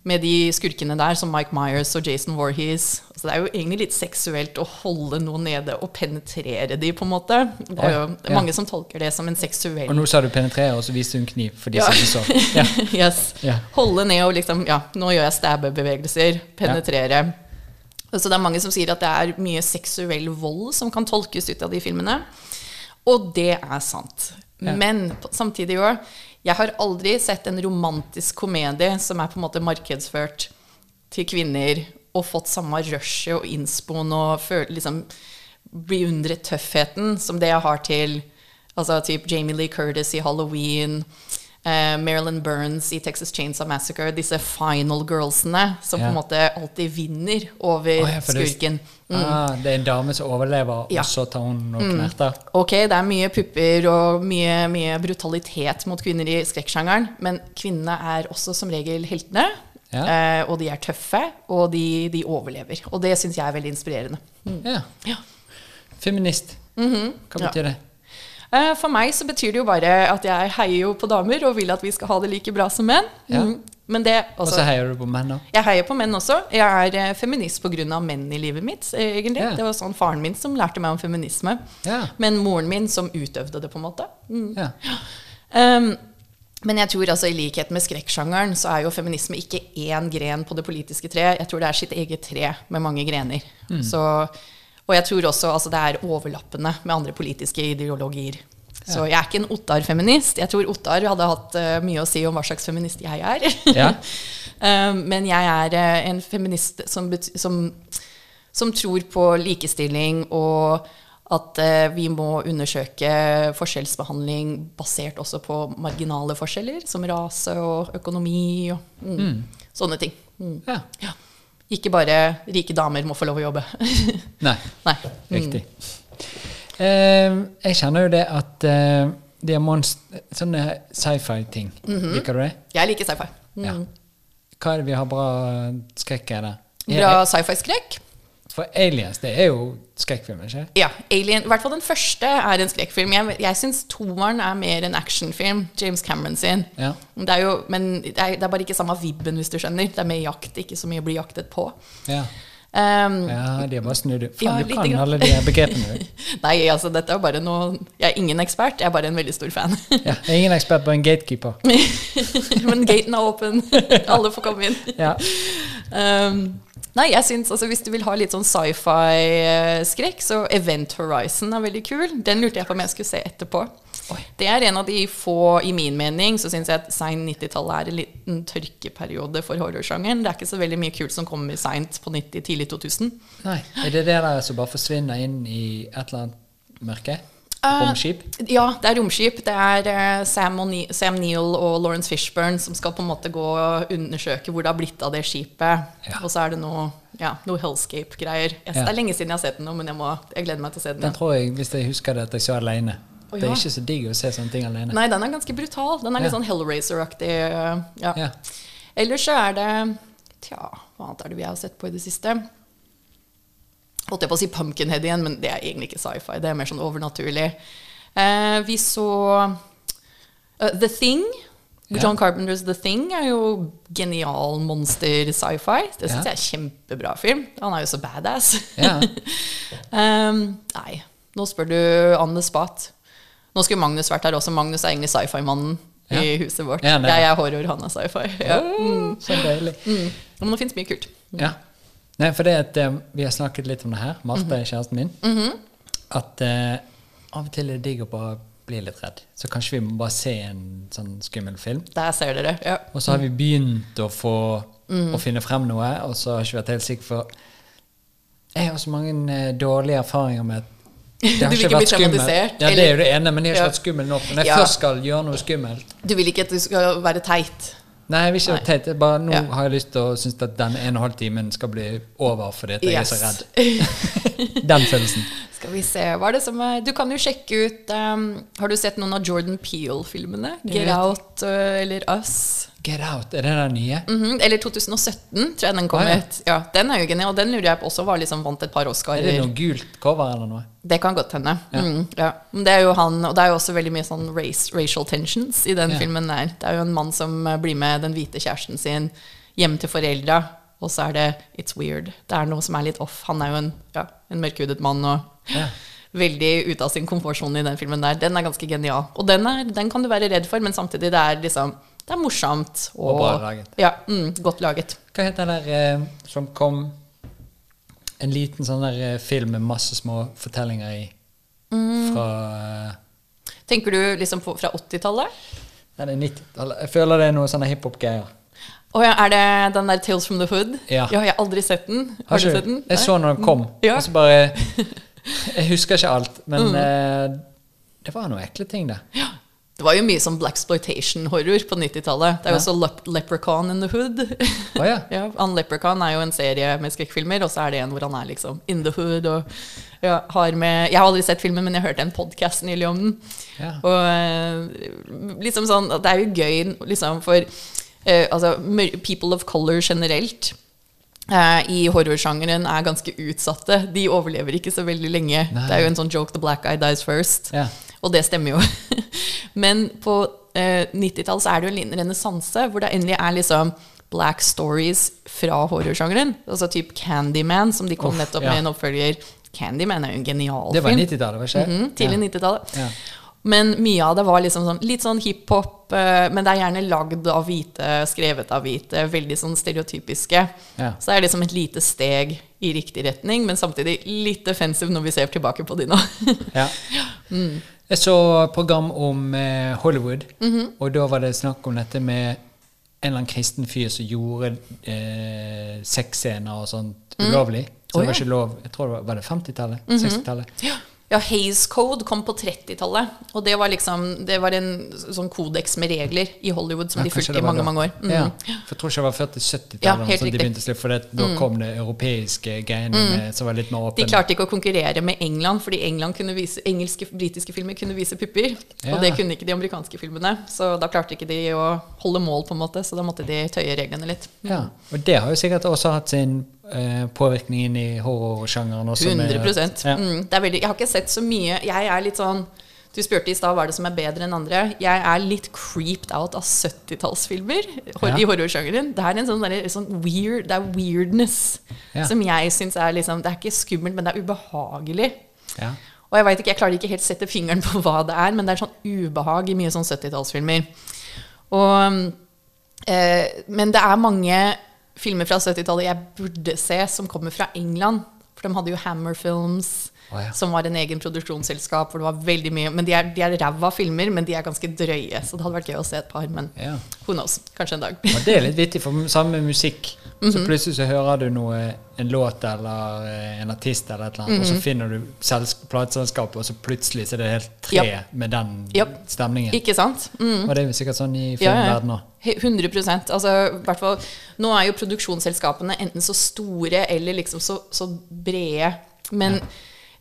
med de skurkene der, som Mike Myers og Jason Voorhees Så Det er jo egentlig litt seksuelt å holde noe nede og penetrere de, på en måte. Det er jo Ja. mange som tolker det som en seksuell Og nå sa du penetrere, og så viste hun kniv, for de Ja. som så. Ja. yes. Ja. Holde ned og liksom Ja, nå gjør jeg stabbebevegelser. Penetrere. Så det er mange som sier at det er mye seksuell vold som kan tolkes ut av de filmene. Og det er sant. Men samtidig òg Jeg har aldri sett en romantisk komedie som er på en måte markedsført til kvinner og fått samme rushet og innspoen og føl, liksom, beundret tøffheten som det jeg har til Altså typ Jamie Lee Curtis i Halloween. eh, Marilyn Burns i Texas Chainsaw Massacre. Disse final girlsene som på en måte alltid vinner over oh, ja, skurken. det- skurken. Ah, det er en dame som overlever, Ja. og så tar hun noen knerter. Ok, det er mye pupper og mye, mye brutalitet mot kvinner i skrekksjangeren, men kvinnene er også som regel heltene. Ja. Eh, og de er tøffe, og de, de overlever. Og det syns jeg er veldig inspirerende. Ja. Ja. Feminist. Hva Mhm. Ja. betyr det? Eh, For meg så betyr det jo bare at jeg heier jo på damer og vil at vi skal ha det like bra som menn. Mm. Men det Og så altså, heier du på menn òg? Jeg heier på menn også. Jeg er eh, feminist pga. menn i livet mitt. eh, egentlig. Yeah. Det var sånn faren min som lærte meg om feminisme. Yeah. Men moren min som utøvde det, på en måte. Mm. Yeah. Um, men jeg tror altså i likhet med skrekksjangeren så er jo feminisme ikke én gren på det politiske treet. Jeg tror det er sitt eget tre med mange grener. Så, og jeg tror også altså, det er overlappende med andre politiske ideologier. Så jeg er ikke en Ottar-feminist. Jeg tror Ottar hadde hatt eh, mye å si om hva slags feminist jeg er. Ja. Um, men jeg er eh, en feminist som, som, som tror på likestilling og at eh, vi må undersøke forskjellsbehandling basert også på marginale forskjeller, som rase og økonomi og mm, sånne ting. Mm. ja. Ja. Ikke bare rike damer må få lov å jobbe. Nei. Nei. Riktig. Eh, jeg kjenner jo det at eh, de er sånne sci-fi-ting. Mhm. Liker du det? Jeg liker sci-fi. Ja. Hva er det vi har bra skrekk i det? Bra sci-fi-skrekk. For Aliens, det er jo skrekkfilm, ikke Ja, Alien, i hvert fall den første er en skrekkfilm. Jeg, jeg syns toeren er mer en actionfilm. James Cameron sin. Ja. Det er jo, men det er, det er bare ikke samme vibben, hvis du skjønner. Det er mer jakt, ikke så mye å bli jaktet på. Ja. Um, ja, de har bare snudd Faen, Ja, du kan grann. alle de begrepene. Nei, altså dette er bare noe Jeg er ingen ekspert, jeg er bare en veldig stor fan. Ja, jeg er ingen ekspert på en gatekeeper. Men gaten er åpen. Alle får komme inn. Ja. Um, nei, jeg synes, altså Hvis du vil ha litt sånn sci-fi-skrekk, så Event Horizon er veldig kul. Den lurte jeg på om jeg skulle se etterpå. Det er en av de få, i min mening, så syns jeg at sein 90-tallet er en liten tørkeperiode for horrorsjangeren. Det er ikke så veldig mye kult som kommer seint på 90, tidlig 2000. Nei, Er det det der som bare forsvinner inn i et eller annet mørke? Romskip? Uh, Ja, det er romskip. Det er eh, Sam, Ne Sam Neill og Lawrence Fishburne som skal på en måte gå og undersøke hvor det har blitt av det skipet. Ja. Og så er det noe, ja, noe hellscape-greier. Yes, Ja. Det er lenge siden jeg har sett den nå, men jeg, må, jeg gleder meg til å se den. Den tror jeg, hvis jeg husker det, at jeg så alene. Å, Det er ikke så digg å se sånne ting alene. Nei, den er ganske brutal. Den er litt Ja. sånn Hellraiser-aktig. Ja. Ja. Ellers så er det Tja, hva annet er det vi har sett på i det siste? Holdt jeg på å si Pumpkinhead igjen, men det er egentlig ikke sci-fi. Det er mer sånn overnaturlig. Eh, vi så uh, The Thing. Ja. John Carpenters The Thing er jo genial monster-sci-fi. Det syns Ja. jeg er kjempebra film. Han er jo så badass. Ja. um, nei, nå spør du on the spot. Nå skulle Magnus vært her også. Magnus er egentlig sci-fi-mannen Ja. i huset vårt. Ja, jeg er horror, han er sci-fi. Ja. Mm. så deilig. Mm. Men det fins mye kult. Ja. Nei, for det at eh, vi har snakket litt om det her, Marte, er kjæresten min, at eh, av og til er det digg å bare bli litt redd. Så kanskje vi må bare se en sånn skummel film. Der ser dere. Ja. Og så har vi begynt å få Mhm. å finne frem noe, og så har vi ikke vært helt sikre for Jeg har så mange eh, dårlige erfaringer med at det har Du vil ikke bli traumatisert, Ja, det er jo det ene, men jeg har ikke vært skummel nok. Når jeg Ja. først skal gjøre noe skummelt Du vil ikke at du skal være teit. Nei, jeg vil ikke være teit. Jeg Bare nå Ja. har jeg lyst til å synes at den ene og en halv timen skal bli over fordi at jeg er så redd. Den følelsen. Skal vi se, hva er det som er Du kan jo sjekke ut um, Har du sett noen av Jordan Peel-filmene? Get. Out uh, eller Us? Get Out, er det den nye? Mhm, Eller 2017, tror jeg den kom Ah, ja. ut. Ja, den er jo genial. Og den lurer jeg på også var liksom vant et par Er det noe gult cover eller noe? Det kan godt hende. Ja. Mm, ja. Det er jo han, og det er jo også veldig mye sånn race, racial tensions i den filmen der. Det er jo en mann som eh, blir med den hvite kjæresten sin hjem til foreldra, og så er det It's weird. Det er noe som er litt off. Han er jo en, ja, en mørkhudet mann og veldig ute av sin komfortsone i den filmen der. Den er ganske genial. Og den, er, den kan du være redd for, men samtidig det er liksom det er morsomt. Og bra laget. Ja, mm, godt laget. Hva heter den der eh, som kom En liten sånn der eh, film med masse små fortellinger i. Mm. Fra eh, Tenker du liksom på, fra 80-tallet? Nei, det er 90-tallet. Jeg føler det er noe sånne hiphop-greier. Å ja, er det den der Tales from the Hood? Ja. Jeg har aldri sett den. Har, Har du sett den? Jeg så når den kom, Ja. Mm. og så bare Jeg husker ikke alt, men eh, Det var noen ekle ting der. Det var jo mye sånn blaxploitation-horror på 90-tallet. Det er jo Ja. også Lep Leprechaun in the Hood. Oh, ja. ja, han Leprechaun er jo en serie med skrekkfilmer, og så er det en hvor han er liksom in the hood og ja, har med Jeg har aldri sett filmen, men jeg hørte en podkast nylig om den. Ja. Og eh, liksom sånn Det er jo gøy liksom for uh, altså, people of color generelt eh, i horrorsjangeren er ganske utsatte. De overlever ikke så veldig lenge. Nei. Det er jo en sånn joke 'the black guy dies first'. Ja. Og det stemmer jo. Men på eh, 90-tallet så er det jo en liten renessanse hvor det endelig er liksom black stories fra horrorsjangeren. Altså type Candyman, som de kom nettopp ja. med en oppfølger. Candyman er jo en genial film. Det var 90-tallet, var skjer? det? -hmm, tidlig 90-tallet. Ja. Men mye av det var liksom sånn, litt sånn hiphop, eh, men det er gjerne lagd av hvite, skrevet av hvite, veldig sånn stereotypiske. Ja. Så det er liksom et lite steg i riktig retning, men samtidig litt offensive når vi ser tilbake på de nå. Ja. Jeg så program om eh, Hollywood, og da var det snakk om dette med en eller annen kristen fyr som gjorde eh, sexscener og sånt ulovlig. Så oh, det var ja. ikke lov Jeg tror det var, var det 50-tallet? 60-tallet? Ja, Hays Code kom på 30-tallet, og det var liksom Det var en sånn kodeks med regler i Hollywood som Ja, de fulgte i mange, da. mange år. Mm. Ja, for jeg tror ikke det var før til 70-tallet Ja, sånn, de. Mm. begynte å slippe, for det, da kom det europeiske greiene mm. som var litt mer åpne. De klarte ikke å konkurrere med England, fordi England kunne vise, engelske, britiske filmer kunne vise pupper. Ja. Og det kunne ikke de amerikanske filmene. Så da klarte ikke de å holde mål, på en måte, så da måtte de tøye reglene litt. Ja, og det har jo sikkert også hatt sin eh, påvirkning inn i horrorsjangeren. også 100 med, ja. mm, det er veldig, Jeg har ikke sett så mye. Jeg er litt sånn Du spurte i stad hva er det som er bedre enn andre. Jeg er litt creeped out av 70-tallsfilmer hor- Ja. i horrorsjangeren. Det er en sånn, der, sånn weird Det er weirdness Ja. som jeg syns er liksom Det er ikke skummelt, men det er ubehagelig. Ja. Og jeg vet ikke, jeg klarer ikke helt sette fingeren på hva det er, men det er sånn ubehag i mye sånn 70-tallsfilmer. Eh, men det er mange filmer fra 70-tallet jeg burde se, som kommer fra England. For de hadde jo Hammer Films, oh, ja. som var en egen produksjonsselskap. hvor det var veldig mye, Men de er, de er ræva filmer, men de er ganske drøye. Så det hadde vært gøy å se et par. Men Ja. who knows? Kanskje en dag. Og det er litt vittig, for samme musikk, Mhm. så plutselig så hører du noe, en låt eller eh, en artist eller et eller annet, og Mhm. så finner du selsk- plateselskapet, og så plutselig så er det helt tre yep. med den yep. stemningen. Ikke sant? Mm. Og det er jo sikkert sånn i Ja, ja. filmverdenen òg. He- 100 altså, hvert fall, Nå er jo produksjonsselskapene enten så store eller liksom så, så brede. Men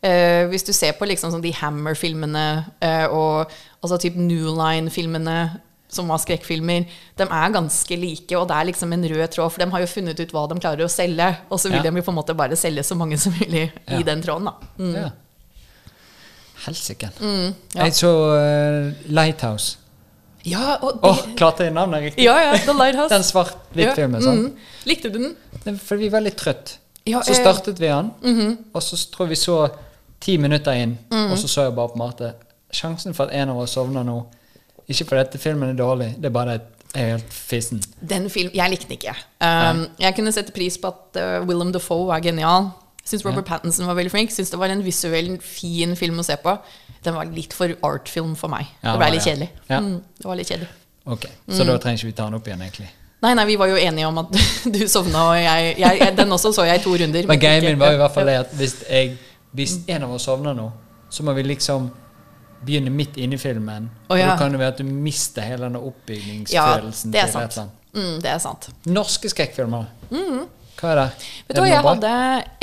eh, hvis du ser på liksom sånn de Hammer-filmene uh, og altså type New Line-filmene, som var skrekkfilmer, de er ganske like, og det er liksom en rød tråd, for de har jo funnet ut hva de klarer å selge, og så vil Ja. de jo på en måte bare selge så mange som mulig Ja. i den tråden. da. Mm. Ja. Helsike. ja. Jeg så uh, Lighthouse. Ja, og Åh, oh, klarte jeg navnet riktig? ja, ja, The Lighthouse. Den svart-hvitt-filmen. Ja, mm. Likte du den? Det- For vi var litt trøtt. Ja, Så eh, startet vi den, Mhm. og så tror vi så ti minutter inn, Mm. og så så jeg bare på Marte Sjansen for at en av oss sovner nå Ikke fordi filmen er dårlig, det er bare at jeg er helt fissen. Den film, Jeg likte den ikke. Um, jeg kunne sette pris på at uh, Willem Dafoe er genial. Syns Robert Pattinson var veldig flink. Syns det var en visuell fin film å se på. Den var litt for artfilm for meg. Ja, det ble litt kjedelig. Ja. Mm, det var litt kjedelig. Ok, Så da trenger ikke vi ta den opp igjen, egentlig. Nei, nei, vi var jo enige om at du sovna, og jeg, jeg, jeg Den også så jeg i to runder. Men ikke- min var i hvert fall det at hvis, hvis en av oss sovner nå, så må vi liksom begynne midt inne i filmen. Og ja. da kan det være at du mister hele denne Ja, det er til sant. eller. Mm, det er sant. Norske skrekkfilmer. Hva er det? Vet du hva, jeg hadde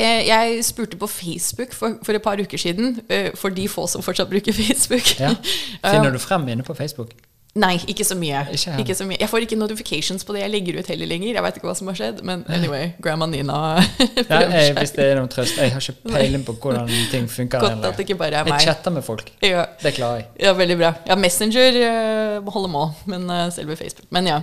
eh, Jeg spurte på Facebook for, for et par uker siden, eh, for de få som fortsatt bruker Facebook. Ja. Finner du frem inne på Facebook? Nei, ikke så mye. Ikke så mye. Jeg får ikke notifications på det jeg legger ut heller lenger. Jeg vet ikke hva som har skjedd, men anyway, grandma Nina Ja, jeg, hvis det er noen trøst. Jeg har ikke peiling på hvordan ting funker. Godt at det ikke bare er meg. Jeg chatter med folk. Ja, Det klarer jeg. ja, veldig bra. Ja, Messenger uh, holder mål, men uh, selve Facebook. Men ja.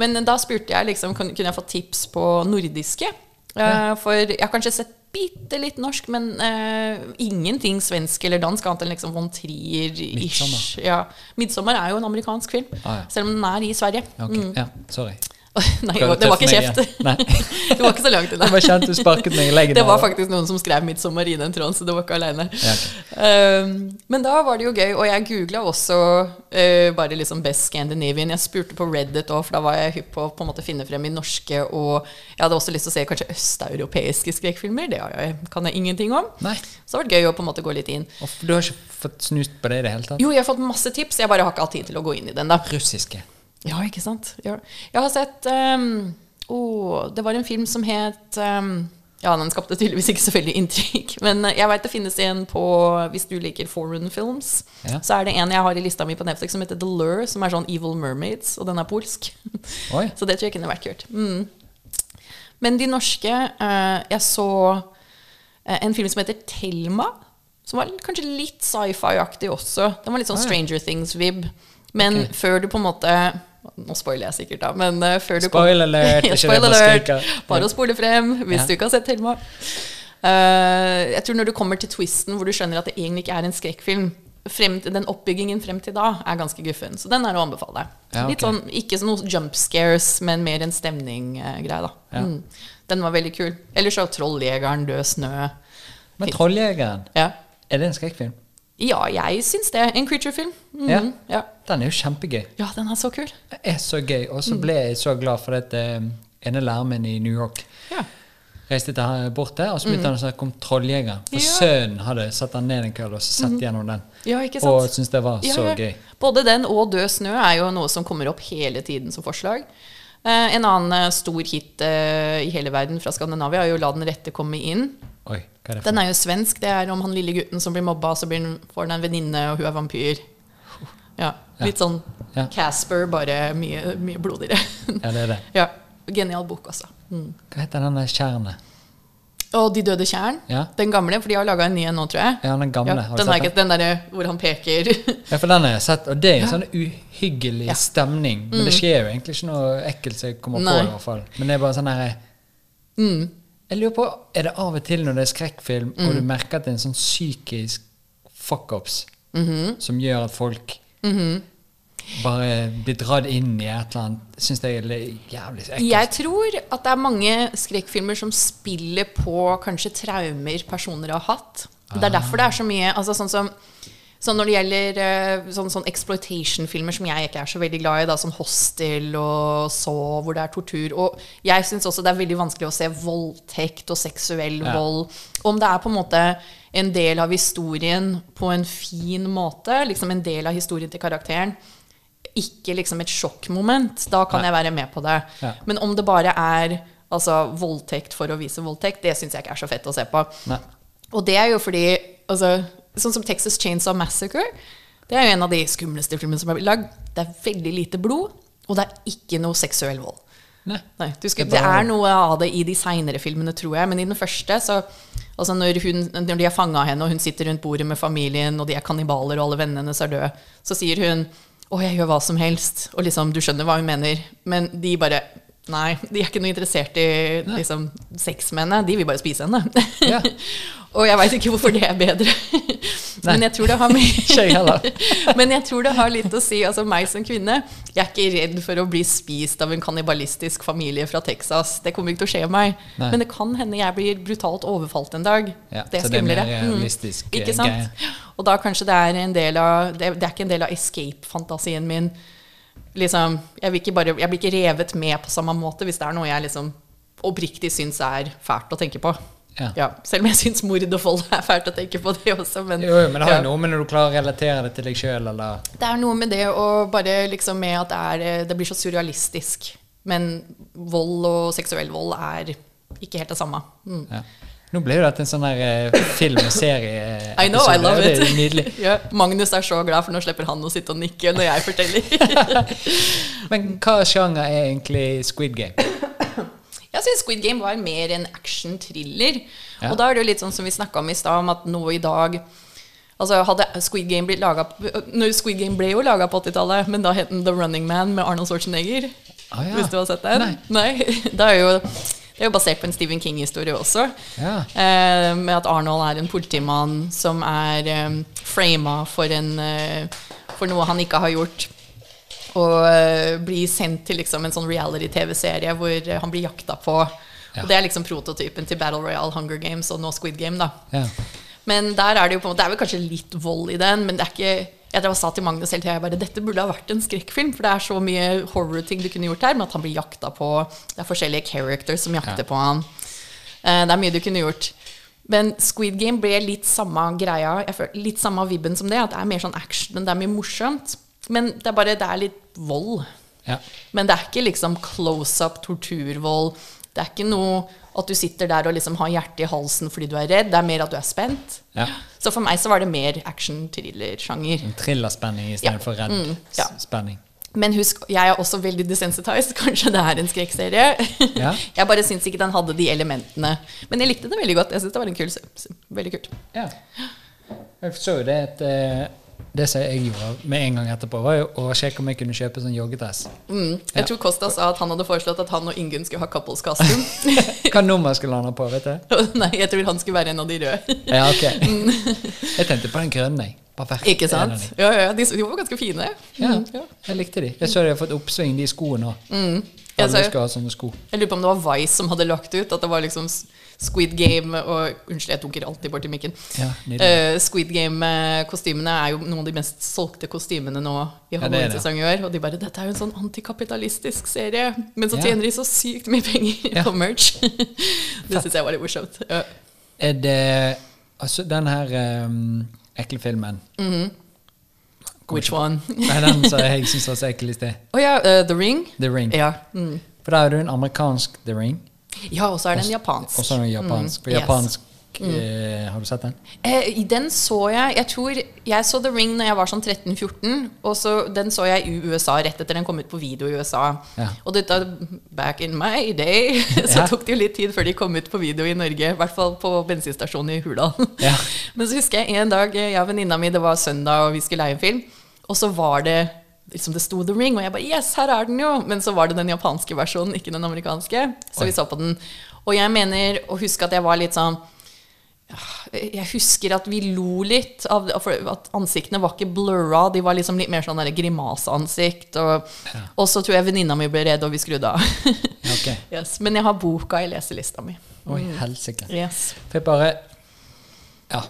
Men da spurte jeg liksom, kunne jeg få tips på nordiske. Eh, For jeg har kanskje sett bitte litt norsk, men uh, ingenting svensk eller dansk, annet enn liksom von Trier-ish. Midtsommer. Ja. 'Midtsommer' er jo en amerikansk film, Ah, ja. selv om den er i Sverige. Ok, Mm. ja, sorry. Nei, det var ikke kjeft. Det var ikke så langt unna. Det var kjent du sparket meg i leggen. Det var faktisk noen som skrev 'Midtsommer' i den tråden, så det var ikke aleine. Ja. Um, men da var det jo gøy, og jeg googla også eh, bare liksom Best Scandinavian. Jeg spurte på Reddit òg, for da var jeg hypp på å på en måte finne frem i norske og Jeg hadde også lyst til å se kanskje østeuropeiske skrekkfilmer. Det jeg, kan jeg ingenting om. Nei. Så det var gøy å på en måte gå litt inn. Og Du har ikke fått snust på det i det hele tatt? Jo, jeg har fått masse tips, jeg bare har ikke hatt tid til å gå inn i den. da Russiske. Ja, ikke sant? Ja. Jeg har sett um, oh, Det var en film som het um, Ja, den skapte tydeligvis ikke så veldig inntrykk. Men eh, jeg veit det finnes en på Hvis du liker foreign films, Ja. så er det en jeg har i lista mi på Netflix som heter The Lure, som er sånn Evil Mermaids, og den er polsk. Oi. Så det tror jeg kunne vært kult. Mm. Men de norske uh, Jeg så uh, en film som heter Thelma. Som var kanskje litt sci-fi-aktig også. Den var litt sånn. Stranger Things-vib. Men okay. før du på en måte Nå spoiler jeg sikkert, da. Men uh, før du Spoil alert, Ja, spoil alert. Bare å spole frem hvis Ja. du ikke har sett Thelma. Uh, jeg tror når du kommer til twisten hvor du skjønner at det egentlig ikke er en skrekkfilm frem Den oppbyggingen frem til da er ganske guffen. Så den er å anbefale. Ja, Litt sånn, Ikke sånn noe jump scares, men mer en stemning-greie. da Ja. mm. Den var veldig kul. Ellers så 'Trolljegeren', 'Død snø'. Men 'Trolljegeren', Ja, er det en skrekkfilm? Ja jeg syns det. En creature-film. Mm, Ja. ja. Den er jo kjempegøy. ja, den er så kul. Det er så gøy. Og Mm. så ble jeg så glad for at eh, ene læreren min i New York Ja. reiste til bort der, og så begynte han å snakke om 'Trolljegeren'. For Mm. Ja. sønnen hadde satt han ned en kveld og sett mm. gjennom den. ja? Og syntes det var så gøy. Både den og Død snø er jo noe som kommer opp hele tiden som forslag. Eh, en annen eh, stor hit eh, i hele verden fra Skandinavia er jo 'La den rette komme inn'. Oi, er Den er jo svensk. Det er om han lille gutten som blir mobba, så får han en venninne, og hun er vampyr. Ja, Litt sånn Ja. Casper, bare mye, mye blodigere. Ja, det er det. ja, Genial bok, altså. Mm. Hva heter den der tjernet? Og De døde tjern. Ja. Den gamle, for de har laga en ny en nå, tror jeg. Ja, den gamle. Ja, Har du den, sett den? den der hvor han peker. Ja, for den har jeg sett, og det er en sånn uhyggelig Ja. Mm. stemning. Men det skjer jo egentlig ikke noe ekkelt som jeg kommer på, i hvert fall. Men det er bare sånn her Mm. Jeg lurer på, er det av og til når det er skrekkfilm, og Mm. du merker at det er en sånn psykisk fuck-ups -hmm. som gjør at folk bare blir dratt inn i et eller annet Syns jeg er jævlig ekkelt. Jeg tror at det er mange skrekkfilmer som spiller på kanskje traumer personer har hatt. Det er derfor det er så mye altså sånn som Sånn når det gjelder eh, sånn, sånn exploitation-filmer som jeg ikke er så veldig glad i, da, som Hostel og Så, hvor det er tortur. Og jeg syns også det er veldig vanskelig å se voldtekt og seksuell Ja. vold. Om det er på en måte en del av historien på en fin måte, liksom en del av historien til karakteren, ikke liksom et sjokkmoment, da kan Nei. jeg være med på det. Ja. Men om det bare er altså, voldtekt for å vise voldtekt, det syns jeg ikke er så fett å se på. Nei. Og det er jo fordi altså, Sånn som Texas Chainsaw Massacre. Det er jo en av de skumleste filmene som er blitt lagd. Det er veldig lite blod, og det er ikke noe seksuell vold. Nei. Nei, du skal, Det er er noe av det i de seinere filmene, tror jeg. Men i den første, så altså når, hun, når de har fanga henne, og hun sitter rundt bordet med familien, og de er kannibaler, og alle vennene hennes er døde, så sier hun 'Å, jeg gjør hva som helst'. Og liksom, du skjønner hva hun mener. Men de bare Nei, de er ikke noe interessert i liksom, sex med henne. De vil bare spise henne. Ja. og jeg veit ikke hvorfor det er bedre. Men jeg tror det har. Men jeg tror det har litt å si. Altså meg som kvinne, jeg er ikke redd for å bli spist av en kannibalistisk familie fra Texas. Det kommer ikke til å skje meg. Nei. Men det kan hende jeg blir brutalt overfalt en dag. Ja, det er er skumlere. Mm. eh, Ikke sant? greie. Og da kanskje det er en del av Det, det er ikke en del av escape-fantasien min. Liksom, jeg, blir bare, jeg blir ikke revet med på samme måte hvis det er noe jeg liksom oppriktig syns er fælt å tenke på. Ja. Ja, selv om jeg syns mord og vold er fælt å tenke på det også. Men, Jo, jo, men det har ja. noe med når du klarer å relatere det til deg sjøl, eller Det er noe med det å bare liksom med at det, er, eh, det blir så surrealistisk. Men vold og seksuell vold er ikke helt det samme. Mm. ja. Nå ble jo dette en sånn her eh, film- og serie I know, I love Det it. er nydelig. Ja, Magnus er så glad, for nå slipper han å sitte og nikke når jeg forteller. Men hva sjanger er egentlig Squid Game? Jeg syns Squid Game var mer en action-thriller. Ja. Og da er det jo litt sånn som vi snakka om i stad, om at nå i dag Altså hadde Squid Game blitt laget, Squid Game ble jo laga på 80-tallet, men da het den The Running Man med Arnold Schwarzenegger. Ah, ja. Hvis du har sett den? Nei. Da er jo, det er jo basert på en Stephen King-historie også. Ja. Eh, med at Arnold er en politimann som er eh, frama for, en, eh, for noe han ikke har gjort. Og eh, blir sendt til liksom en sånn reality-TV-serie hvor eh, han blir jakta på. Ja. Og det er liksom prototypen til Battle Royale, Hunger Games og nå Squid Game. da Ja. Men der er det jo på en måte Det er vel kanskje litt vold i den, men det er ikke jeg drev og sa til Magnus hele tiden, at Dette burde ha vært en skrekkfilm, for det er så mye horror-ting du kunne gjort her. Med at han blir jakta på. Det er forskjellige characters som jakter Ja. på han. Eh, Det er mye du kunne gjort. Men Squid Game ble litt samme greia. Litt samme vibben som det. At det er mer sånn action, det er mye morsomt. Men det er bare det er litt vold. Ja. Men det er ikke liksom close up, torturvold. Det er ikke noe at du sitter der og liksom har hjertet i halsen fordi du er redd. Det er mer at du er spent. ja. Så for meg så var det mer action-thriller-sjanger. En Thrillerspenning Ja. istedenfor redd Mm, ja. spenning. Men husk, jeg er også veldig desensitized. Kanskje det er en skrekkserie. Ja. Jeg bare syns ikke den hadde de elementene. Men jeg likte det veldig godt. Jeg syns det var en kul Veldig kult. Ja. Jeg så jo det at Det som jeg gjorde med en gang etterpå, var jo å sjekke om jeg kunne kjøpe sånn joggedress. Mm. Jeg Ja. tror Kosta sa at han hadde foreslått at han og Ingunn skulle ha couples costume. Hva nummer skulle han ha på? vet du? Nei, jeg tror han skulle være en av de røde. Ja, ok. Jeg tenkte på den grønne. jeg. Perfekt. Ikke sant? Ja, ja, de, de var ganske fine. Ja, Mm, jeg likte de. Jeg så de har fått oppsving, de skoene òg. Mm. Jeg, så, jeg lurer på om det var Vice som hadde lagt ut at det var liksom Squid Game og Unnskyld, jeg dunker alltid borti mikken. Ja. Uh, Squid Game-kostymene er jo noen av de mest solgte kostymene nå i. Halloween-sesong i år. Og de bare 'Dette er jo en sånn antikapitalistisk serie', men så tjener de så sykt mye penger på merch. det syns jeg var litt morsomt. Ja. Er det Altså, den her um, ekle filmen Kommer Which one? Nei, den som jeg syns var så ekkel i sted. Å ja, uh, The Ring. The Ring. Ja. Mm. For da er det jo en amerikansk The Ring. Ja, og så er den japansk. Og så er den japansk. Mm, yes. japansk eh, Har du sett den? Eh, den så jeg Jeg tror jeg så The Ring når jeg var sånn 13-14. Og så Den så jeg i USA rett etter den kom ut på video i USA. Ja. Og dette, back in my day så Ja. tok det jo litt tid før de kom ut på video i Norge. I hvert fall på bensinstasjonen i Hurdal. Ja. Men så husker jeg en dag jeg og venninna mi, det var søndag, og vi skulle leie en film. Og så var det liksom det sto The Ring, og jeg bare Yes, her er den jo! Men så var det den japanske versjonen, ikke den amerikanske. Så Oi. vi så på den. Og jeg mener å huske at jeg var litt sånn jeg husker at vi lo litt av at ansiktene var ikke blurra. De var liksom litt mer sånn grimaseansikt. Og, Ja. og så tror jeg venninna mi ble redd, og vi skrudde av. okay. yes. Men jeg har boka i leselista mi. Oi, helsike. Yes. For jeg bare Ja,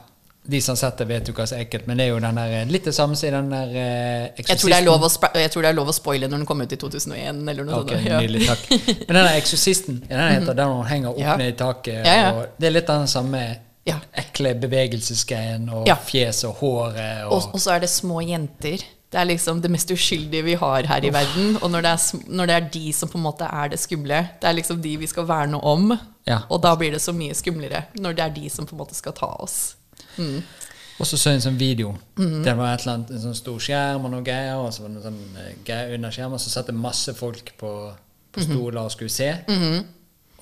de som har sett det, vet jo hva som er ekkelt, men det er jo den der, eh, litt det samme som i den der eh, Jeg tror, det er lov å jeg tror det er lov å spoile når den kom ut i 2001. Eller noe okay, sånt. Ja. Nydelig, takk. Men den der Eksorsisten, den heter den hun henger opp Ja. ned i taket, Ja, og det er litt den samme Ja. ekle bevegelsesgreien, og Ja. fjeset og håret, og, Og, og så er det små jenter. Det er liksom det mest uskyldige vi har her i verden. Og når det, er, når det er de som på en måte er det skumle, det er liksom de vi skal verne om. Ja. Og da blir det så mye skumlere når det er de som på en måte skal ta oss. Mm. Og så så jeg en sånn video. Mm. Det var et eller annet, en sånn stor skjerm og noe greier, og så var det noen sånn eh, greier under skjermen, så satt det masse folk på, på Mhm. stoler og skulle se.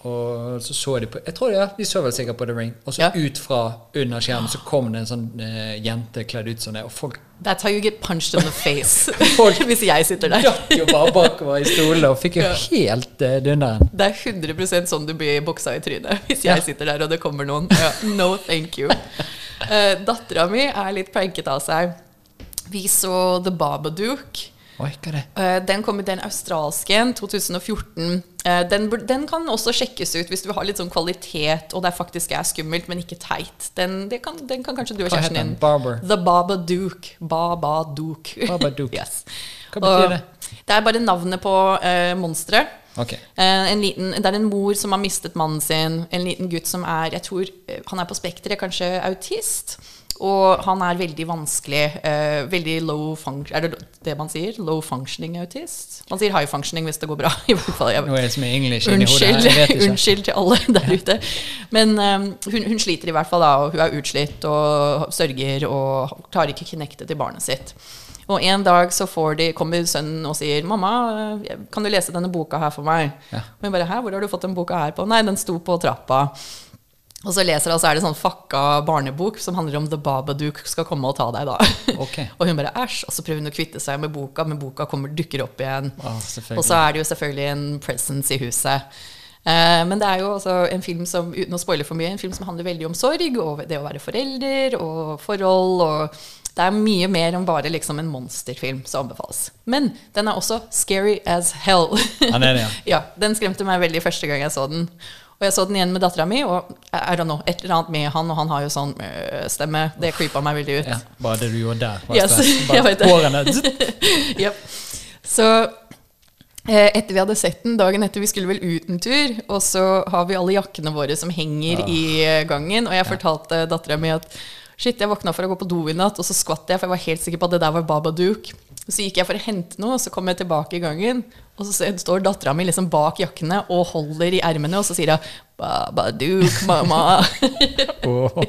Og så så de på Jeg tror ja, de så vel sikkert på The Ring. Og så Ja. ut fra under skjermen så kom det en sånn uh, jente kledd ut som det, og folk That's how you get punched in the face. Folk- Hvis jeg sitter der. datt jo bare bakover i stolen og fikk jo Ja. helt uh, dunderen. Det er 100% sånn du blir boksa i trynet hvis Ja. jeg sitter der og det kommer noen. Ja, no thank you. Uh, Dattera mi er litt pranket av seg. Vi så The Babadook. Oi? Eh, Den kom ut, den australske, 2014. Uh, Den, den kan også sjekkes ut hvis du har litt sånn kvalitet, og det faktisk er skummelt, men ikke teit. Den, det kan, den kan kanskje du og kjæresten din. Barber? The Babadook. Babadook. Babadook. yes. Hva betyr det? Det er bare navnet på uh, monsteret. Ok. Eh, en liten, det er en mor som har mistet mannen sin. En liten gutt som er jeg tror, eh, han er på spekteret, kanskje autist. Og han er veldig vanskelig. Uh, veldig low function Er det det man sier? Low functioning autist? Man sier high functioning hvis det går bra. I hvert fall. Jeg, Nå som er English inni her. Unnskyld, unnskyld til alle der ute. Men um, hun, hun sliter i hvert fall, da, og hun er utslitt og sørger og klarer ikke knekte til barnet sitt. Og en dag så får de, kommer sønnen og sier 'Mamma, kan du lese denne boka her for meg?' Ja. Og hun bare 'Hæ, hvor har du fått den boka her på?' 'Nei, den sto på trappa'. Og så leser hun, så er det sånn fucka barnebok som handler om The Babadook skal komme og ta deg, da. Okay. og hun bare 'æsj', og så prøver hun å kvitte seg med boka, men boka kommer, dukker opp igjen. Ah. Og så er det jo selvfølgelig en presence i huset. Eh, men det er jo også en film som uten å spoile for mye, en film som handler veldig om sorg og det å være forelder og forhold. Og Det er mye mer enn bare liksom en monsterfilm som anbefales. Men den er også scary as hell. Han er det, ja. ja, Den skremte meg veldig første gang jeg så den. Og jeg så den igjen med dattera mi, og I don't know, et eller annet med han, og han har jo sånn øh, stemme. Det creepa meg veldig ut. ja. Bare det du gjorde der. Yes, jeg Bare vet hårene Yep. Så eh, etter vi hadde sett den, dagen etter vi skulle vel ut en tur, og så har vi alle jakkene våre som henger i eh, gangen, og jeg fortalte dattera mi at Shit, jeg våkna for å gå på do i natt, og så skvatt jeg, for jeg var helt sikker på at det der var Babadook. Så gikk jeg for å hente noe, og så kom jeg tilbake i gangen, og så står dattera mi liksom bak jakkene og holder i ermene, og så sier hun 'Babadook, mamma'. Åh,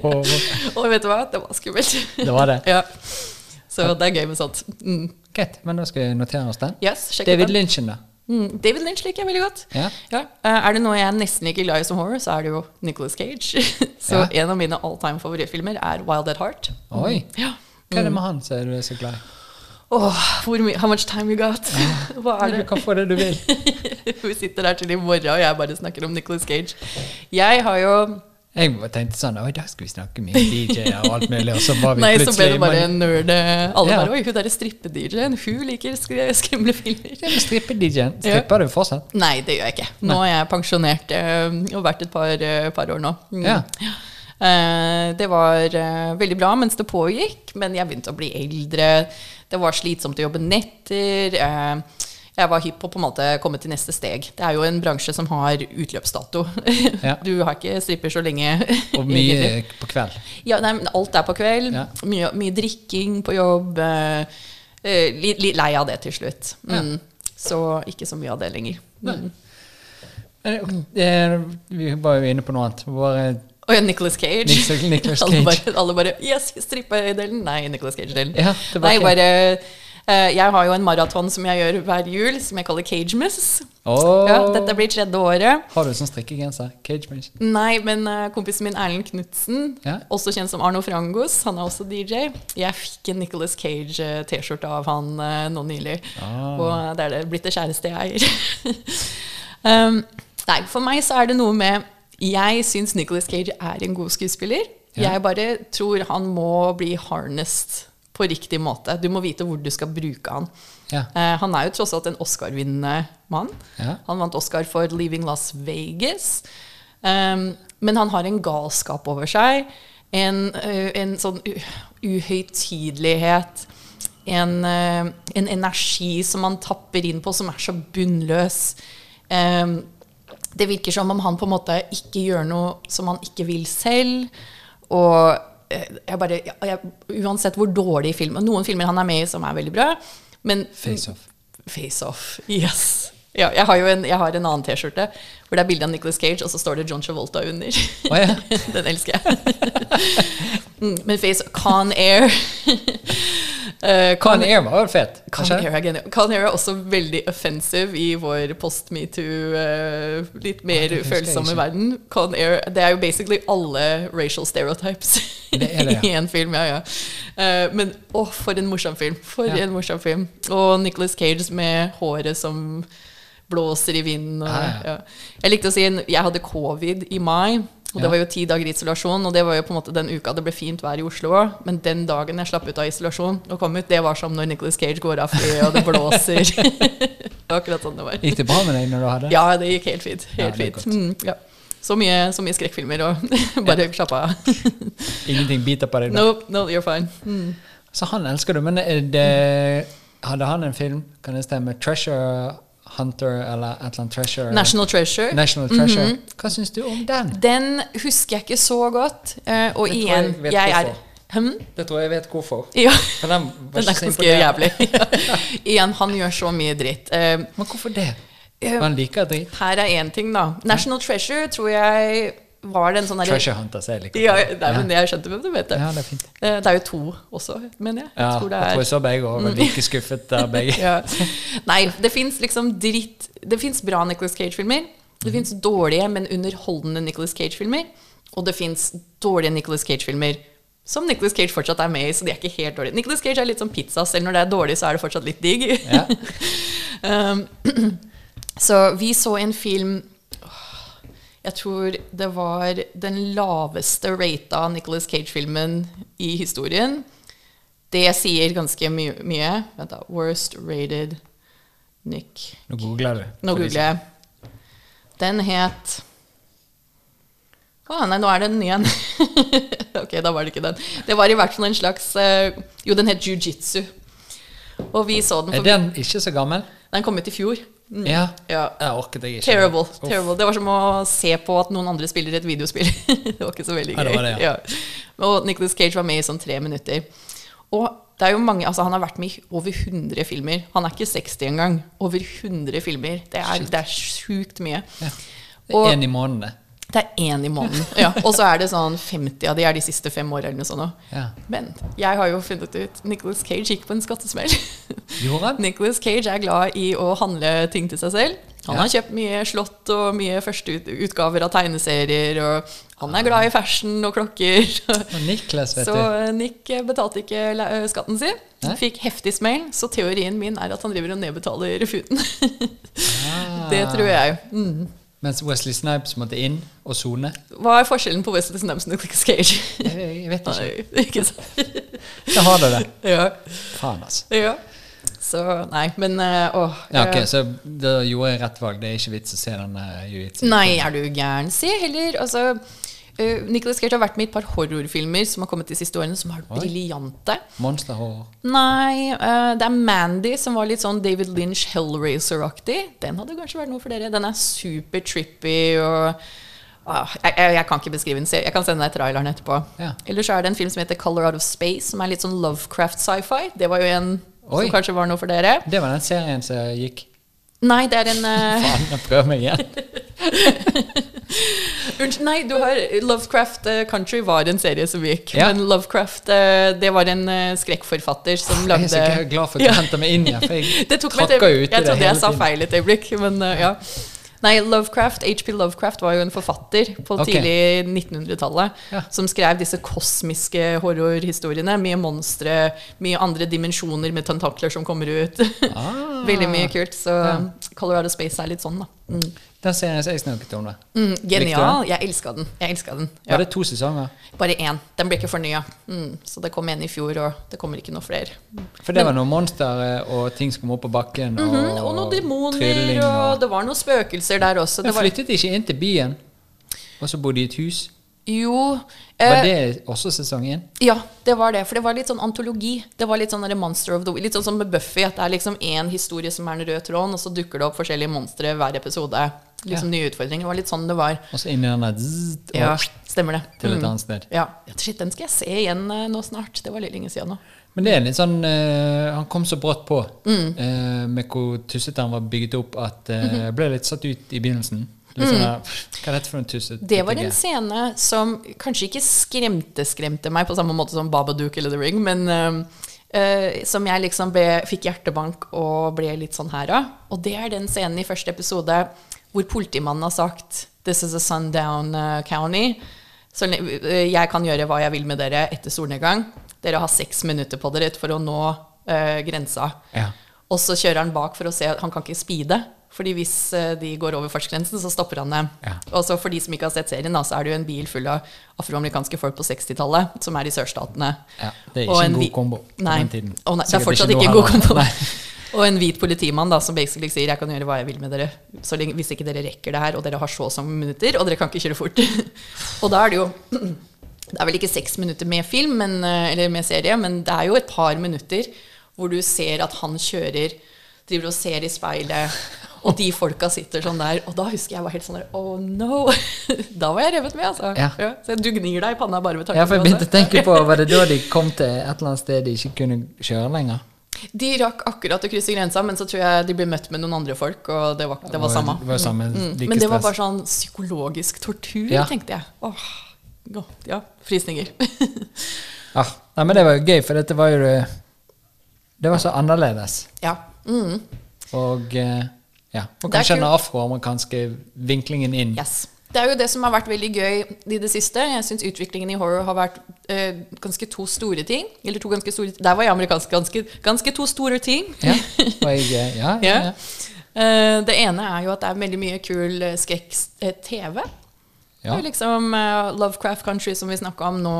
og vet du hva? Det var skummelt. Det var det. ja. Så det er gøy med sånt. Mm. Greit, men da skal vi notere oss den. Yes, David den. Lynchen, da. Mm, David Lynch liker jeg veldig godt. Ja. Eh, er det noe jeg nesten ikke er glad i som horror, så er det jo Nicolas Cage. så Ja. en av mine all time favorittfilmer er Wild at Heart. Oi. Ja. Hva er det med han som du er så glad i? Åh, mye How much time you got? Hva er Du det? kan få det du vil. Vi sitter der til i morgen, og jeg bare snakker om Nicolas Cage. Jeg har jo Jeg tenkte sånn Oi, da skal vi snakke mye DJ-er og alt mulig, og så var vi Nei, så ble det bare en nerd. eh, Alle Ja. bare Oi, hun derre strippe-DJ-en, hun liker sk skumle filmer. Ja, Strippe-DJ-en. Stripper du fortsatt? Nei, det gjør jeg ikke. Nå er jeg pensjonert eh, og vært et par, eh, par år nå. Mm. Ja. Det var veldig bra mens det pågikk, men jeg begynte å bli eldre. Det var slitsomt å jobbe netter. Jeg var hypp på på en måte komme til neste steg. Det er jo en bransje som har utløpsdato. Ja. Du har ikke stripper så lenge. Og mye egentlig. på kveld. Ja, nei, alt er på kveld. Ja. Mye, mye drikking på jobb. eh, eh, Litt, litt lei av det til slutt. Mm. Så ikke så mye av det lenger. Mm. Eh, Vi var jo inne på noe annet. Bare Og ja, Nicolas Cage. Nicolas- Cage. alle, bare, alle bare Yes, strippedelen. Nei, Nicolas Cage-delen. Ja, Nei, bare Jeg har jo en maraton som jeg gjør hver jul, som jeg kaller Cagemas. Oh. Ja, dette blir tredje året. Har du sånn strikkegenser? Cage Mage? Nei, men eh, kompisen min Erlend Knutsen, Ja. også kjent som Arno Frangos, han er også DJ. Jeg fikk en Nicolas Cage-T-skjorte av han eh, nå nylig. Ah. Og det er det blitt det kjæreste jeg eier. um, nei, for meg så er det noe med Jeg syns Nicolas Cage er en god skuespiller. Ja. Jeg bare tror han må bli harnessed på riktig måte. Du må vite hvor du skal bruke han. Ja. Eh, han er jo tross alt en Oscar-vinnende mann. Ja. Han vant Oscar for 'Leaving Las Vegas'. Um, men han har en galskap over seg. En, uh, en sånn uhøytidelighet. En, uh, en energi som han tapper inn på, som er så bunnløs. Um, det virker som om han på en måte ikke gjør noe som han ikke vil selv. Og jeg bare, jeg, jeg, uansett hvor dårlig film Noen filmer han er med i som er veldig bra, men Face Off. Face Off, yes. Ja, jeg har jo en, jeg har en annen T-skjorte hvor det er bilde av Nicolas Cage, og så står det John Travolta under. Oh, ja. Den elsker jeg. Mm, Men Face Con Air Uh, Con Air var jo fet. Con? Air er. Con Air er også veldig offensive i vår post-metoo, uh, litt mer oh, følsomme verden. Con Air, det er jo basically alle racial stereotypes Det det, ja. i en film. ja, ja. Uh, men å, for en morsom film. For Ja. en morsom film. Og Nicolas Cage med håret som blåser i vinden. Og, Ja, ja. ja. Jeg likte å si jeg hadde covid i mai. Og Ja. Det var jo ti dager isolasjon, og det var jo på en måte den uka det ble fint vær i Oslo òg. Men den dagen jeg slapp ut av isolasjon og kom ut, det var som når Nicolas Cage går av flyet, og det blåser. det var akkurat sånn det var. Gikk det bra med deg når du hadde? Ja, det gikk helt fint. Helt det er fint. Mm, ja. Så mye, så mye skrekkfilmer, og bare slapp av. Ingenting biter på deg da? No, no, you're fine. Mm. Så han elsker du, men det, hadde han en film, kan det stemme, Treasure Hunter eller Atlant Treasure? National Treasure. National Treasure. Mhm. Hva syns du om den? Den husker jeg ikke så godt. Uh, og Det igjen, jeg jeg er hvorfor. hm? Det tror jeg vet hvorfor. Ja, For den var den ikke ganske jævlig. igjen, han gjør så mye dritt. Uh, Men hvorfor det? eh, Han liker dritt. her er én ting, da. National Treasure tror jeg var den sånn derre Treasure Hunter, så jeg liker Ja, det. ja. men jeg skjønte hvem du mente. det. Ja, det er fint. Eh, Det er jo to også, mener jeg. Ja, jeg tror det jeg tror er jeg så begge og var like skuffet der begge. ja. Nei, det fins liksom dritt Det fins bra Nicolas Cage-filmer. Det fins dårlige, men underholdende Nicolas Cage-filmer. Og det fins dårlige Nicolas Cage-filmer som Nicolas Cage fortsatt er med i, så de er ikke helt dårlige. Nicolas Cage er litt som pizza. Selv når det er dårlig, så er det fortsatt litt digg. Ja. Um, så vi så en film Jeg tror det var den laveste rata Nicolas Cage-filmen i historien. Det sier ganske my mye. Vent, da. Worst rated Nick Nå googler du. Nå googler jeg. Den het Å, nei, nå er det en ny en. ok, da var det ikke den. Det var i hvert fall en slags uh, Jo, den het jiu-jitsu. Og vi så den som- for Er den ikke så gammel? Den kom ut i fjor. Mm. Ja. Ja. Jeg orket jeg ikke. Terrible. Terrible. Det var som å se på at noen andre spiller et videospill. det var ikke så veldig Ja, det det, ja. Og Nicholas Cage var med i sånn tre minutter. Og det er jo mange, altså Han har vært med i over 100 filmer. Han er ikke 60 engang. Over 100 filmer. Det er, det er sjukt mye. Ja. Og- én i måneden, det. Det er én i måneden. Ja. Og så er det sånn 50 av de er de siste fem åra eller noe sånt. Ja. Men jeg har jo funnet ut Nicholas Cage gikk på en skattesmell. Nicholas Cage er glad i å handle ting til seg selv. Han Ja. har kjøpt mye slott og mye første utgaver av tegneserier. Og han er glad i fashion og klokker. Og Niklas, vet Så du. eh, Nick eh, betalte ikke eh, skatten sin. Nei. Fikk heftig smell. Så teorien min er at han driver og nedbetaler futen. Ah. Det tror jeg. Mm. Mens Wesley Snipes måtte inn og sone. Hva er forskjellen på Wesley Snipes og Nicholas Cage? Jeg, jeg vet ikke. Nei, ikke? Så har du det. Ja. Faen, altså. ja. Så nei, men eh, åh. Ja, ok, eh, Så da gjorde jeg rett valg. Det er ikke vits å se den uh, jiu-jitsu. Nei, er du gæren? Se heller. Altså, uh, Nicholas Gate har vært med i et par horrorfilmer som har kommet de siste årene, som har vært briljante. Monsterhorror. Nei, uh, det er Mandy som var litt sånn David Lynch Hellraiser-aktig. Den hadde kanskje vært noe for dere. Den er super trippy og uh, jeg, jeg, jeg kan ikke beskrive den. Jeg kan sende deg traileren etterpå. Ja. Eller så er det en film som heter Color Out of Space, som er litt sånn Lovecraft sci-fi. Det var jo en Oi. som kanskje var noe for dere. Det var den serien som gikk. Nei, det er en uh... Faen, jeg prøver meg igjen. Unnskyld, nei, du har Lovecraft eh, Country var en serie som gikk. Ja. Men Lovecraft eh, det var en skrekkforfatter som Jeg lagde er så glad for at du henter meg inn igjen. For jeg Det ut meg et tråkker jo øyeblikk. ut Jeg trodde jeg sa tiden. feil et øyeblikk, men eh, ja. Nei, Lovecraft, H.P. Lovecraft var jo en forfatter på okay. tidlig 1900-tallet Ja. som skrev disse kosmiske horrorhistoriene. Mye monstre, mye andre dimensjoner med tentakler som kommer ut. Ah. Veldig mye kult. Så Ja. Colorado Space er litt sånn, da. Mm. Den serien som jeg snakket om, da. Mm, genial. Jeg elska den. Jeg den. Ja. Var det to sesonger? Bare én. Den ble ikke fornya. Mm, så det kom en i fjor, og det kommer ikke noe flere. For det var noen monster eh, og ting som kom opp på bakken. Og, Mhm, og noen demoner, og, og det var noen spøkelser der også. Men flyttet de ikke inn til byen? Og så bodde de i et hus? Jo Var eh, det også sesong én? Ja, det var det. For det var litt sånn antologi. Det var litt sånn Monster of the Litt sånn som med Buffy, at det er liksom én historie som er den røde tråden, og så dukker det opp forskjellige monstre hver episode. Liksom nye utfordringer. Det var litt sånn det var. Og så inn i den der zzz, Ja, stemmer det. til et Mm. annet sted. Ja. ja, shit, den skal jeg se igjen eh, nå snart. Det var litt lenge siden nå. Men det er litt sånn uh, Han kom så brått på Mm. uh, med hvor tussete han var bygget opp, at eh, Mhm. jeg ble litt satt ut i begynnelsen. Litt sånn Hva er dette for en tussete? Mm. Det var en scene som kanskje ikke skremte skremte meg på samme måte som Babadook eller The Ring, men eh, som jeg liksom ble, fikk hjertebank og ble litt sånn her av. Og det er den scenen i første episode hvor politimannen har sagt This is a sundown eh, county. Så eh, jeg kan gjøre hva jeg vil med dere etter solnedgang. Dere har seks minutter på dere for å nå uh, grensa. Ja. Og så kjører han bak for å se Han kan ikke speede. Fordi hvis eh, de går over fartsgrensen, så stopper han dem. Ja. Og så for de som ikke har sett serien, så er det jo en bil full av afroamerikanske folk på 60-tallet, som er i sørstatene. Ja, det er ikke en en god kombo på Nei. den tiden. Å, nei, det er fortsatt ikke en god kombo. Og en hvit politimann da, som basically sier 'jeg kan gjøre hva jeg vil med dere', så lenge, hvis ikke dere rekker det her, og dere har så og så minutter, og dere kan ikke kjøre fort. og da er det jo Det er vel ikke seks minutter med film, men, eh, eller med serie, men det er jo et par minutter hvor du ser at han kjører, driver og ser i speilet, og de folka sitter sånn der. Og da husker jeg var helt sånn der Oh no! Da var jeg revet med, altså. Ja. så du gnir deg i panna bare med tanken Ja, for jeg begynte å tenke på Var det da de kom til et eller annet sted de ikke kunne kjøre lenger? De rakk akkurat å krysse grensa, men så tror jeg de ble møtt med noen andre folk, og det var, det var samme. Det var samme Mm. like Men det var bare sånn psykologisk tortur, Ja. tenkte jeg. Åh, godt, ja, frysninger. ja, nei, men det var jo gøy, for dette var jo det Det var så annerledes. ja. Mm. Og eh, ja, og kanskje den afroamerikanske vinklingen inn. Yes. Det er jo det som har vært veldig gøy i det siste. Jeg syns utviklingen i horror har vært eh, ganske to store ting. Eller to ganske store Der var jeg amerikansk. Ganske, ganske to store ting. Ja, jeg, eh, ja, ja, Ja. ja. Eh, det ene er jo at det er veldig mye kul eh, skrekk-TV. Er jo liksom uh, Lovecraft Country, som vi snakka om nå.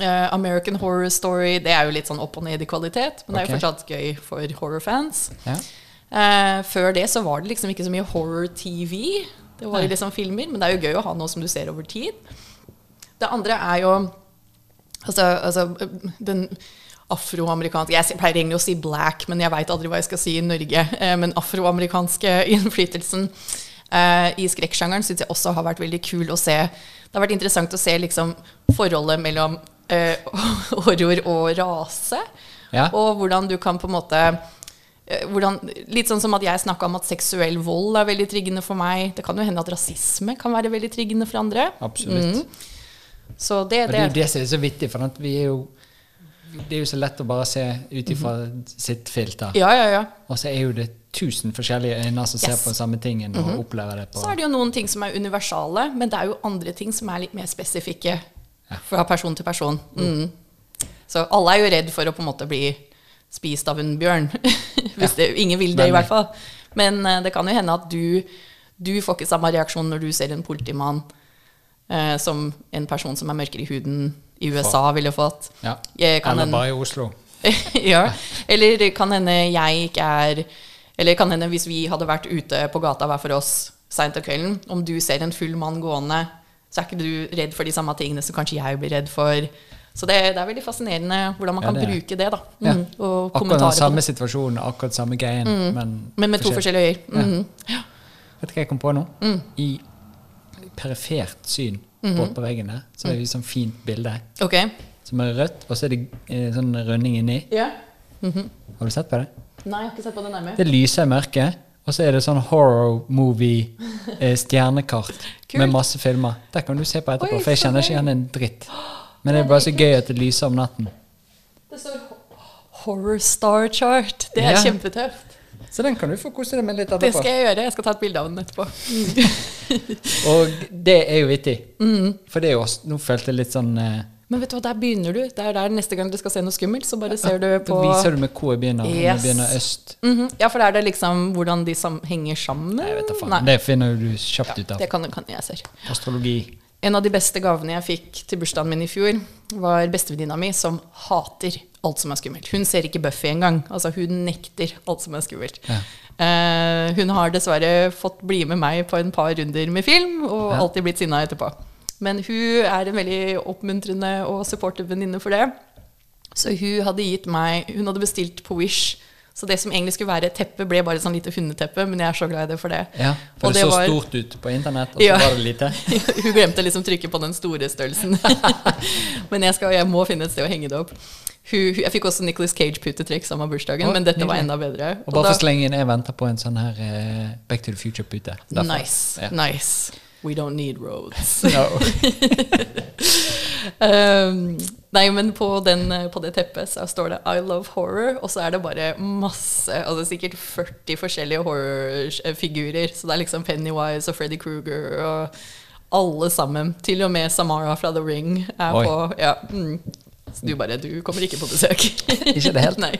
uh, American Horror Story. Det er jo litt sånn opp og ned i kvalitet, men det er jo fortsatt gøy for horrorfans. Ja. Eh, før det så var det liksom ikke så mye horror-TV. Det var jo liksom filmer, men det er jo gøy å ha noe som du ser over tid. Det andre er jo Altså, altså den afroamerikanske Jeg pleier egentlig å si black, men jeg veit aldri hva jeg skal si i Norge. Eh, men afroamerikanske innflytelsen eh, i skrekksjangeren syns jeg også har vært veldig kul å se. Det har vært interessant å se liksom forholdet mellom eh, horror og rase. Ja. Og hvordan du kan på en måte eh, hvordan, Litt sånn som at jeg snakka om at seksuell vold er veldig triggende for meg. Det kan jo hende at rasisme kan være veldig triggende for andre. Absolutt. Så det, det. det er jo det som er så vittig, for vi er jo Det er jo så lett å bare se ut ifra sitt filter. Ja, ja, ja. Og så er jo det tusen forskjellige øyne som ser Yes. på samme tingen og opplever det på Så er det jo noen ting som er universale, men det er jo andre ting som er litt mer spesifikke fra person til person. Mm. Så alle er jo redd for å på en måte bli spist av en bjørn. Hvis det, ingen vil det, i hvert fall. Men eh, det kan jo hende at du, du får ikke samme reaksjon når du ser en politimann eh, som en person som er mørkere i huden i USA ville fått. Ja. Kan Eller bare i Oslo. ja. Eller kan hende jeg ikke er Eller kan hende hvis vi hadde vært ute på gata hver for oss seint om kvelden, om du ser en full mann gående, så er ikke du redd for de samme tingene som kanskje jeg blir redd for. Så det, det er veldig fascinerende hvordan man Ja, kan det er. bruke det. da. Ja. Mm, og Akkurat den samme situasjonen, akkurat samme greien, men, Men med to forskjellige øyer. Ja. Mhm. Vet du hva jeg kom på nå? Mm. I perifert syn mm -hmm. på veggene, så er det et sånt fint bilde okay. som er rødt, og så er det eh, sånn rønning inni. Ja. Har du sett på det? Nei, jeg har ikke sett på det nærmere. Det lyser i mørket, og så er det sånn horror movie eh, med masse filmer. Der kan du se på etterpå, Oi, for jeg kjenner ikke igjen en dritt. Men det er bare så gøy at det lyser om natten. Det står ho- Horror Star Chart. Det er Ja. kjempetøft. Så den kan du få kose deg med litt Det etterpå. skal jeg gjøre. Jeg skal ta et bilde av den etterpå. Og det er jo vittig. Mm. For det er jo også, nå følte jeg litt sånn eh, Men vet du hva, der begynner du. Det er der neste gang du skal se noe skummelt, så bare ser du Da på viser du med hvor jeg begynner. Om jeg begynner øst. Mhm. Ja, for er det liksom hvordan de sam henger sammen? Nei, vet da faen. Nei. Det finner du kjapt ut av. Det kan, kan jeg ser. Astrologi. En av de beste gavene jeg fikk til bursdagen min i fjor, var bestevenninna mi som hater alt som er skummelt. Hun ser ikke Buffy engang. Altså, hun nekter alt som er skummelt. Ja. Eh, hun har dessverre fått bli med meg på en par runder med film, og Ja. alltid blitt sinna etterpå. Men hun er en veldig oppmuntrende og supportive venninne for det. Så hun hadde gitt meg Hun hadde bestilt på Wish. Så det som egentlig skulle være et teppe, ble bare et sånn lite hundeteppe, men jeg er så glad i det for det. Ja, for Og det, så var- stort ut på internett, og så Ja. var det lite. Hun glemte liksom trykke på den store størrelsen. men jeg, skal, jeg må finne et sted å henge det opp. Hun, jeg fikk også Nicholas Cage-putetrekk samme bursdagen, oh, men dette var enda bedre. Og bare da- for så lenge jeg venter på en sånn her uh, Back to the Future-pute. Nice. Ja. nice. We don't need roads. Um, nei, men på, den, på det teppet så står det 'I love horror', og så er det bare masse Altså sikkert 40 forskjellige horrorfigurer. Så det er liksom Pennywise og Freddy Krueger og alle sammen. Til og med Samara fra The Ring er Oi. på. Ja, mm. Så du bare Du kommer ikke på besøk. Ikke det helt? Nei.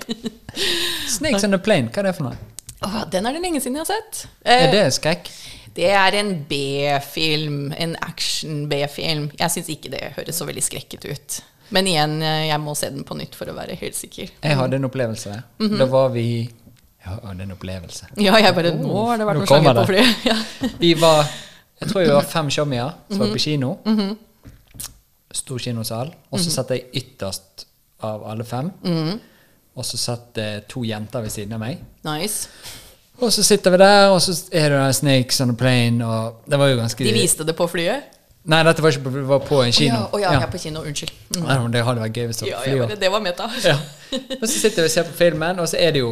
Snakes on the Plane, hva er det for noe? Åh, den er det lenge siden jeg har sett. Er Eh, det skrekk? Det er en B-film. En action-B-film. Jeg syns ikke det høres så veldig skrekket ut. Men igjen, eh, jeg må se den på nytt for å være helt sikker. Jeg hadde en opplevelse. Mhm. Da var vi jeg hadde en opplevelse. Ja, jeg bare Nå har det vært noe noen slanger på flyet. Ja. Vi var Jeg tror vi var fem showmier som Mhm. var på kino. Stor kinosal. Og Mhm. så satt jeg ytterst av alle fem. Og så satt det to jenter ved siden av meg. Nice. Og så sitter vi der, og så er det der Snakes on a Plane, og det var jo ganske De viste det på flyet? Nei, dette var ikke på, var på en kino. Å ja, oh, ja, er på kino. Unnskyld. Mm. Nei, men det hadde vært gøy hvis det Ja, var på flyet. Ja, det var meta. Ja. Og så sitter vi og ser på filmen, og så er det jo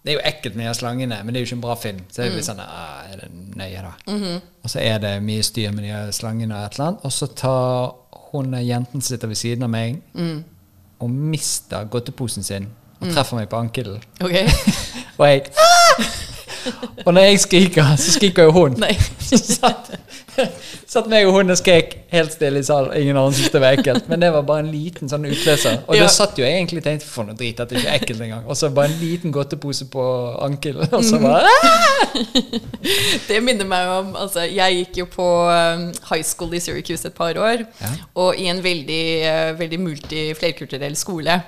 Det er jo ekkelt med de slangene, men det er jo ikke en bra film. Så er det litt sånn ah, Er det nøye, da? Og så er det mye styr med de slangene og et eller annet. Og så tar hun jenten som sitter ved siden av meg, og mister godteposen sin og treffer meg på ankelen. Ok. Og jeg Og når jeg skriker, så skriker jo hun. Så satt, Satt meg og hun og skrek helt stille i salen. Ingen annen syntes det var ekkelt. Men det var bare en liten sånn utløser. Og Ja. da satt jo jeg egentlig og tenkte for noe drit, at det ikke er ekkelt engang. Og så bare en liten godtepose på ankelen, og så bare Det minner meg om altså, Jeg gikk jo på um, high school i Syracuse et par år. Ja. Og i en veldig, uh, veldig multi-flerkulturell skole.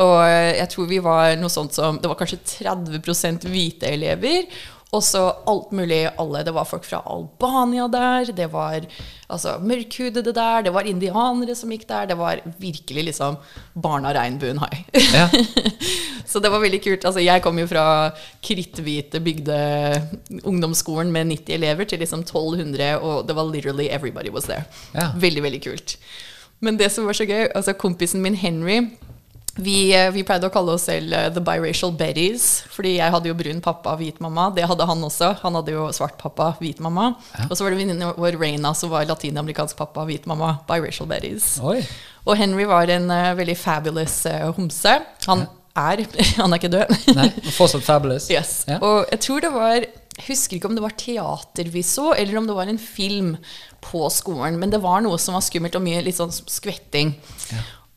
Og uh, jeg tror vi var noe sånt som Det var kanskje 30% hvite elever. Og så alt mulig alle. Det var folk fra Albania der. Det var altså, mørkhudede der. Det var indianere som gikk der. Det var virkelig liksom barna regnbuen high. Ja. Så det var veldig kult. Altså, jeg kom jo fra kritthvite bygde ungdomsskolen med 90 elever til liksom 1200, og det var literally everybody was there. Ja. Veldig, veldig kult. Men det som var så gøy, altså kompisen min Henry vi, eh, vi pleide å kalle oss selv eh, The Biracial Betties, fordi jeg hadde jo brun pappa og hvit mamma. Det hadde han også. Han hadde jo svart pappa, hvit mamma. Og så var det venninnen vår Reina som var latinamerikansk pappa og hvit mamma. Biracial Betties. Oi. Og Henry var en uh, veldig fabulous uh, homse. Han er Han er ikke død. Nei, fortsatt fabulous. yes. Ja. Og jeg tror det var Jeg husker ikke om det var teater vi så, eller om det var en film på skolen. Men det var noe som var skummelt, og mye litt sånn skvetting.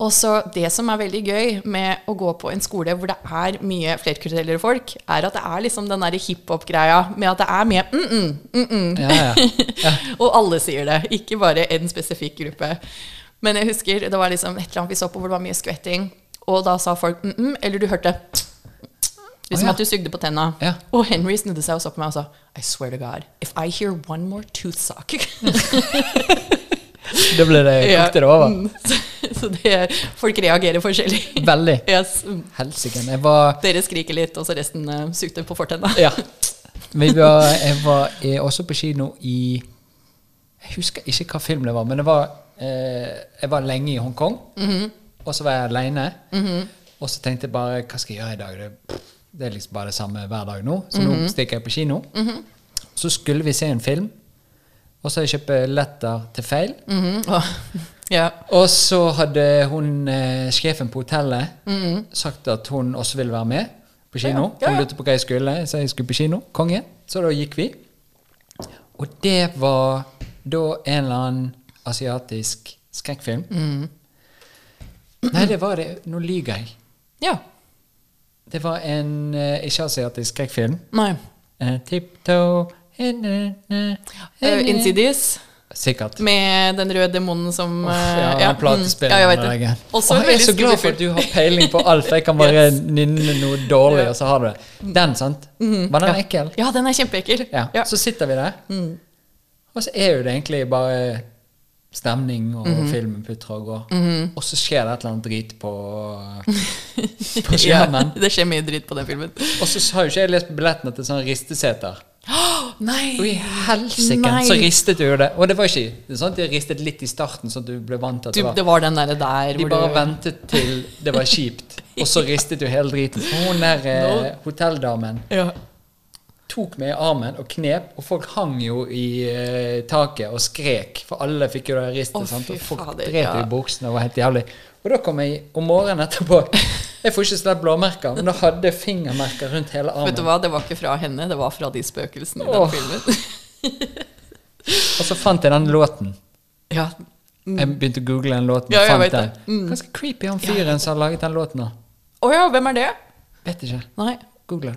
Og så Det som er veldig gøy med å gå på en skole hvor det er mye flerkulturelle folk, er at det er liksom den derre hiphop-greia med at det er mye mm-mm, mm-mm. Ja, ja. Og alle sier det, ikke bare en spesifikk gruppe. Men jeg husker det var liksom et eller annet vi så på hvor det var mye skvetting, og da sa folk mm-mm, eller du hørte Liksom oh, ja. at du sugde på tenna. Ja. Og Henry snudde seg og så på meg og sa I swear to God, if I hear one more tooth suck Da ble det kokte det over. Mm. Så, det, folk reagerer forskjellig. Veldig. Yes. Mm. Helsike. Var Dere skriker litt, og så resten uh, sugde på fortenna. Ja. Var, jeg var eh, også på kino i Jeg husker ikke hva film det var, men det var eh, Jeg var lenge i Hongkong, og så var jeg aleine. Og så tenkte jeg bare Hva skal jeg gjøre i dag? Det, det er liksom bare det samme hver dag nå, så nå stikker jeg på kino. Så skulle vi se en film, og så har jeg kjøpt billetter til feil. Mm -hmm. oh. yeah. Og så hadde hun, eh, sjefen på hotellet sagt at hun også ville være med på kino. Ja, ja, Hun lurte på hva jeg skulle. så jeg skulle på kino. Konge. Så da gikk vi. Og det var da en eller annen asiatisk skrekkfilm. Mm. Nei, det var det. Nå lyver jeg. ja. Det var en eh, ikke-asiatisk skrekkfilm. Nei. Eh, Tiptoe eh, Uh, Insidious. Sikkert. Med den røde demonen som eh, ja, ja, den platespilleren. mm, Ja, jeg jeg. Også Åh, jeg er så glad for at du har peiling på alt, for jeg kan bare Yes. nynne noe dårlig, og så har du det. Den, sant? Var den Ja. ekkel? Ja, den er kjempeekkel. Ja. Ja. Så sitter vi der, og så er jo det egentlig bare stemning, og filmen putrer og går. Og så skjer det et eller annet drit på, på skjermen. Ja, det skjer mye drit på den filmen. Og så har jo ikke jeg lest på billettene til sånn risteseter. Nei! Og i helsike, så ristet du jo det. Og det var ikke sånn at de ristet litt i starten, sånn at du ble vant til at Du, det var det var den der, der De bare du ventet til det var kjipt, og så ristet du hele driten. Hun der eh, hotelldamen ja. tok meg i armen og knep, og folk hang jo i eh, taket og skrek, for alle fikk jo det ristet. oh, sant? Og folk fader, dret jo ja. i buksene og var helt jævlig. Og da kom jeg om morgenen etterpå Jeg får ikke slett blåmerker, men da hadde jeg fingermerker rundt hele armen. Vet du hva, det var ikke fra henne, det var fra de spøkelsene i Åh. den filmen. Og så fant jeg den låten. ja. Jeg begynte å google den låten. Ja, jeg fant vet den. det. Mm. Ganske creepy han fyren som har laget den låten. da. Å ja, hvem er det? Vet ikke. Nei. Google.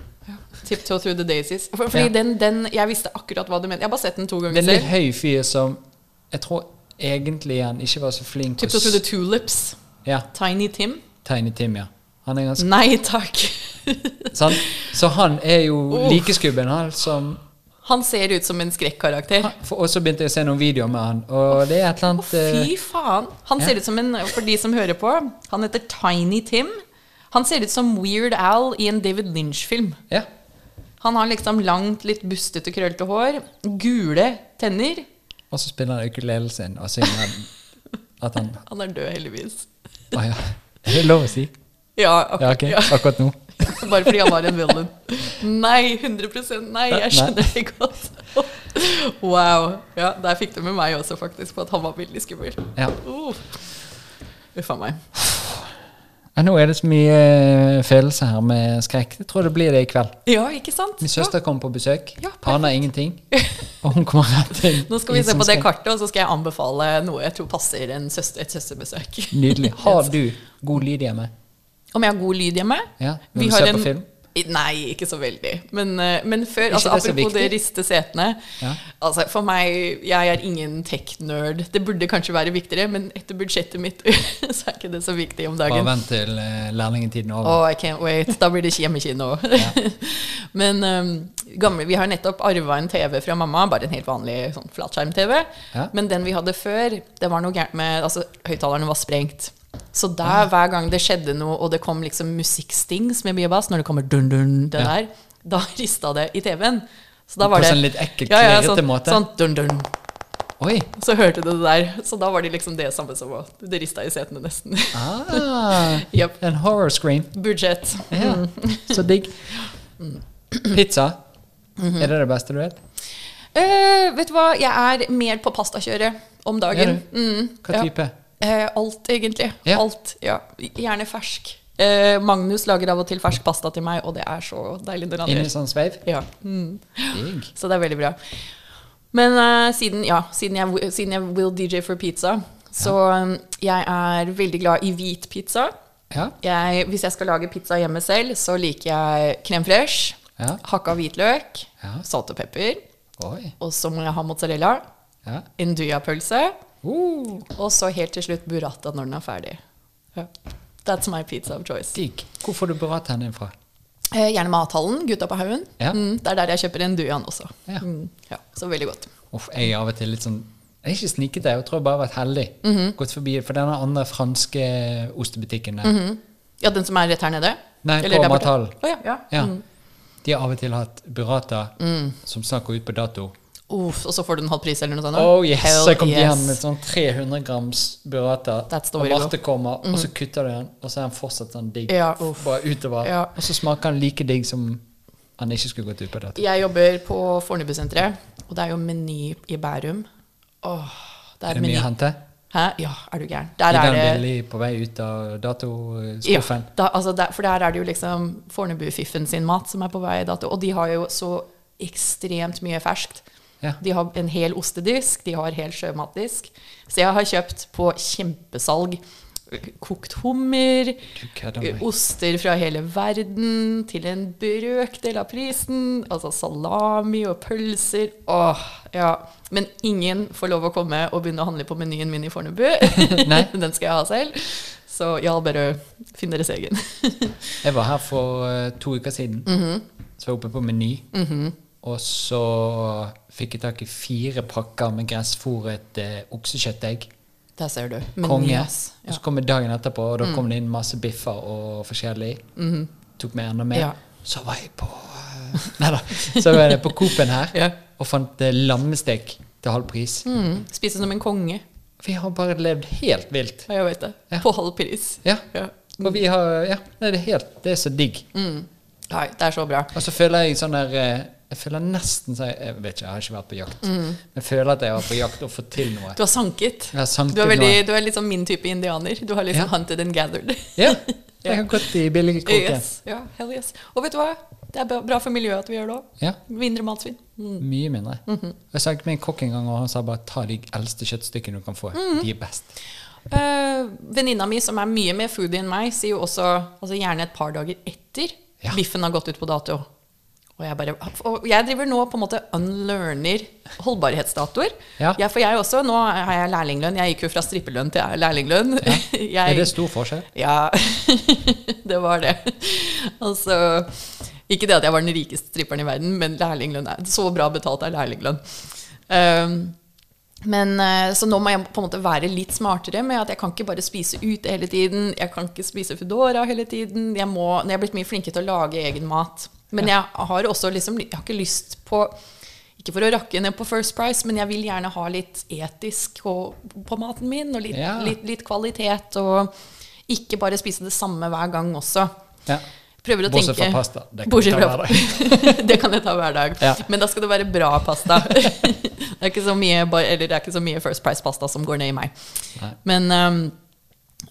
Tiptoe Through the Daisies. For, fordi Ja. den, den, Jeg visste akkurat hva du mente. Jeg har bare sett den to Det ganger er en litt høy fyr som jeg tror egentlig han ikke var så flink Tiptoe Through the Tulips. Ja, Tiny Tim. Tiny Tim, ja. Han er ganske Nei takk. sånn? Så han er jo like skubben han som Han ser ut som en skrekkarakter. Og så begynte jeg å se noen videoer med han, og det er et eller annet eh, fy faen! Han ja. ser ut som en For de som hører på, han heter Tiny Tim. Han ser ut som Weird Al i en David Lynch-film. Ja. Han har liksom langt, litt bustete, krøllete hår. Gule tenner. Og så spiller han ukulelen sin og synger at han Han er død, heldigvis. Å ja. Er det lov å si? Ja, akkur Ja, ok. ja. Akkurat nå. Bare fordi han var en villain. Nei, 100% nei. Jeg skjønner det godt. Wow. Ja, der fikk du med meg også, faktisk, på at han var veldig skummel. Ja. Uh. Uff a meg. Ja, nå er det så mye eh, følelse her med skrekk. Jeg tror det blir det i kveld. Ja, ikke sant? Min søster kommer på besøk. Ja. Aner ingenting. Og hun kommer rett inn. Nå skal vi se på det kartet, og så skal jeg anbefale noe jeg tror passer en søster, et søsterbesøk. Nydelig. Har du god lyd hjemme? Om jeg har god lyd hjemme? Ja, når Vi du har ser på en- film? Nei, ikke så veldig. Men, eh, men før, altså, apropos det riste setene Ja. altså, For meg, jeg er ingen tech-nerd. Det burde kanskje være viktigere, men etter budsjettet mitt så er ikke det så viktig om dagen. Bare vent til eh, lærlingtiden er over. Oh, I can't wait. Da blir det hjemmekino. Men um, gamle, vi har nettopp arva en TV fra mamma, bare en helt vanlig sånn flatskjerm-TV. Ja. Men den vi hadde før, det var noe gærent med Altså, høyttalerne var sprengt. Så der, hver gang det skjedde noe, og det kom liksom musikkstings med mye bass, når det kommer dun-dun, det Ja. der, da rista det i TV-en. Så da På var det sånn litt ekkel, ja, ja, sånn, måte? Sånn dun-dun. Oi! Så hørte du det der. Så da var det liksom det samme som å Det rista i setene, nesten. Ah, Yep. en horror screen. Budsjett. Ja, så digg. Pizza. Er det det beste du vet? Uh, vet du hva, jeg er mer på pastakjøret om dagen. Er du? Mm, Hva type? Eh, alt, egentlig. Ja. Alt, ja. Gjerne fersk. Eh, Magnus lager av og til fersk pasta til meg, og det er så deilig når han gjør. sånn sveiv? Ja. Mm. Så det er veldig bra. Men uh, siden, ja, siden, jeg, siden jeg will DJ for pizza, så um, jeg er veldig glad i hvit pizza. Ja. Jeg, hvis jeg skal lage pizza hjemme selv, så liker jeg krem fresh, Ja. hakka hvitløk, Ja. salt og pepper, Oi. og så må jeg ha mozzarella, Ja. Uh, og så helt til slutt burrata når den er ferdig. Ja. That's my pizza of choice. digg. Hvor får du burrata din fra? Eh, gjerne Mathallen, Gutta på haugen. Ja. Mm, det er der jeg kjøper en Ndujaen også. Ja. Mm, ja, så veldig godt. Uff, jeg er av og til litt sånn Jeg er ikke snikete, jeg tror jeg bare har vært heldig. Mhm. Gått forbi for denne andre franske ostebutikken der. Ja, den som er rett her nede? Nei, Eller på? Mathallen. Å, ja. Mm. De har av og til hatt burrata som snart går ut på dato. Uff, og så får du den halv pris eller noe sånt? Oh yes, Hell Så jeg kom yes. hjem med sånn 300 grams burrata, og. Marte kommer, og så kutter du den, og så er den fortsatt sånn digg. Ja. Bare utover. Ja. Og så smaker den like digg som han ikke skulle gått ut på dato. Jeg jobber på Fornebusenteret, og det er jo Meny i Bærum. Åh, det Er er det Meny. mye å hente? Hæ? Ja, er du gæren. Der Er er den det billig på vei ut av Ja, da, altså der, for der er det jo liksom Fornebu-fiffen sin mat som er på vei i dato. Og de har jo så ekstremt mye ferskt. Ja. De har en hel ostedisk, de har hel sjømatdisk. Så jeg har kjøpt på kjempesalg kokt hummer, oster fra hele verden til en brøkdel av prisen. Altså salami og pølser. Åh, ja. Men ingen får lov å komme og begynne å handle på menyen min i Fornebu. Den skal jeg ha selv. Så ja, bare finn deres egen. Jeg var her for eh, to uker siden. Mhm. Så jeg oppe på Meny. Og så fikk jeg tak i fire pakker med gressfòret eh, oksekjøttegg. Der ser du. Men Konge. Yes. Ja. Og så kom dagen etterpå, og da kom det inn masse biffer og forskjellig. Tok med enda mer. Ja. Så var jeg på eh, Nei da. Så var jeg på Coop-en her Ja. og fant eh, lammestek til halv pris. Mm. Spise som en konge. Vi har bare levd helt vilt. Ja, jeg vet det. Ja. På halv pris. Ja. Ja. Og vi har Ja, det er helt Det er så digg. Mm. Nei, det er så bra. Og så føler jeg sånn der eh, Jeg føler nesten så jeg, jeg vet ikke, jeg har ikke vært på jakt. Mm. Men jeg føler at jeg var på jakt og fått til noe. Du har sanket. Har sanket Du er, veldig, du er litt sånn min type indianer. Du har liksom Ja. hunted and gathered. Ja, jeg har gått i billigkroken. Yes. Ja, hell yes. Og vet du hva? Det er bra- for miljøet at vi gjør det òg. Ja, Mindre matsvinn. Mm. mye mindre. Mhm. Jeg snakket med en kokk en gang, og han sa bare ta de eldste kjøttstykkene du kan få. -hmm. De er best. Uh, Venninna mi, som er mye mer foodie enn meg, sier jo også altså gjerne et par dager etter Ja. biffen har gått ut på dato. Og jeg, bare, og jeg driver nå på en måte unlearner holdbarhetsdatoer. Ja. Jeg, for jeg også, nå har jeg lærlinglønn. Jeg gikk jo fra strippelønn til lærlinglønn. Ja. Jeg- Er det stor forskjell? Ja, det var det. Altså Ikke det at jeg var den rikeste stripperen i verden, men lærlinglønn er så bra betalt er lærlinglønn. Um, men eh, Så nå må jeg på en måte være litt smartere med at jeg kan ikke bare spise ute hele tiden. Jeg kan ikke spise Foodora hele tiden. Jeg, må, jeg er blitt mye flinkere til å lage egen mat. Men jeg har også liksom Jeg har ikke lyst på Ikke for å rakke ned på First Price, men jeg vil gjerne ha litt etisk på, på maten min, og litt, Ja. litt, litt kvalitet. Og ikke bare spise det samme hver gang også. Ja. Prøver å Bortsett tenke fra pasta. Det kan jeg ta hver dag. det kan jeg ta hver dag. Ja. Men da skal det være bra pasta. det, er mye, eller det er ikke så mye First Price-pasta som går ned i meg. Nei. Men, um,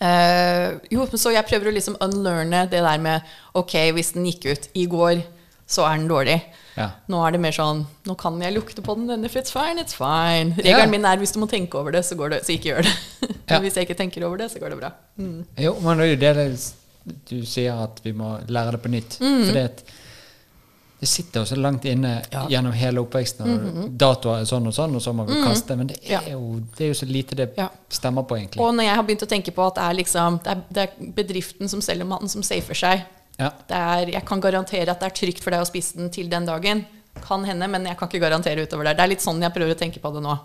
Eh, jo, så jeg prøver å liksom unlearne det der med Ok, hvis den gikk ut i går, så er den dårlig. Ja. Nå er det mer sånn Nå kan jeg lukte på den, if it's fine, it's fine. Regelen Ja. min er hvis du må tenke over det, så, går det, så ikke gjør det. Ja. Hvis jeg ikke tenker over det, så går det bra. Mm. Jo, men det er jo det du sier at vi må lære det på nytt. For det, at det sitter jo så langt inne Ja. gjennom hele oppveksten. Og Datoer er sånn og sånn, og så må vi kaste. Men det er, jo, det er jo så lite det Ja. stemmer på, egentlig. Og når jeg har begynt å tenke på at det er, liksom, det er, det er bedriften som selger maten, som safer seg Ja. det Jeg kan garantere at det er trygt for deg å spise den til den dagen. Kan hende, men jeg kan ikke garantere utover det. Det er litt sånn jeg prøver å tenke på det nå.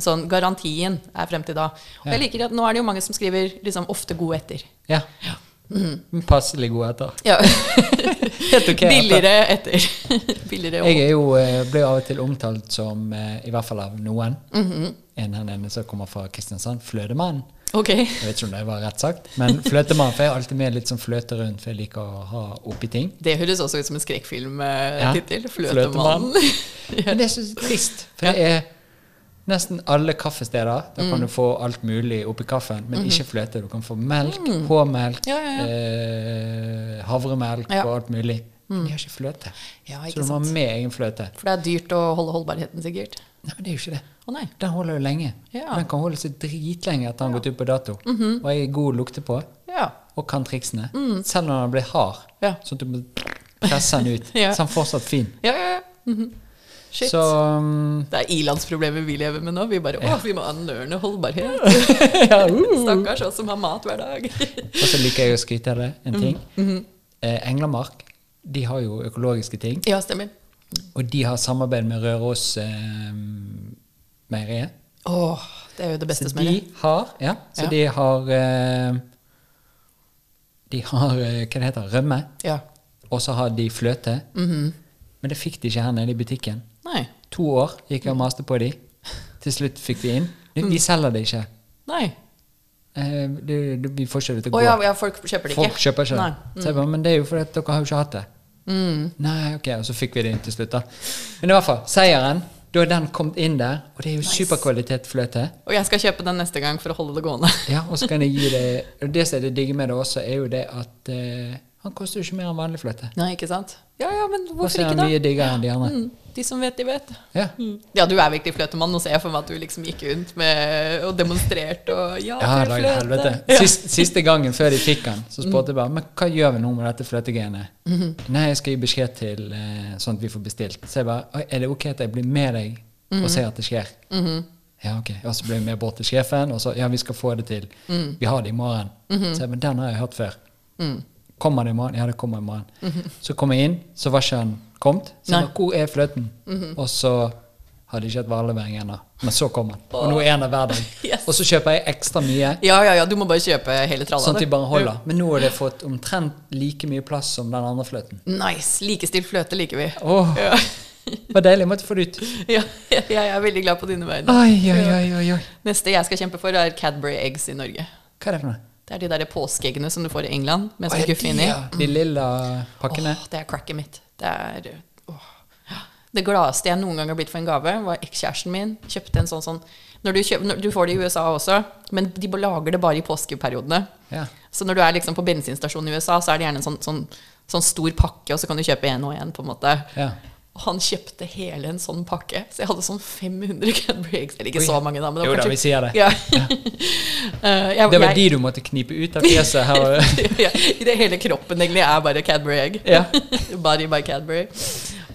Sånn, Garantien er frem til da. Og jeg liker at Nå er det jo mange som skriver liksom, 'ofte god etter'. Ja. ja. Men Passelig god etter. Ja. Helt ok. Billigere etter. Billigere Jeg jo, eh, blir av og til omtalt som, eh, i hvert fall av noen, Mhm. en her nede som kommer fra Kristiansand, flødemann. Okay. Jeg vet ikke om det var rett sagt, men fløtemann, for jeg er alltid med litt sånn fløte rundt, for jeg liker å ha oppi ting. Det høres også ut som en Ja. skrekkfilmtittel. Fløtemann. ja. Men det er så trist, for det er nesten alle kaffesteder. Da Mm. kan du få alt mulig oppi kaffen, men ikke fløte. Du kan få melk, H-melk, Mhm. Ja, ja, ja. Eh, havremelk Ja. og alt mulig. Men de har ikke fløte. Ja, så du må ha med egen fløte. For det er dyrt å holde holdbarheten, sikkert. Nei, men det er jo ikke det. Å nei. Den holder jo lenge. Mhm. Den kan holde seg dritlenge etter den har gått ut på dato. Og jeg er god å lukte på, Ja. og kan triksene. Selv når den blir hard, Mhm. Ja. sånn at du må presse den ut. Så er fortsatt fin. Ja, ja, ja. Mhm. Shit. Så um, Det er ilandsproblemer vi lever med nå. Vi bare Å, vi må unlearne holdbarhet. ja, uh. Stakkars oss som har mat hver dag. Og så liker jeg å skryte av det. En ting. Mhm. eh, Englamark de har jo økologiske ting. Ja, stemmer. Og de har samarbeid med Røros eh, meieriet. Åh, det er jo det beste Så de smøret. har Ja, så Ja. de har eh, De har eh, hva det heter, rømme, Ja. og så har de fløte. Mhm. Men det fikk de ikke her nede i butikken. Nei. To år gikk jeg og maste på de. Til slutt fikk vi inn. De, Mm. de selger det ikke. Nei. Eh, det, det, vi får ikke det til å Å gå. ja, ja, folk kjøper det ikke. Folk kjøper ikke. Nei. Mm. Så jeg bare, men det er jo fordi at dere har jo ikke hatt det. Nei, ok, og så fikk vi det inn til slutt, da. Men i hvert fall, seieren. Da er den kommet inn der, og det er jo superkvalitet fløte. Og jeg skal kjøpe den neste gang for å holde det gående. Ja, og så kan jeg gi det Og det som er det digge med det også, er jo det at eh, han koster jo ikke mer enn vanlig fløte. Nei, ikke sant? Ja, ja, men hvorfor ikke da? mye diggere enn de andre. Mm, de som vet, de vet. Ja. Mm. Ja, du er virkelig fløtemann. Nå ser jeg for meg at du liksom gikk rundt med, og demonstrerte og Ja, Ja, fløte. helvete. Sist, siste gangen før de fikk den, så spurte jeg bare Men hva gjør vi nå med dette fløtegenet? Mm -hmm. Nei, jeg skal gi beskjed til eh, sånn at vi får bestilt. Så jeg bare Er det ok at jeg blir med deg og ser at det skjer? Ja, ok. Og så ble jeg med bort til sjefen, og så Ja, vi skal få det til. Mhm. Vi har det i morgen. Så jeg bare Den har jeg hørt før. Kommer det i morgen? Ja, det kommer i morgen. Så kom jeg inn, så var ikke han kommet. Så jeg Hvor er fløten? Og så hadde ikke hatt varelevering ennå. Men så kom han. Og nå er han der hver dag. Yes. Og så kjøper jeg ekstra mye. Ja, ja, ja, du må bare kjøpe hele tralla. Sånn at de bare holder. Men nå har det fått omtrent like mye plass som den andre fløten. Nice. Likestilt fløte liker vi. Åh, Ja. det var deilig. Måtte få det ut. ja, jeg er veldig glad på dine vegne. Neste jeg skal kjempe for, er Cadbury Eggs i Norge. Hva er det for noe? Det er de der påskeeggene som du får i England med sånn guffe inni. ja, De lilla pakkene. Åh, det er cracket mitt. Det er åh. Det gladeste jeg noen gang har blitt for en gave, var ekskjæresten min. Kjøpte en sånn sånn når du, kjøper, når, du får det i USA også, men de lager det bare i påskeperiodene. Ja. Så når du er liksom på bensinstasjonen i USA, så er det gjerne en sånn, sånn, sånn stor pakke, og så kan du kjøpe én og én, på en måte. Ja. Og han kjøpte hele en sånn pakke. Så jeg hadde sånn 500 Cadbury Eggs. Eller ikke Oi. så mange, da. Men det Jo var da, vi sier det. Ja. uh, jeg, Det var jeg, de du måtte knipe ut av fjeset ja, I det hele kroppen egentlig er bare Cadbury Egg. Ja. Body by Cadbury.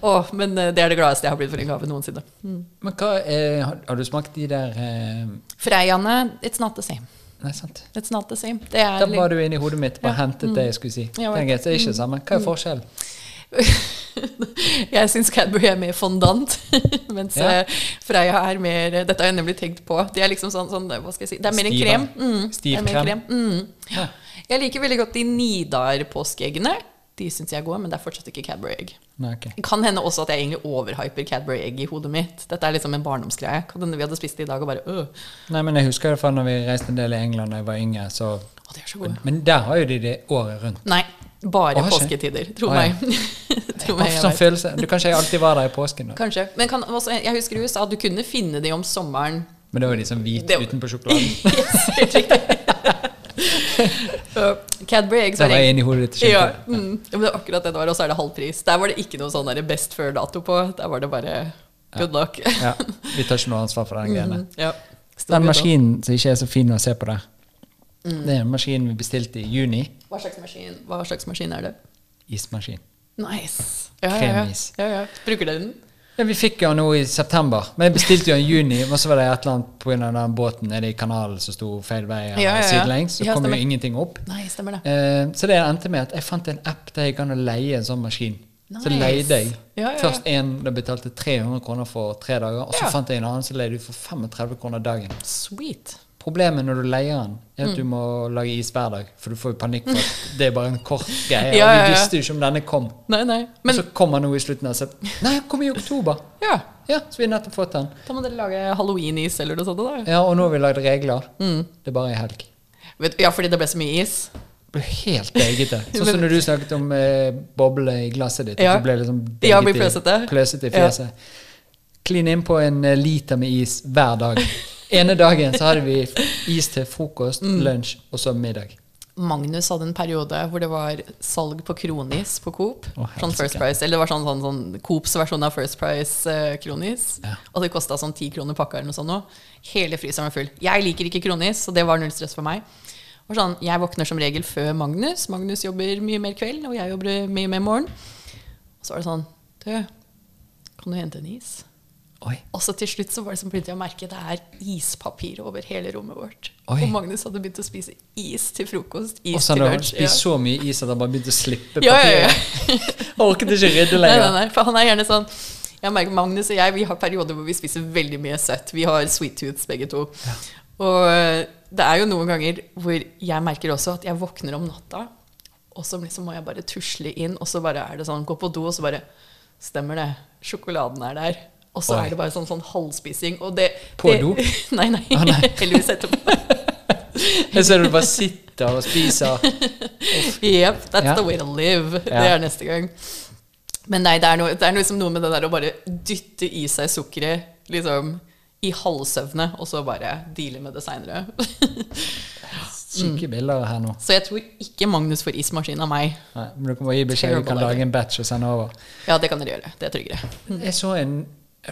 Oh, men eh, det er det gladeste jeg har blitt for en gave noensinne. Mm. Men hva eh, har, har du smakt de der eh, Freiane, it's not the same. Nei, sant. It's not the same. Det er Da var du inni hodet mitt og Ja. Mm. hentet det jeg skulle si. Ja, Det er det er ikke det samme. Hva er forskjellen? Jeg syns Cadbury er mer fondant, mens Ja. eh, Freia er mer Dette har jeg nemlig tenkt på. De er liksom sånn, sånn Hva skal jeg si Det er mer en krem. Mm, Stiv er krem. Mm. Ja. Jeg liker veldig godt de Nidar-påskeeggene. De syns jeg er gode, men det er fortsatt ikke Cadbury Egg. Okay. Det kan hende også at jeg egentlig overhyper Cadbury Egg i hodet mitt. Dette er liksom en barndomsgreie. Kan hende vi hadde spist det i dag og bare øh. Nei, men jeg husker det fra når vi reiste en del i England da jeg var yngre. Så, Å, så men der har jo de det året rundt. Nei, bare Åh, påsketider. Tro meg. Tro Jeg meg sånn følelse Du Kanskje jeg alltid var der i påsken, da. Kanskje. Men kan, også, jeg husker du sa at du kunne finne de om sommeren. Men det var liksom hvite Det- utenpå sjokoladen. Yes, helt riktig. Cadbury eggs var var egentlig inni hodet ditt. ja, mm, det var akkurat det det var, og så er det halv pris. Der var det ikke noe sånn best før-dato på. Der var det bare good luck. Ja, vi tar ikke noe ansvar for den greiene. Ja. Den maskinen som ikke er så fin å se på der, Mm. det er en maskin vi bestilte i juni. Hva slags maskin, Hva slags maskin er det? Ismaskin. Nice. Ja. Kremis. ja, ja. Bruker dere den? Ja, vi fikk den nå i september, men jeg bestilte den i juni. Og så var det et eller annet pga. den båten nede i kanalen som sto feil vei Ja, ja, sidelengs. Så kom jo ingenting opp. Nei, stemmer det. Eh, så det endte med at jeg fant en app der jeg kan leie en sånn maskin. Så leide jeg Ja, ja, ja. først en da betalte 300 kroner for tre dager, og så fant jeg en annen som leide ut for 35 kroner dagen. Sweet. Problemet når du leier den, er at Mm. du må lage is hver dag. For du får jo panikk for at det er bare en kort greie. Ja, ja, ja, vi visste jo ikke om denne kom. Nei, nei. Og så kom den nå i slutten av september. Nei, den kom i oktober. ja, Ja, så vi har nettopp fått den. da må dere lage halloween-is eller noe sånt. da. Ja, Og nå har vi lagd regler. Mm. Det er bare i helg. Vet, ja, fordi det ble så mye is. Ble helt begete. Sånn som når du snakket om eh, boble i glasset ditt. Ja. Du ble liksom Ja, pløsete. i- pløsete Ja. Klin inn på en eh, liter med is hver dag. Ene dagen så hadde vi is til frokost, Mm. lunsj og så middag. Magnus hadde en periode hvor det var salg på kronis på Coop. Oh, sånn. First Price, eller det var sånn, sånn, sånn Coops versjon av First Price eh, kronis. Ja. Og det kosta sånn ti kroner pakka eller noe sånt. nå. Hele fryseren var full. Jeg liker ikke kronis, så det var null stress for meg. Og sånn, jeg våkner som regel før Magnus. Magnus jobber mye mer kveld, og jeg jobber mye mer morgen. Og så var det sånn Du, kan du hente en is? Oi. Og så til slutt så var det som begynte jeg å merke det er ispapir over hele rommet vårt. Oi. Og Magnus hadde begynt å spise is til frokost, is Og så hadde han spist spist så mye is at han bare begynte å slippe Ja, ja, ja. Orket ikke rydde lenger. nei, nei, for han er gjerne sånn jeg merker Magnus og jeg vi har perioder hvor vi spiser veldig mye søtt. Vi har sweet tooths begge to. Og eh, det er jo noen ganger hvor jeg merker også at jeg våkner om natta, og så liksom må jeg bare tusle inn, og så bare er det sånn Gå på do, og så bare Stemmer det. Sjokoladen er der. Og så Oi. er det bare sånn, sånn halvspising. Og det, På det, do? Nei, nei. Ah, nei. Heldigvis etterpå. Jeg ser du bare sitter og spiser. Yep, that's Ja. the way to live. Det Ja. er neste gang. Men nei, det er, noe, det er liksom noe med det der å bare dytte i seg sukkeret liksom, i halvsøvne, og så bare deale med det seinere. Syke bilder her nå. så jeg tror ikke Magnus får ismaskin av meg. Nei, men du kan bare gi beskjed. Vi kan lage en batch og sende over. Ja, det kan dere gjøre. Det er tryggere. Jeg så en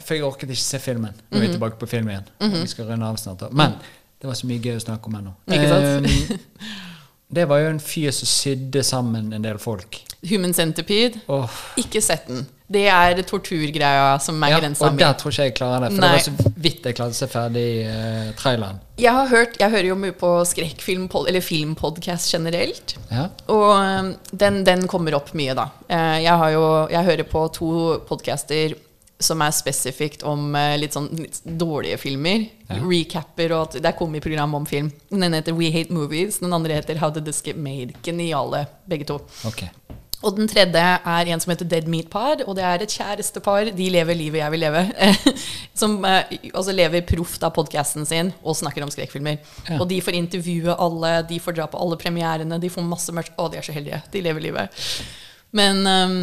For jeg orket ikke se filmen. Nå er Mhm. vi tilbake på film igjen. Vi skal runde av snart. da. Men det var så mye gøy å snakke om ennå. Ehm, det var jo en fyr som sydde sammen en del folk. Human Centipede. Oh. Ikke sett den. Det er torturgreia som er ja, grensa og der tror ikke jeg klarer det. For Nei. det var så vidt jeg klarte å se ferdig uh, traileren. Jeg har hørt, jeg hører jo mye på skrekkfilm, eller filmpodkast generelt. Ja. Og um, den, den kommer opp mye, da. Eh, Jeg, har jo, jeg hører på to podcaster som er spesifikt om eh, litt sånn litt dårlige filmer. Ja. Recapper og at Det er komiprogram om film. Den ene heter We Hate Movies. Den andre heter How Did This Get Made. Geniale, begge to. Ok. Og den tredje er en som heter Dead Meat Par, og det er et kjærestepar. De lever livet jeg vil leve. som eh, altså lever proft av podkasten sin og snakker om skrekkfilmer. Ja. Og de får intervjue alle, de får dra på alle premierene, de får masse merch. Å, de er så heldige. De lever livet. Men ehm,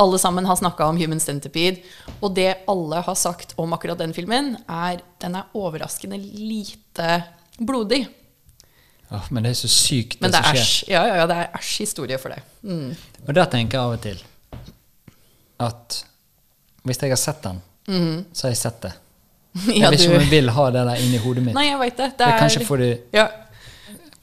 alle sammen har snakka om Human Centipede, og det alle har sagt om akkurat den filmen, er den er overraskende lite blodig. Oh, men det er så sykt, Men det det som er skjer. ja, ja, ja, det er æsj historie for det. Mm. Og der tenker jeg av og til at hvis jeg har sett den, så har jeg sett det. Jeg Ja, vet ikke om jeg vil ha det der inni hodet mitt. Nei, jeg vet det. Det er, det ikke få det ja.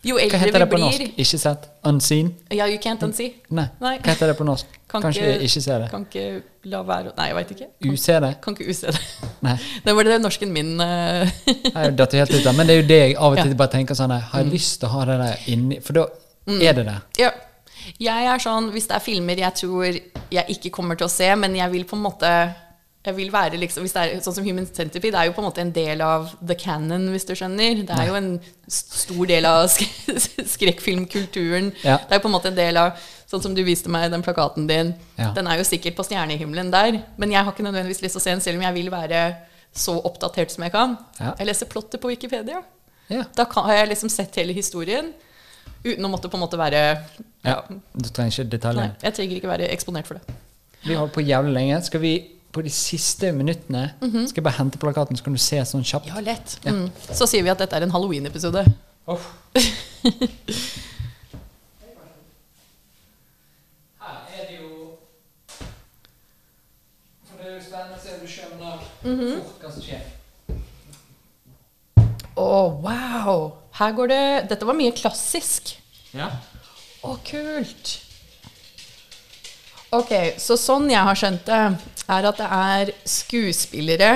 Jo Hva heter det på blir norsk? Ikke sett? Unseen? Ja, you can't unsee. Nei. Nei. Hva heter det på norsk? Kan Kanskje ikke- ikke se det. Kan ikke la være Nei, jeg veit ikke. Use det? kan ikke use det. Nei. Det var det norsken min eh, Jeg datt helt ut av Men det er jo det jeg av og til Ja. Mm. bare tenker sånn Har jeg lyst til å ha det der inni For da er det det. Ja. Jeg er sånn, Hvis det er filmer jeg tror jeg ikke kommer til å se, men jeg vil på en måte jeg vil være liksom, er Sånn som Human Centipede det er jo på en måte en del av the canon, hvis du skjønner. Det er jo en stor del av sk skrekkfilmkulturen. Ja. Det er jo på en måte en del av Sånn som du viste meg den plakaten din. Ja. Den er jo sikkert på stjernehimmelen der, men jeg har ikke nødvendigvis lyst til å se den, selv om jeg vil være så oppdatert som jeg kan. Ja. Jeg leser plottet på Wikipedia. Ja. Da kan, har jeg liksom sett hele historien uten å måtte på en måte være ja. Du trenger ikke Nei, detaljene. jeg trenger ikke være eksponert for det. Vi holder på jævlig lenge. Skal vi på de siste minuttene mm -hmm. skal jeg bare hente plakaten, så kan du se sånn kjapt. Ja, lett. Ja. Mm. Så sier vi at dette er en Halloween-episode. Oh. Mm -hmm. oh, wow! Her går det Dette var mye klassisk. Ja. Å, oh, kult. Ok, så sånn jeg har skjønt det, er at det er skuespillere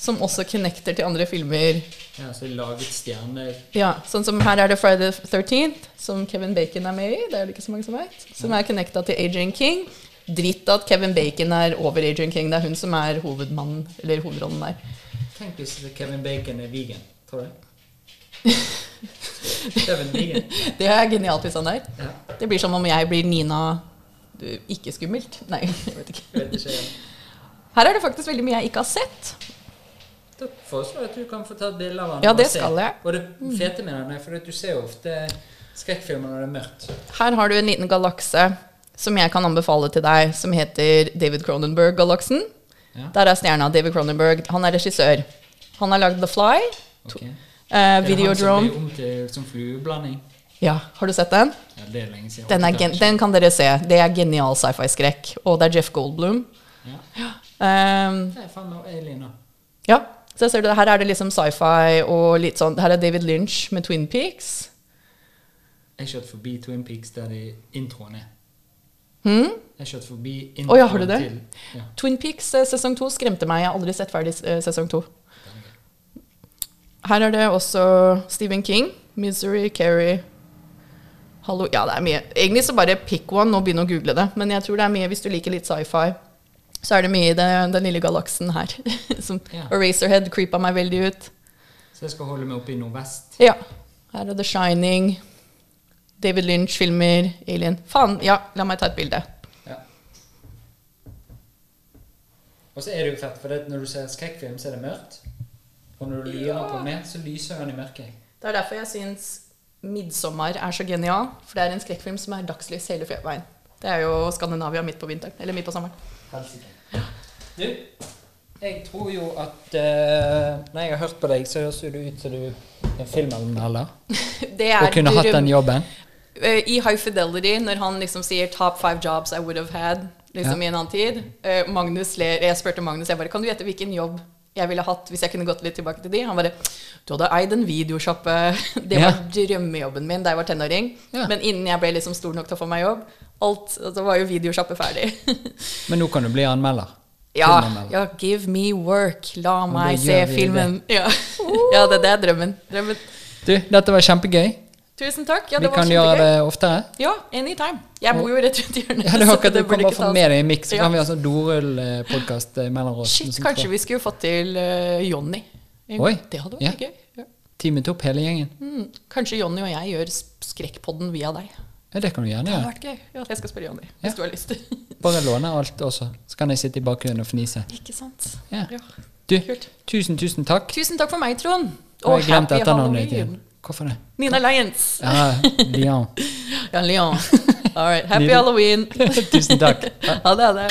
som også connecter til andre filmer. ja, så laget stjerner Ja, sånn som her er det Friday the 13th, som Kevin Bacon er med i. Det er det ikke så mange som vet. Som er connecta til Adrian King. Dritt at Kevin Bacon er over Adrian King. Det er hun som er hovedmannen, eller hovedrollen der. Tenk hvis Kevin Bacon er vegan. Tror du det? Kevin vegan. Det er genialt hvis han er. Ja. Det blir som om jeg blir Nina Ikke skummelt. Nei, jeg vet ikke. Her er det faktisk veldig mye jeg ikke har sett. Da foreslår jeg at du kan få ta et bilde av den. Ja, det skal jeg. Og det fete med den er for du ser jo ofte skrekkfilmer når det er mørkt. Her har du en liten galakse som jeg kan anbefale til deg, som heter David Cronenberg-galaksen. Ja. Der er stjerna David Cronenberg. Han er regissør. Han har lagd The Fly, Okay. eh, Er det er Han som blir om til som flueblanding. Ja, har du sett den? Ja, det er lenge siden. Den, er den kan dere se. Det er genial sci-fi-skrekk. Og det er Jeff Goldblum. Ja. Um, Det er faen meg Alien, da. ja, så ser du, her er det liksom sci-fi og litt sånn Her er David Lynch med Twin Peaks. Jeg kjørte forbi Twin Peaks der de introen er. Hmm? Jeg kjørte forbi introen introen ja, har du det? til ja. Twin Peaks eh, sesong to skremte meg. Jeg har aldri sett ferdig eh, sesong to. Her er det også Stephen King. Misery, Carrie Hallo Ja, det er mye. Egentlig så bare pick one og begynn å google det. Men jeg tror det er mye hvis du liker litt sci-fi. Så er det mye i det, den lille galaksen her. Som Ja. Eraserhead creepa meg veldig ut. Så jeg skal holde meg oppe i nordvest. Ja. Her er The Shining. David Lynch-filmer. Alien. Faen, ja, la meg ta et bilde. Ja. Og så er det jo fett, for det, når du ser skrekkfilm, så er det mørkt. Og når du lirer på meg, så lyser den i mørket. Det er derfor jeg syns 'Midtsommer' er så genial. For det er en skrekkfilm som er dagslys hele veien. Det er jo Skandinavia midt på vinteren. Eller midt på sommeren. Helsike. Du, jeg tror jo at uh, Når jeg har hørt på deg, så høres du ut som du er filmanmelder. Det er Og kunne hatt den jobben. Eh, I High Fidelity, når han liksom sier 'top five jobs I would have had' liksom Ja. i en annen tid uh, Magnus ler, Jeg spurte Magnus jeg bare, kan du gjette hvilken jobb jeg ville hatt hvis jeg kunne gått litt tilbake til de. Han bare 'Du hadde eid en videosjappe'. Det var drømmejobben min da jeg var tenåring. Ja. Men innen jeg ble liksom stor nok til å få meg jobb, alt, så var jo videosjappe ferdig. Men nå kan du bli anmelder. Ja, Filmanmelder. ja, give me work. La meg se filmen. Ja, ja det, det er drømmen. drømmen. Du, dette var kjempegøy. Tusen takk. Ja, Vi kan gjøre det oftere. Ja, anytime. Jeg bor jo rett rundt hjørnet. Ja, det akkurat det kan bare få med deg en miks, så Ja. kan vi ha sånn dorull-podkast mellom oss. Shit, kanskje vi skulle fått til uh, Jonny. Oi. Det hadde vært ja. gøy. Ja. Teamet opp hele gjengen. Mm. Kanskje Jonny og jeg gjør Skrekkpodden via deg. Ja, det kan du gjerne gjøre. Det hadde vært gøy. Ja, jeg skal spørre Jonny hvis du har lyst. Bare låne alt også, så kan jeg sitte i bakgrunnen og fnise. ikke sant? Ja. Du, Kult. tusen, tusen takk. Tusen takk for meg, Trond. Og glemte happy Halloween. Hvorfor det? Nina Lyons. Ja, Lyon. Ja, Leon. All right. Happy. Halloween. Tusen takk. Ha det. Ha det.